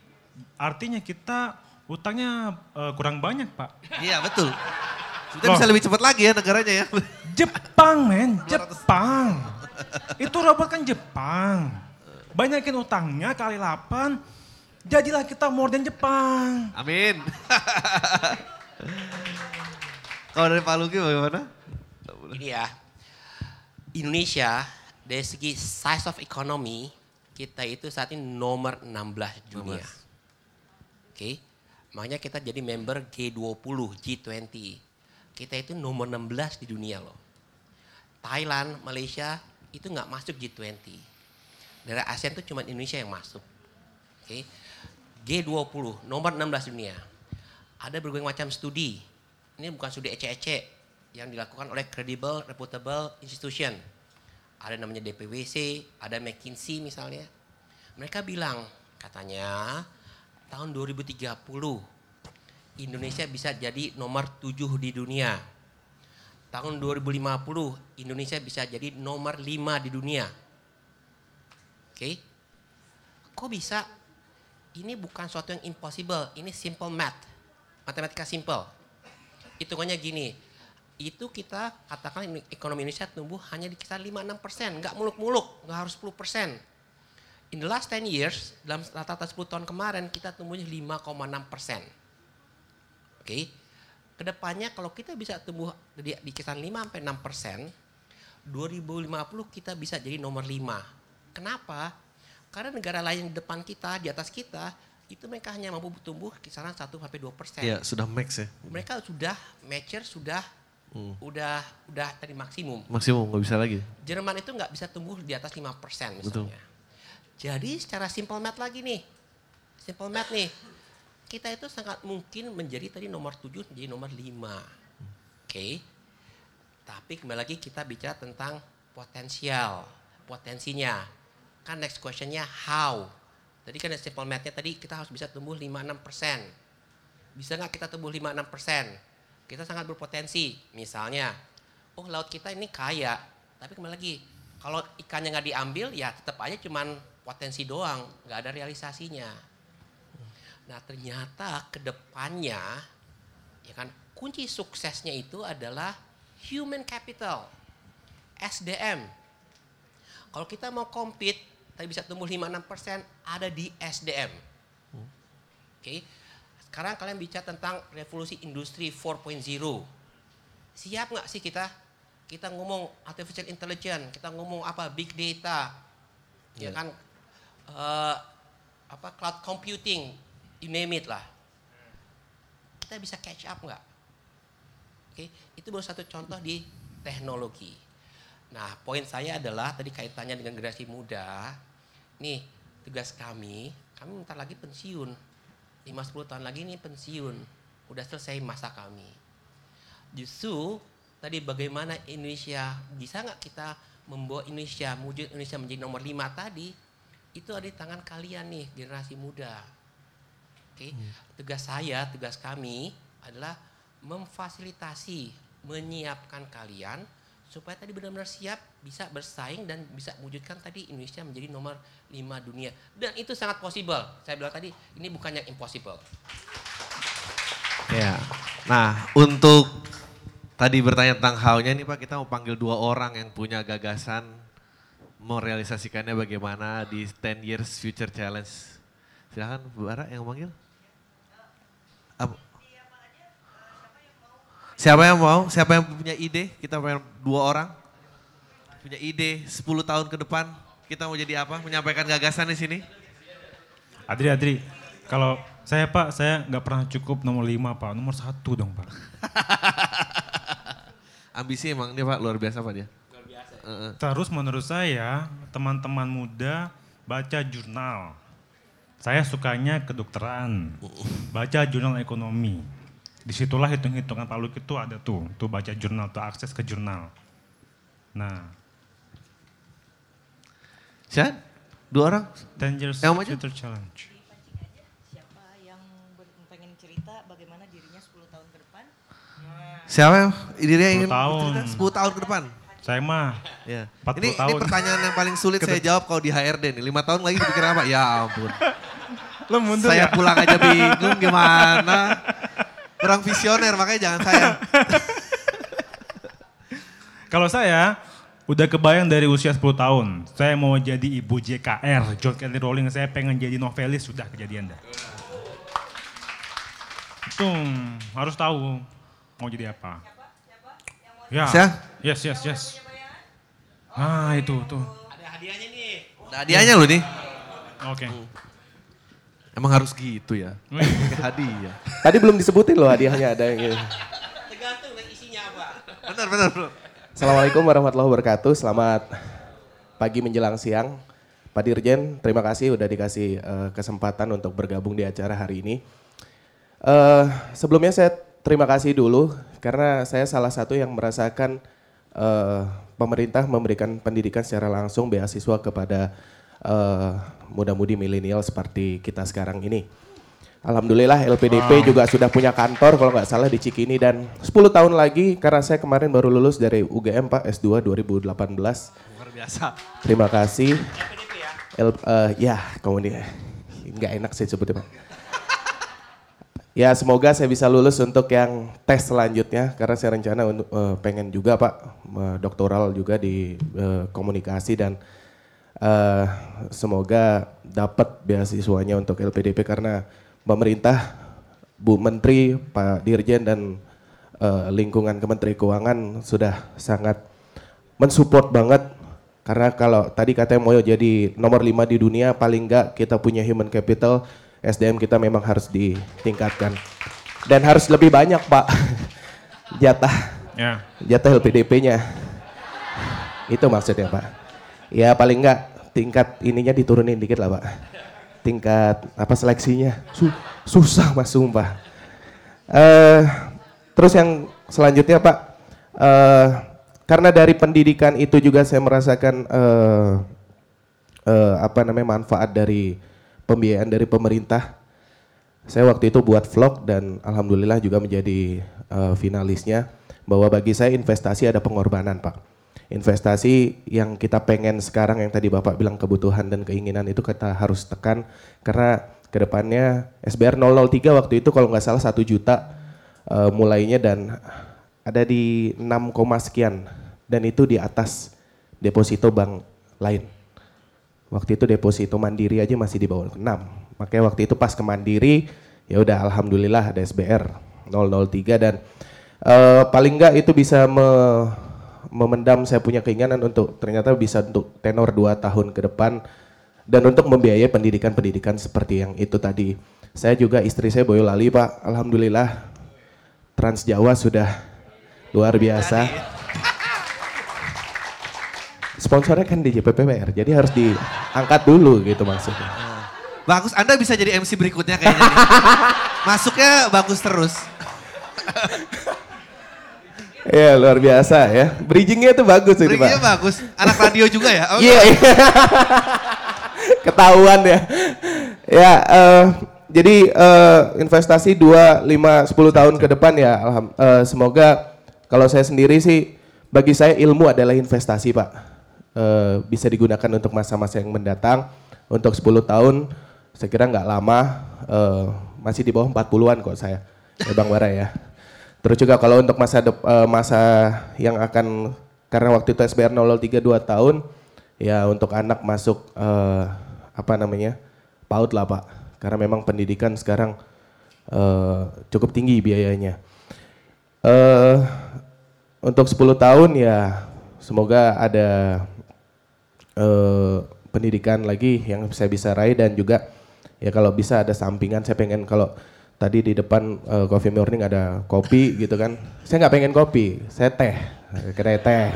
artinya kita utangnya eh, kurang banyak Pak. Iya betul. Kita bisa lebih cepat lagi ya negaranya ya. Jepang men, Jepang. Itu robot kan Jepang. Banyakin utangnya kali 8, jadilah kita more than Jepang. Amin. Kalau dari Pak Luki bagaimana? Ini ya, Indonesia dari segi size of economy, kita itu saat ini nomor 16 dunia. Oke. Makanya kita jadi member G20, G20. Kita itu nomor 16 di dunia loh. Thailand, Malaysia itu nggak masuk G20. Dari ASEAN itu cuma Indonesia yang masuk. Oke. G20, nomor 16 dunia. Ada berbagai macam studi. Ini bukan studi ece-ece yang dilakukan oleh credible, reputable institution. Ada namanya DPWC, ada McKinsey misalnya. Mereka bilang katanya tahun 2030 Indonesia bisa jadi nomor 7 di dunia. Tahun 2050 Indonesia bisa jadi nomor 5 di dunia. Oke. Kok bisa? Ini bukan suatu yang impossible, ini simple math. Matematika simple. Hitungannya gini, itu kita katakan ekonomi Indonesia tumbuh hanya di kisaran 5-6 persen, nggak muluk-muluk, nggak harus 10 persen. In the last 10 years, dalam rata-rata 10 tahun kemarin kita tumbuhnya 5,6 persen. Oke, okay. ke depannya kalau kita bisa tumbuh di, di kisaran 5 sampai 6 persen, 2050 kita bisa jadi nomor 5. Kenapa? Karena negara lain di depan kita, di atas kita, itu mereka hanya mampu tumbuh kisaran 1 sampai 2 persen. Iya, sudah max ya. Mereka sudah mature, sudah hmm. udah udah tadi maksimum. Maksimum nggak bisa lagi. Jerman itu nggak bisa tumbuh di atas 5 persen misalnya. Betul. Jadi secara simple math lagi nih, simple math nih, kita itu sangat mungkin menjadi tadi nomor 7 menjadi nomor 5. Oke. Okay. Tapi kembali lagi kita bicara tentang potensial, potensinya. Kan next questionnya how. Tadi kan simple math-nya tadi kita harus bisa tumbuh 5-6 persen. Bisa nggak kita tumbuh 5-6 persen? Kita sangat berpotensi. Misalnya, oh laut kita ini kaya. Tapi kembali lagi, kalau ikannya nggak diambil ya tetap aja cuman potensi doang, nggak ada realisasinya. Nah ternyata ke depannya, ya kan kunci suksesnya itu adalah human capital, SDM. Kalau kita mau compete, tapi bisa tumbuh 5-6 persen, ada di SDM. Oke, okay. Sekarang kalian bicara tentang revolusi industri 4.0. Siap nggak sih kita? Kita ngomong artificial intelligence, kita ngomong apa big data, yeah. ya kan uh, apa cloud computing, you name it lah. Kita bisa catch up nggak? Oke, okay? itu baru satu contoh di teknologi. Nah, poin saya adalah tadi kaitannya dengan generasi muda. Nih, tugas kami, kami bentar lagi pensiun. 5-10 tahun lagi nih pensiun. Udah selesai masa kami. Justru tadi bagaimana Indonesia, bisa nggak kita membawa Indonesia, wujud Indonesia menjadi nomor 5 tadi, itu ada di tangan kalian nih generasi muda. Oke, okay? hmm. tugas saya, tugas kami adalah memfasilitasi, menyiapkan kalian supaya tadi benar-benar siap bisa bersaing dan bisa mewujudkan tadi Indonesia menjadi nomor 5 dunia dan itu sangat possible. Saya bilang tadi ini bukan yang impossible. Ya. Nah, untuk tadi bertanya tentang how-nya nih Pak, kita mau panggil dua orang yang punya gagasan mau realisasikannya bagaimana di 10 years future challenge. Silahkan Bu Ara yang manggil. Siapa yang mau? Siapa yang punya ide? Kita punya dua orang. Punya ide 10 tahun ke depan kita mau jadi apa? Menyampaikan gagasan di sini. Adri, Adri. Kalau saya Pak, saya nggak pernah cukup nomor 5 Pak, nomor satu dong Pak. Ambisi emang dia Pak, luar biasa Pak dia. Terus menurut saya teman-teman muda baca jurnal. Saya sukanya kedokteran, baca jurnal ekonomi. Di situlah hitung-hitungan Pak Luk itu ada tuh, tuh baca jurnal, tuh akses ke jurnal. Nah. Siap? Dua orang? Years yang maju? future challenge. Siapa yang pengen cerita bagaimana dirinya 10 tahun ke depan? Siapa yang dirinya ingin tahun. cerita 10 tahun ke depan? Saya mah. Ya. 40 Ini, tahun. ini pertanyaan yang paling sulit saya jawab kalau di HRD nih. Lima tahun lagi dipikir apa? Ya ampun. Lo mundur saya ya? pulang aja bingung gimana. Kurang visioner makanya jangan saya. Kalau saya udah kebayang dari usia 10 tahun. Saya mau jadi ibu JKR, John Kelly Rowling. Saya pengen jadi novelis, sudah kejadian dah. Itu harus tahu mau jadi apa. Ya. Yes, yes, yes. Ah itu tuh. Ada hadiahnya nih. Ada hadiahnya loh nih. Oke. Emang harus gitu ya? Hadiah. Tadi belum disebutin loh hadiahnya ada yang gitu. Tergantung dari isinya apa. Benar, benar, bro. Assalamualaikum warahmatullahi wabarakatuh. Selamat pagi menjelang siang. Pak Dirjen, terima kasih udah dikasih eh, kesempatan untuk bergabung di acara hari ini. Eh, sebelumnya saya terima kasih dulu karena saya salah satu yang merasakan eh, pemerintah memberikan pendidikan secara langsung beasiswa kepada eh, muda-mudi milenial seperti kita sekarang ini. Alhamdulillah LPDP juga sudah punya kantor kalau nggak salah di Cikini dan 10 tahun lagi karena saya kemarin baru lulus dari UGM Pak S2 2018. Luar biasa. Terima kasih. L, eh, ya, kemudian nggak enak sebutnya Pak. Ya semoga saya bisa lulus untuk yang tes selanjutnya karena saya rencana untuk eh, pengen juga Pak eh, doktoral juga di eh, komunikasi dan eh, semoga dapat beasiswanya untuk LPDP karena pemerintah Bu Menteri Pak Dirjen dan eh, lingkungan Kementerian Keuangan sudah sangat mensupport banget. Karena kalau tadi katanya mau jadi nomor 5 di dunia paling enggak kita punya human capital SDM kita memang harus ditingkatkan. Dan harus lebih banyak Pak. Jatah. Ya. jatah LPDP-nya itu maksudnya Pak ya paling enggak tingkat ininya diturunin dikit lah Pak tingkat apa seleksinya Su- susah mas sumpah eh terus yang selanjutnya Pak eh karena dari pendidikan itu juga saya merasakan eh eh, apa namanya manfaat dari pembiayaan dari pemerintah. Saya waktu itu buat vlog dan alhamdulillah juga menjadi eh, finalisnya bahwa bagi saya investasi ada pengorbanan, Pak. Investasi yang kita pengen sekarang yang tadi Bapak bilang kebutuhan dan keinginan itu kita harus tekan karena ke depannya SBR 003 waktu itu kalau nggak salah satu juta eh, mulainya dan ada di 6, sekian dan itu di atas deposito bank lain. Waktu itu deposito mandiri aja masih di bawah 6. Makanya waktu itu pas ke mandiri ya udah alhamdulillah ada SBR 003 dan eh, paling enggak itu bisa me- memendam saya punya keinginan untuk ternyata bisa untuk tenor 2 tahun ke depan dan untuk membiayai pendidikan-pendidikan seperti yang itu tadi. Saya juga istri saya Boyolali Pak, alhamdulillah Trans Jawa sudah luar biasa. Sponsornya kan di JPPR, jadi harus diangkat dulu gitu maksudnya. Bagus, Anda bisa jadi MC berikutnya kayaknya. Masuknya bagus terus. Iya luar biasa ya, bridgingnya tuh bagus itu Bridgingnya Pak. bagus. Anak radio juga ya? Oh, Iya, iya. ketahuan ya. Ya, eh, jadi eh, investasi 2, 5, 10 tahun ke depan ya, alham, eh, semoga kalau saya sendiri sih, bagi saya ilmu adalah investasi Pak. Eh, bisa digunakan untuk masa-masa yang mendatang, untuk 10 tahun, saya kira nggak lama, eh, masih di bawah 40-an kok saya, ya Bang Bara ya. Terus juga kalau untuk masa dep- eh, masa yang akan karena waktu itu SBR 003 2 tahun ya untuk anak masuk eh, apa namanya? PAUD lah, Pak. Karena memang pendidikan sekarang eh, cukup tinggi biayanya. Eh untuk 10 tahun ya semoga ada eh, pendidikan lagi yang saya bisa raih dan juga ya kalau bisa ada sampingan saya pengen kalau tadi di depan eh, coffee morning ada kopi gitu kan. Saya nggak pengen kopi saya teh kedai teh.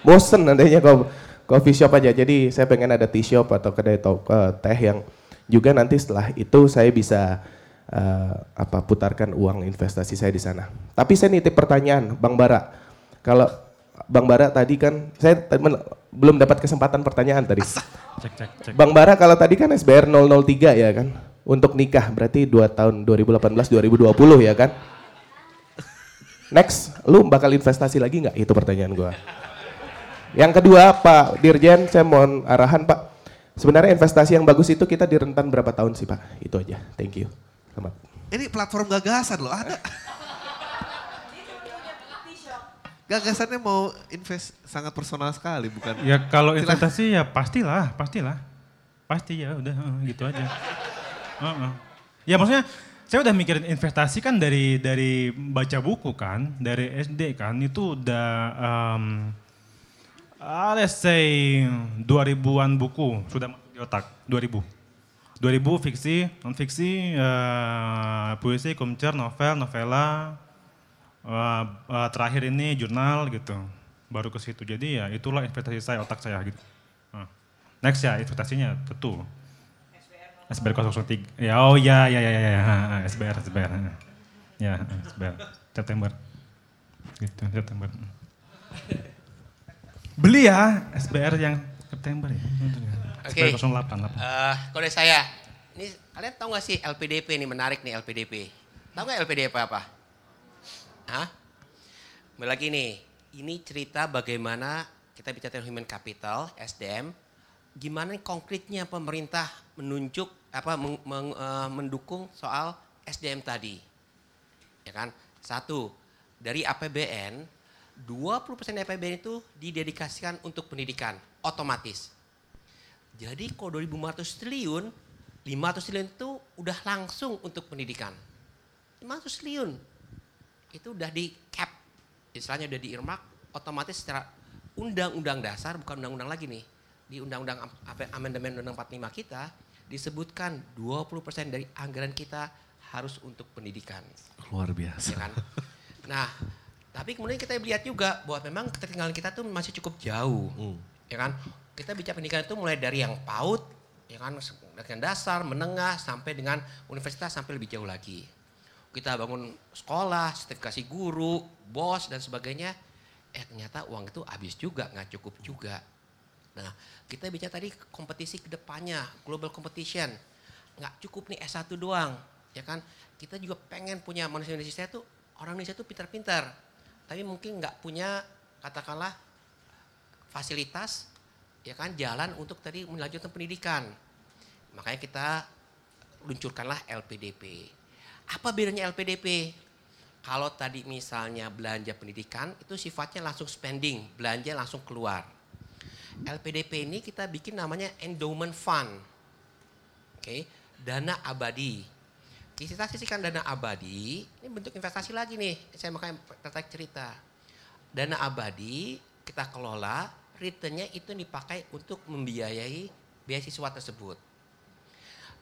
Bosen nantinya ko- coffee shop aja. Jadi saya pengen ada tea shop atau kedai to- eh, teh yang juga nanti setelah itu saya bisa eh, apa putarkan uang investasi saya di sana. Tapi saya nitip pertanyaan bang Bara. Kalau bang Bara tadi kan saya belum dapat kesempatan pertanyaan tadi. Cek, cek, cek. Bang Bara kalau tadi kan SBR 003 ya kan untuk nikah berarti 2 tahun 2018 2020 ya kan Next, lu bakal investasi lagi nggak? Itu pertanyaan gua. Yang kedua, Pak Dirjen, saya mohon arahan Pak. Sebenarnya investasi yang bagus itu kita di rentan berapa tahun sih Pak? Itu aja. Thank you. Selamat. Ini platform gagasan loh, ada. Gagasannya mau invest sangat personal sekali, bukan? Ya kalau investasi ya pastilah, pastilah. Pasti ya udah eh, gitu aja. Heeh. Ya maksudnya saya udah mikirin investasi kan dari dari baca buku kan, dari SD kan itu udah um, uh, let's say 2000-an buku sudah masuk di otak, 2000. 2000 fiksi, non fiksi, eh, puisi, kumcer, novel, novela, eh, eh, terakhir ini jurnal gitu. Baru ke situ. Jadi ya itulah investasi saya, otak saya gitu. Next ya investasinya tentu. SBR 003. Ya oh ya ya ya ya, ya. SBR SBR. Ya SBR September. Gitu September. Beli ya SBR yang September ya. Oke. SBR 08. Eh, kode saya. Ini kalian tahu nggak sih LPDP ini menarik nih LPDP. Tahu nggak LPDP apa? Hah? Kembali lagi nih. Ini cerita bagaimana kita bicara human capital SDM. Gimana konkretnya pemerintah menunjuk apa meng- eh, mendukung soal SDM tadi. Ya kan? Satu, dari APBN 20% APBN itu didedikasikan untuk pendidikan otomatis. Jadi kalau 2.500 triliun, 500 triliun itu udah langsung untuk pendidikan. 500 triliun itu udah di cap, istilahnya udah di earmark, otomatis secara undang-undang dasar, bukan undang-undang lagi nih, di undang-undang amandemen undang 45 kita, disebutkan 20% dari anggaran kita harus untuk pendidikan. Luar biasa. Ya kan? Nah, tapi kemudian kita lihat juga bahwa memang ketertinggalan kita tuh masih cukup jauh. Ya kan? Kita bicara pendidikan itu mulai dari yang PAUD, ya kan, pendidikan dasar, menengah sampai dengan universitas sampai lebih jauh lagi. Kita bangun sekolah, sertifikasi guru, bos dan sebagainya. Eh ternyata uang itu habis juga, nggak cukup juga. Nah, kita bicara tadi kompetisi ke depannya, global competition. Nggak cukup nih S1 doang, ya kan? Kita juga pengen punya manusia Indonesia itu, orang Indonesia itu pintar-pintar. Tapi mungkin nggak punya, katakanlah, fasilitas, ya kan, jalan untuk tadi melanjutkan pendidikan. Makanya kita luncurkanlah LPDP. Apa bedanya LPDP? Kalau tadi misalnya belanja pendidikan, itu sifatnya langsung spending, belanja langsung keluar. LPDP ini kita bikin namanya endowment fund. Oke, dana abadi. Kita sisihkan dana abadi, ini bentuk investasi lagi nih. Saya makanya tertarik cerita. Dana abadi kita kelola, returnnya itu dipakai untuk membiayai beasiswa tersebut.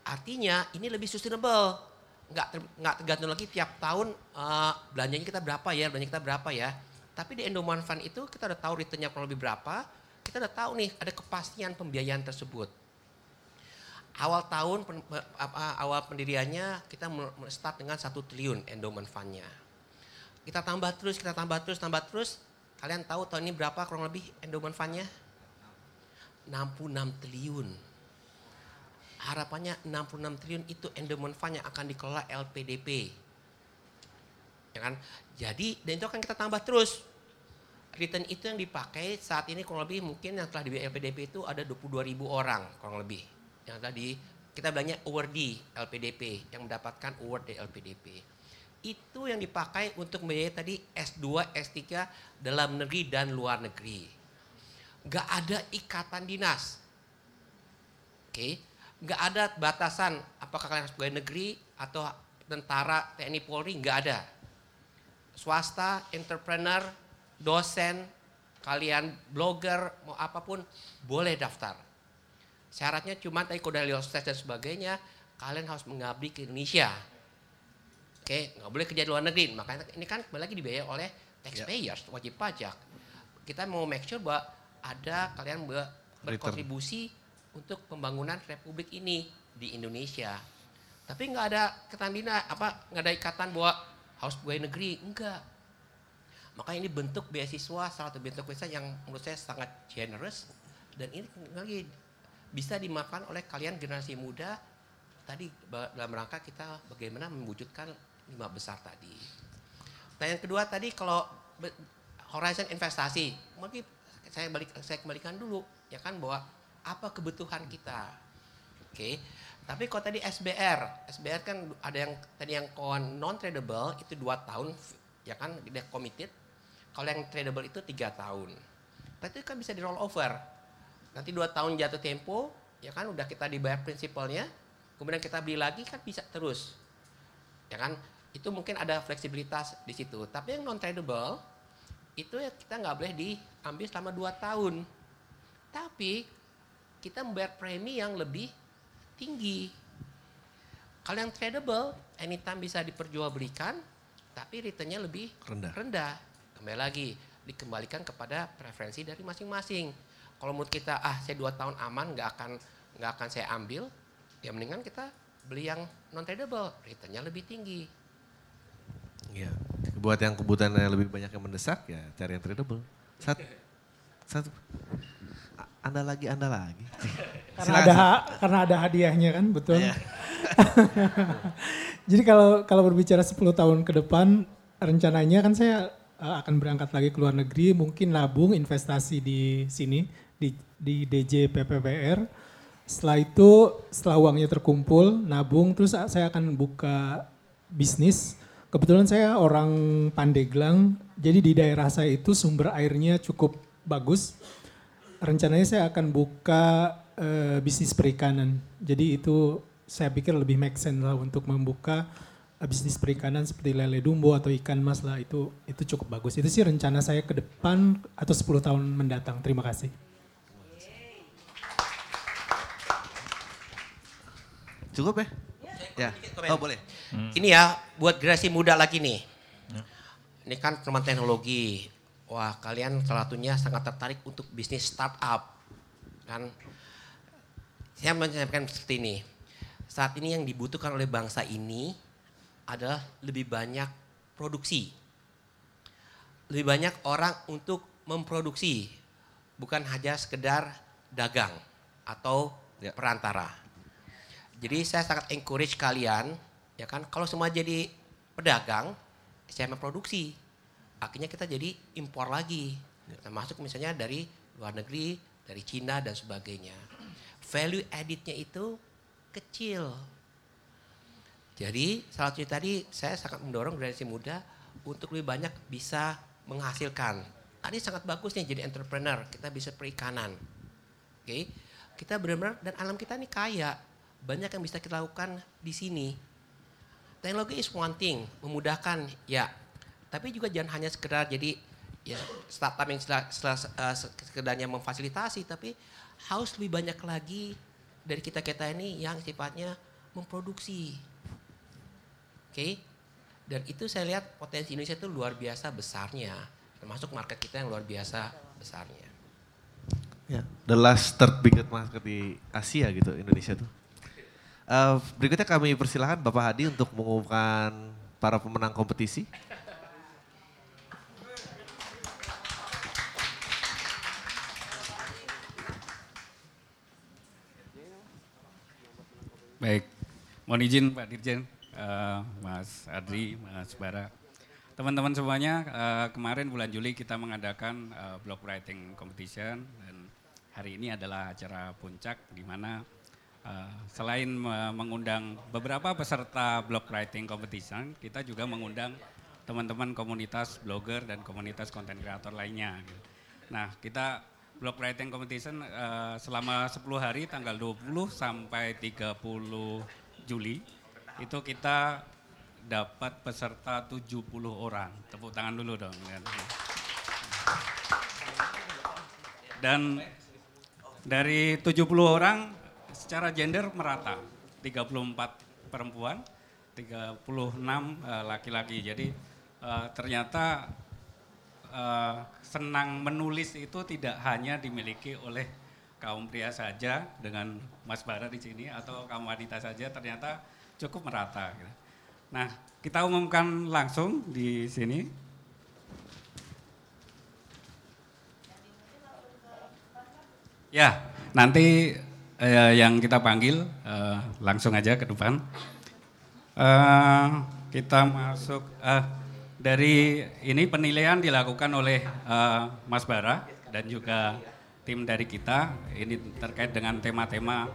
Artinya ini lebih sustainable. Nggak, ter- tergantung lagi tiap tahun eh, belanjanya kita berapa ya, belanja kita berapa ya. Tapi di endowment fund itu kita udah tahu returnnya kurang lebih berapa, kita udah tahu nih ada kepastian pembiayaan tersebut. Awal tahun awal pendiriannya kita start dengan satu triliun endowment fund-nya. Kita tambah terus, kita tambah terus, tambah terus. Kalian tahu tahun ini berapa kurang lebih endowment fund-nya? 66 triliun. Harapannya 66 triliun itu endowment fund yang akan dikelola LPDP. Ya kan? Jadi dan itu akan kita tambah terus. Return itu yang dipakai saat ini kurang lebih mungkin yang telah di LPDP itu ada 22 ribu orang kurang lebih. Yang tadi kita bilangnya awardee LPDP yang mendapatkan award dari LPDP. Itu yang dipakai untuk membiayai tadi S2, S3 dalam negeri dan luar negeri. Gak ada ikatan dinas. Oke, nggak ada batasan apakah kalian harus pegawai negeri atau tentara, TNI, Polri, nggak ada. Swasta, entrepreneur, dosen, kalian blogger, mau apa pun, boleh daftar. Syaratnya cuma tadi kode tes dan sebagainya, kalian harus mengabdi ke Indonesia. Oke, nggak boleh kerja di luar negeri. Makanya ini kan kembali lagi dibayar oleh taxpayers, wajib pajak. Kita mau make sure bahwa ada kalian ber- berkontribusi untuk pembangunan republik ini di Indonesia. Tapi nggak ada ketandina apa nggak ada ikatan bahwa harus pegawai negeri, enggak. Makanya ini bentuk beasiswa salah satu bentuk beasiswa yang menurut saya sangat generous dan ini lagi bisa dimakan oleh kalian generasi muda tadi dalam rangka kita bagaimana mewujudkan lima besar tadi. Pertanyaan kedua tadi kalau horizon investasi, mungkin saya balik saya kembalikan dulu ya kan bahwa apa kebutuhan kita. Oke. Tapi kalau tadi SBR, SBR kan ada yang tadi yang non tradable itu dua tahun ya kan dia committed. Kalau yang tradable itu tiga tahun. Tapi itu kan bisa di roll over. Nanti dua tahun jatuh tempo, ya kan udah kita dibayar prinsipalnya, kemudian kita beli lagi kan bisa terus. Ya kan? Itu mungkin ada fleksibilitas di situ. Tapi yang non tradable itu ya kita nggak boleh diambil selama dua tahun. Tapi kita membayar premi yang lebih tinggi. Kalau yang tradable, anytime bisa diperjualbelikan, tapi returnnya lebih Rendah. rendah. Kembali lagi, dikembalikan kepada preferensi dari masing-masing. Kalau menurut kita, ah saya dua tahun aman, nggak akan nggak akan saya ambil, ya mendingan kita beli yang non tradable, returnnya lebih tinggi. Iya. Buat yang kebutuhannya lebih banyak yang mendesak ya cari yang tradable. Satu. Satu. Anda lagi, Anda lagi. Karena Silakan, ada karena ada hadiahnya kan, betul. Iya. Jadi kalau kalau berbicara 10 tahun ke depan rencananya kan saya uh, akan berangkat lagi ke luar negeri, mungkin nabung investasi di sini di di DJ PPBR. Setelah itu setelah uangnya terkumpul, nabung terus saya akan buka bisnis. Kebetulan saya orang Pandeglang, jadi di daerah saya itu sumber airnya cukup bagus. Rencananya saya akan buka eh, bisnis perikanan. Jadi itu saya pikir lebih make sense lah untuk membuka bisnis perikanan seperti lele dumbo atau ikan mas lah itu itu cukup bagus. Itu sih rencana saya ke depan atau 10 tahun mendatang. Terima kasih. Cukup ya? Ya. Oh boleh. Ini ya buat generasi muda lagi nih. Ini kan teman teknologi. Wah kalian salah satunya sangat tertarik untuk bisnis startup. Kan saya menyampaikan seperti ini. Saat ini yang dibutuhkan oleh bangsa ini adalah lebih banyak produksi. Lebih banyak orang untuk memproduksi. Bukan hanya sekedar dagang atau perantara. Jadi saya sangat encourage kalian, ya kan, kalau semua jadi pedagang, saya memproduksi. Akhirnya kita jadi impor lagi. Termasuk misalnya dari luar negeri, dari Cina dan sebagainya. Value added-nya itu kecil. Jadi salah satunya tadi saya sangat mendorong generasi muda untuk lebih banyak bisa menghasilkan. Tadi sangat bagus nih jadi entrepreneur, kita bisa perikanan. Oke, kita benar-benar dan alam kita ini kaya, banyak yang bisa kita lakukan di sini. Teknologi is one thing, memudahkan ya, tapi juga jangan hanya sekedar jadi ya startup yang eh, sekedarnya memfasilitasi, tapi harus lebih banyak lagi dari kita kita ini yang sifatnya memproduksi. Oke, dan itu saya lihat potensi Indonesia itu luar biasa besarnya, termasuk market kita yang luar biasa besarnya. Ya, the last third biggest market di Asia gitu Indonesia tuh. Eh, berikutnya kami persilahkan Bapak Hadi untuk mengumumkan para pemenang kompetisi. Baik, mohon izin Pak Dirjen, eh, Mas Adri, Mas Bara. Teman-teman semuanya, eh, kemarin bulan Juli kita mengadakan eh, blog writing competition dan hari ini adalah acara puncak di mana selain me- mengundang beberapa peserta blog writing competition, kita juga mengundang teman-teman komunitas blogger dan komunitas content creator lainnya. Nah, kita blog writing competition selama 10 hari tanggal 20 sampai 30 Juli itu kita dapat peserta 70 orang. Tepuk tangan dulu dong. Dan dari 70 orang secara gender merata. 34 perempuan, 36 eh, laki-laki. Jadi eh, ternyata eh, senang menulis itu tidak hanya dimiliki oleh kaum pria saja dengan Mas Bara di sini atau kaum wanita saja ternyata cukup merata. gitu. Nah, kita umumkan langsung di sini. Ya, nanti eh, yang kita panggil eh, langsung aja ke depan. Eh, kita masuk eh, dari ini penilaian dilakukan oleh eh, Mas Bara dan juga tim dari kita. Ini terkait dengan tema-tema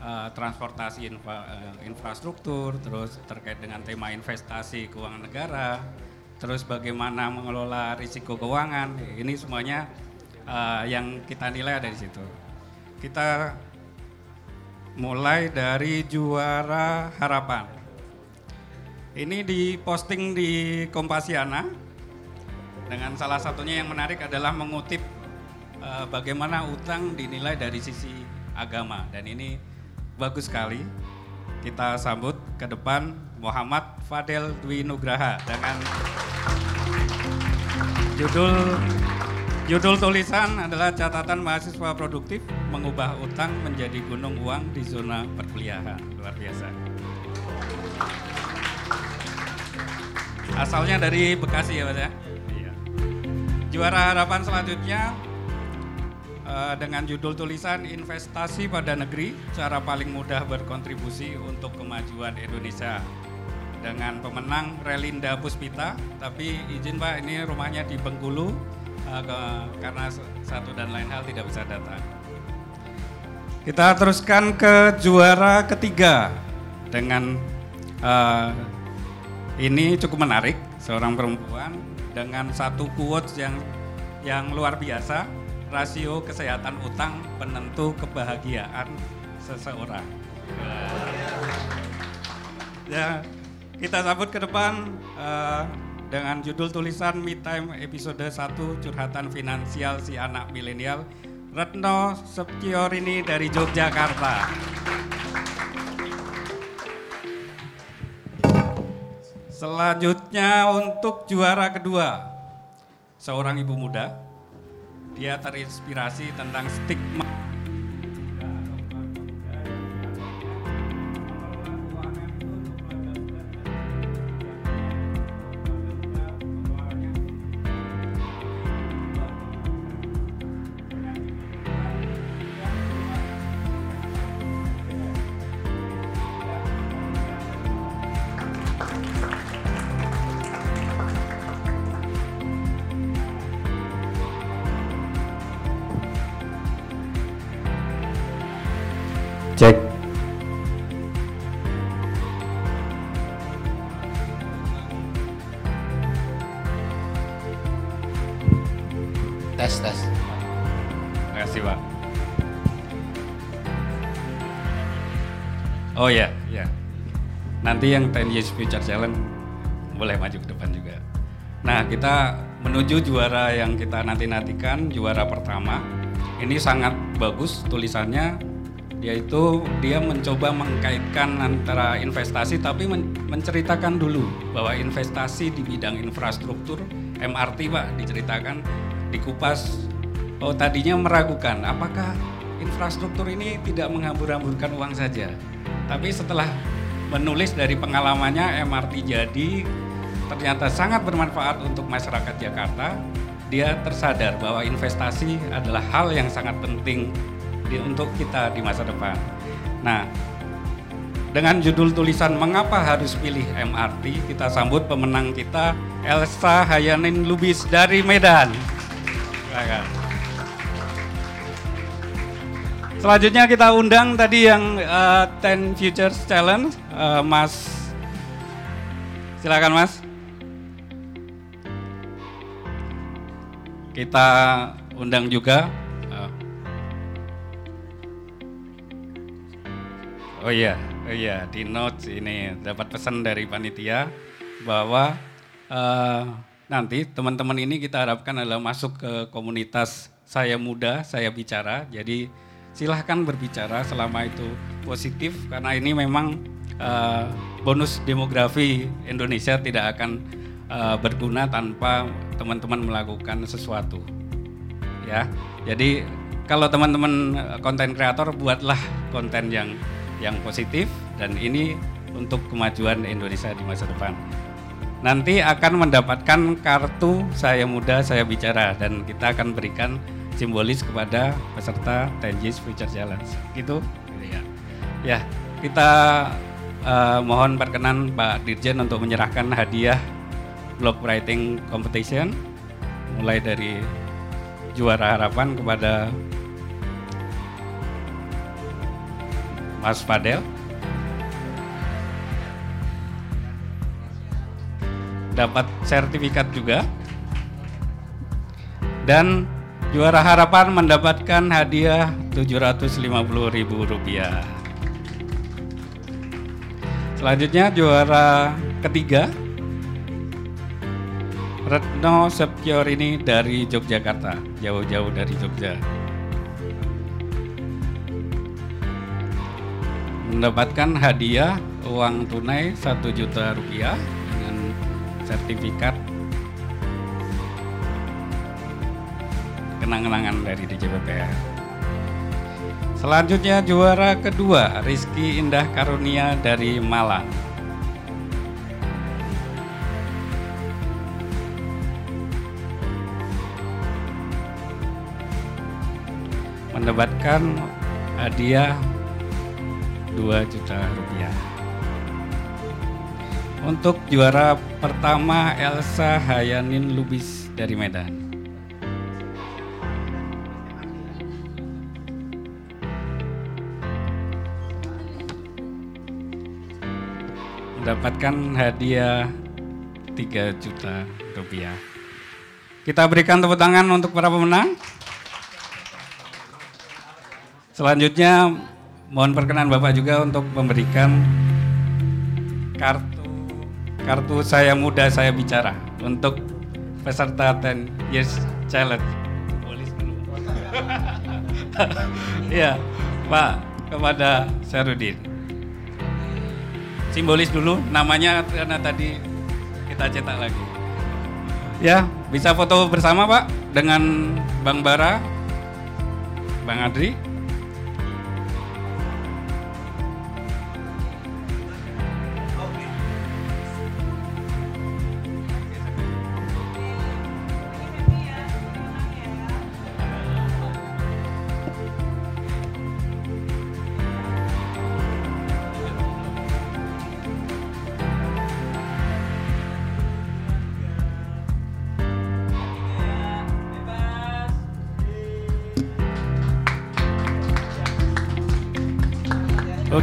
eh, transportasi infra- eh, infrastruktur, terus terkait dengan tema investasi keuangan negara, terus bagaimana mengelola risiko keuangan. Ini semuanya eh, yang kita nilai ada di situ. Kita mulai dari juara harapan. Ini diposting di Kompasiana dengan salah satunya yang menarik adalah mengutip bagaimana utang dinilai dari sisi agama dan ini bagus sekali. kita sambut ke depan Muhammad Fadel Dwi Nugraha dengan judul judul tulisan adalah catatan mahasiswa produktif mengubah utang menjadi gunung uang di zona perkuliahan. Luar biasa. Asalnya dari Bekasi ya Mas ya? Iya. Juara harapan selanjutnya eh, dengan judul tulisan investasi pada negeri, cara paling mudah berkontribusi untuk kemajuan Indonesia. Dengan pemenang Relinda Puspita, tapi izin Pak ini rumahnya di Bengkulu eh, karena satu dan lain hal tidak bisa datang. Kita teruskan ke juara ketiga dengan eh, ini cukup menarik, seorang perempuan dengan satu quotes yang yang luar biasa, rasio kesehatan utang penentu kebahagiaan seseorang. Ya, kita sambut ke depan eh, dengan judul tulisan Me Time episode 1 curhatan finansial si anak milenial Retno Septiorini dari Yogyakarta. Selanjutnya untuk juara kedua, seorang ibu muda. Dia terinspirasi tentang stigma Nanti yang 10 Years Future Challenge boleh maju ke depan juga. Nah kita menuju juara yang kita nanti-nantikan, juara pertama. Ini sangat bagus tulisannya, yaitu dia mencoba mengkaitkan antara investasi tapi men- menceritakan dulu bahwa investasi di bidang infrastruktur MRT Pak diceritakan dikupas oh tadinya meragukan apakah infrastruktur ini tidak menghambur-hamburkan uang saja tapi setelah menulis dari pengalamannya MRT jadi ternyata sangat bermanfaat untuk masyarakat Jakarta dia tersadar bahwa investasi adalah hal yang sangat penting di, untuk kita di masa depan. Nah, dengan judul tulisan Mengapa Harus Pilih MRT, kita sambut pemenang kita Elsa Hayanin Lubis dari Medan. Silakan. Selanjutnya kita undang tadi yang uh, 10 Futures Challenge, uh, Mas. Silakan Mas. Kita undang juga uh, Oh iya, oh iya di notes ini dapat pesan dari panitia bahwa eh, nanti teman-teman ini kita harapkan adalah masuk ke komunitas saya muda, saya bicara. Jadi silahkan berbicara selama itu positif karena ini memang eh, bonus demografi Indonesia tidak akan eh, berguna tanpa teman-teman melakukan sesuatu. Ya, jadi kalau teman-teman konten kreator buatlah konten yang yang positif dan ini untuk kemajuan Indonesia di masa depan. Nanti akan mendapatkan kartu saya muda saya bicara dan kita akan berikan simbolis kepada peserta 10 Years Future Challenge. Gitu. Ya. Ya, kita eh, mohon perkenan Pak Dirjen untuk menyerahkan hadiah blog writing competition mulai dari juara harapan kepada Mas Fadel. Dapat sertifikat juga. Dan juara harapan mendapatkan hadiah Rp750.000. Selanjutnya juara ketiga Retno Septiorini dari Yogyakarta, jauh-jauh dari Jogja. mendapatkan hadiah uang tunai 1 juta rupiah dengan sertifikat kenang-kenangan dari DJPPR. Selanjutnya juara kedua Rizky Indah Karunia dari Malang. Mendapatkan hadiah 2 juta rupiah. Untuk juara pertama Elsa Hayanin Lubis dari Medan. Mendapatkan hadiah 3 juta rupiah. Kita berikan tepuk tangan untuk para pemenang. Selanjutnya mohon perkenan Bapak juga untuk memberikan kartu kartu saya muda saya bicara untuk peserta 10 years challenge. Iya, Pak kepada Sarudin. Simbolis dulu namanya karena tadi kita cetak lagi. Ya, bisa foto bersama Pak dengan Bang Bara, Bang Adri.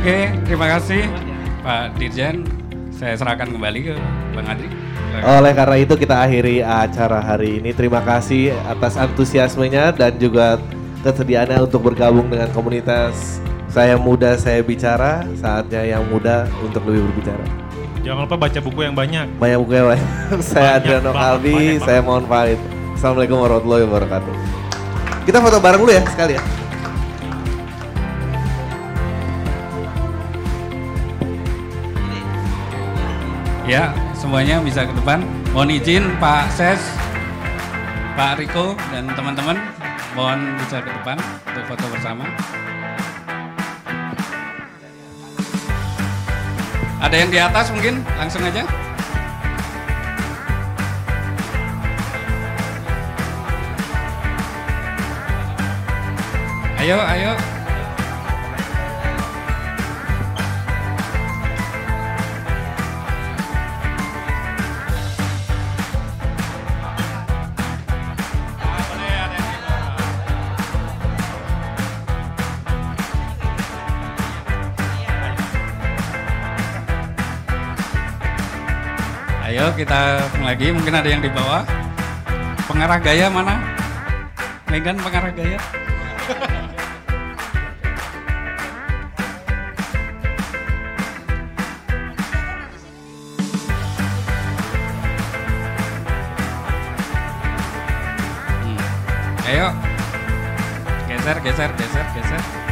Oke, terima kasih Pak Dirjen. Saya serahkan kembali ke Bang Adri. Oleh karena itu kita akhiri acara hari ini. Terima kasih atas antusiasmenya dan juga kesediaannya untuk bergabung dengan komunitas Saya Muda Saya Bicara. Saatnya yang muda untuk lebih berbicara. Jangan lupa baca buku yang banyak. Banyak buku yang banyak. saya Adriano Kalbi, saya mohon pamit. Assalamualaikum warahmatullahi wabarakatuh. Kita foto bareng dulu ya sekali ya. Ya, semuanya bisa ke depan. Mohon izin Pak Ses, Pak Riko, dan teman-teman. Mohon bisa ke depan untuk foto bersama. Ada yang di atas mungkin? Langsung aja. Ayo, ayo. Ayo kita lagi, mungkin ada yang di bawah. Pengarah gaya mana? Megan pengarah gaya. Hmm. Ayo. Geser, geser, geser, geser.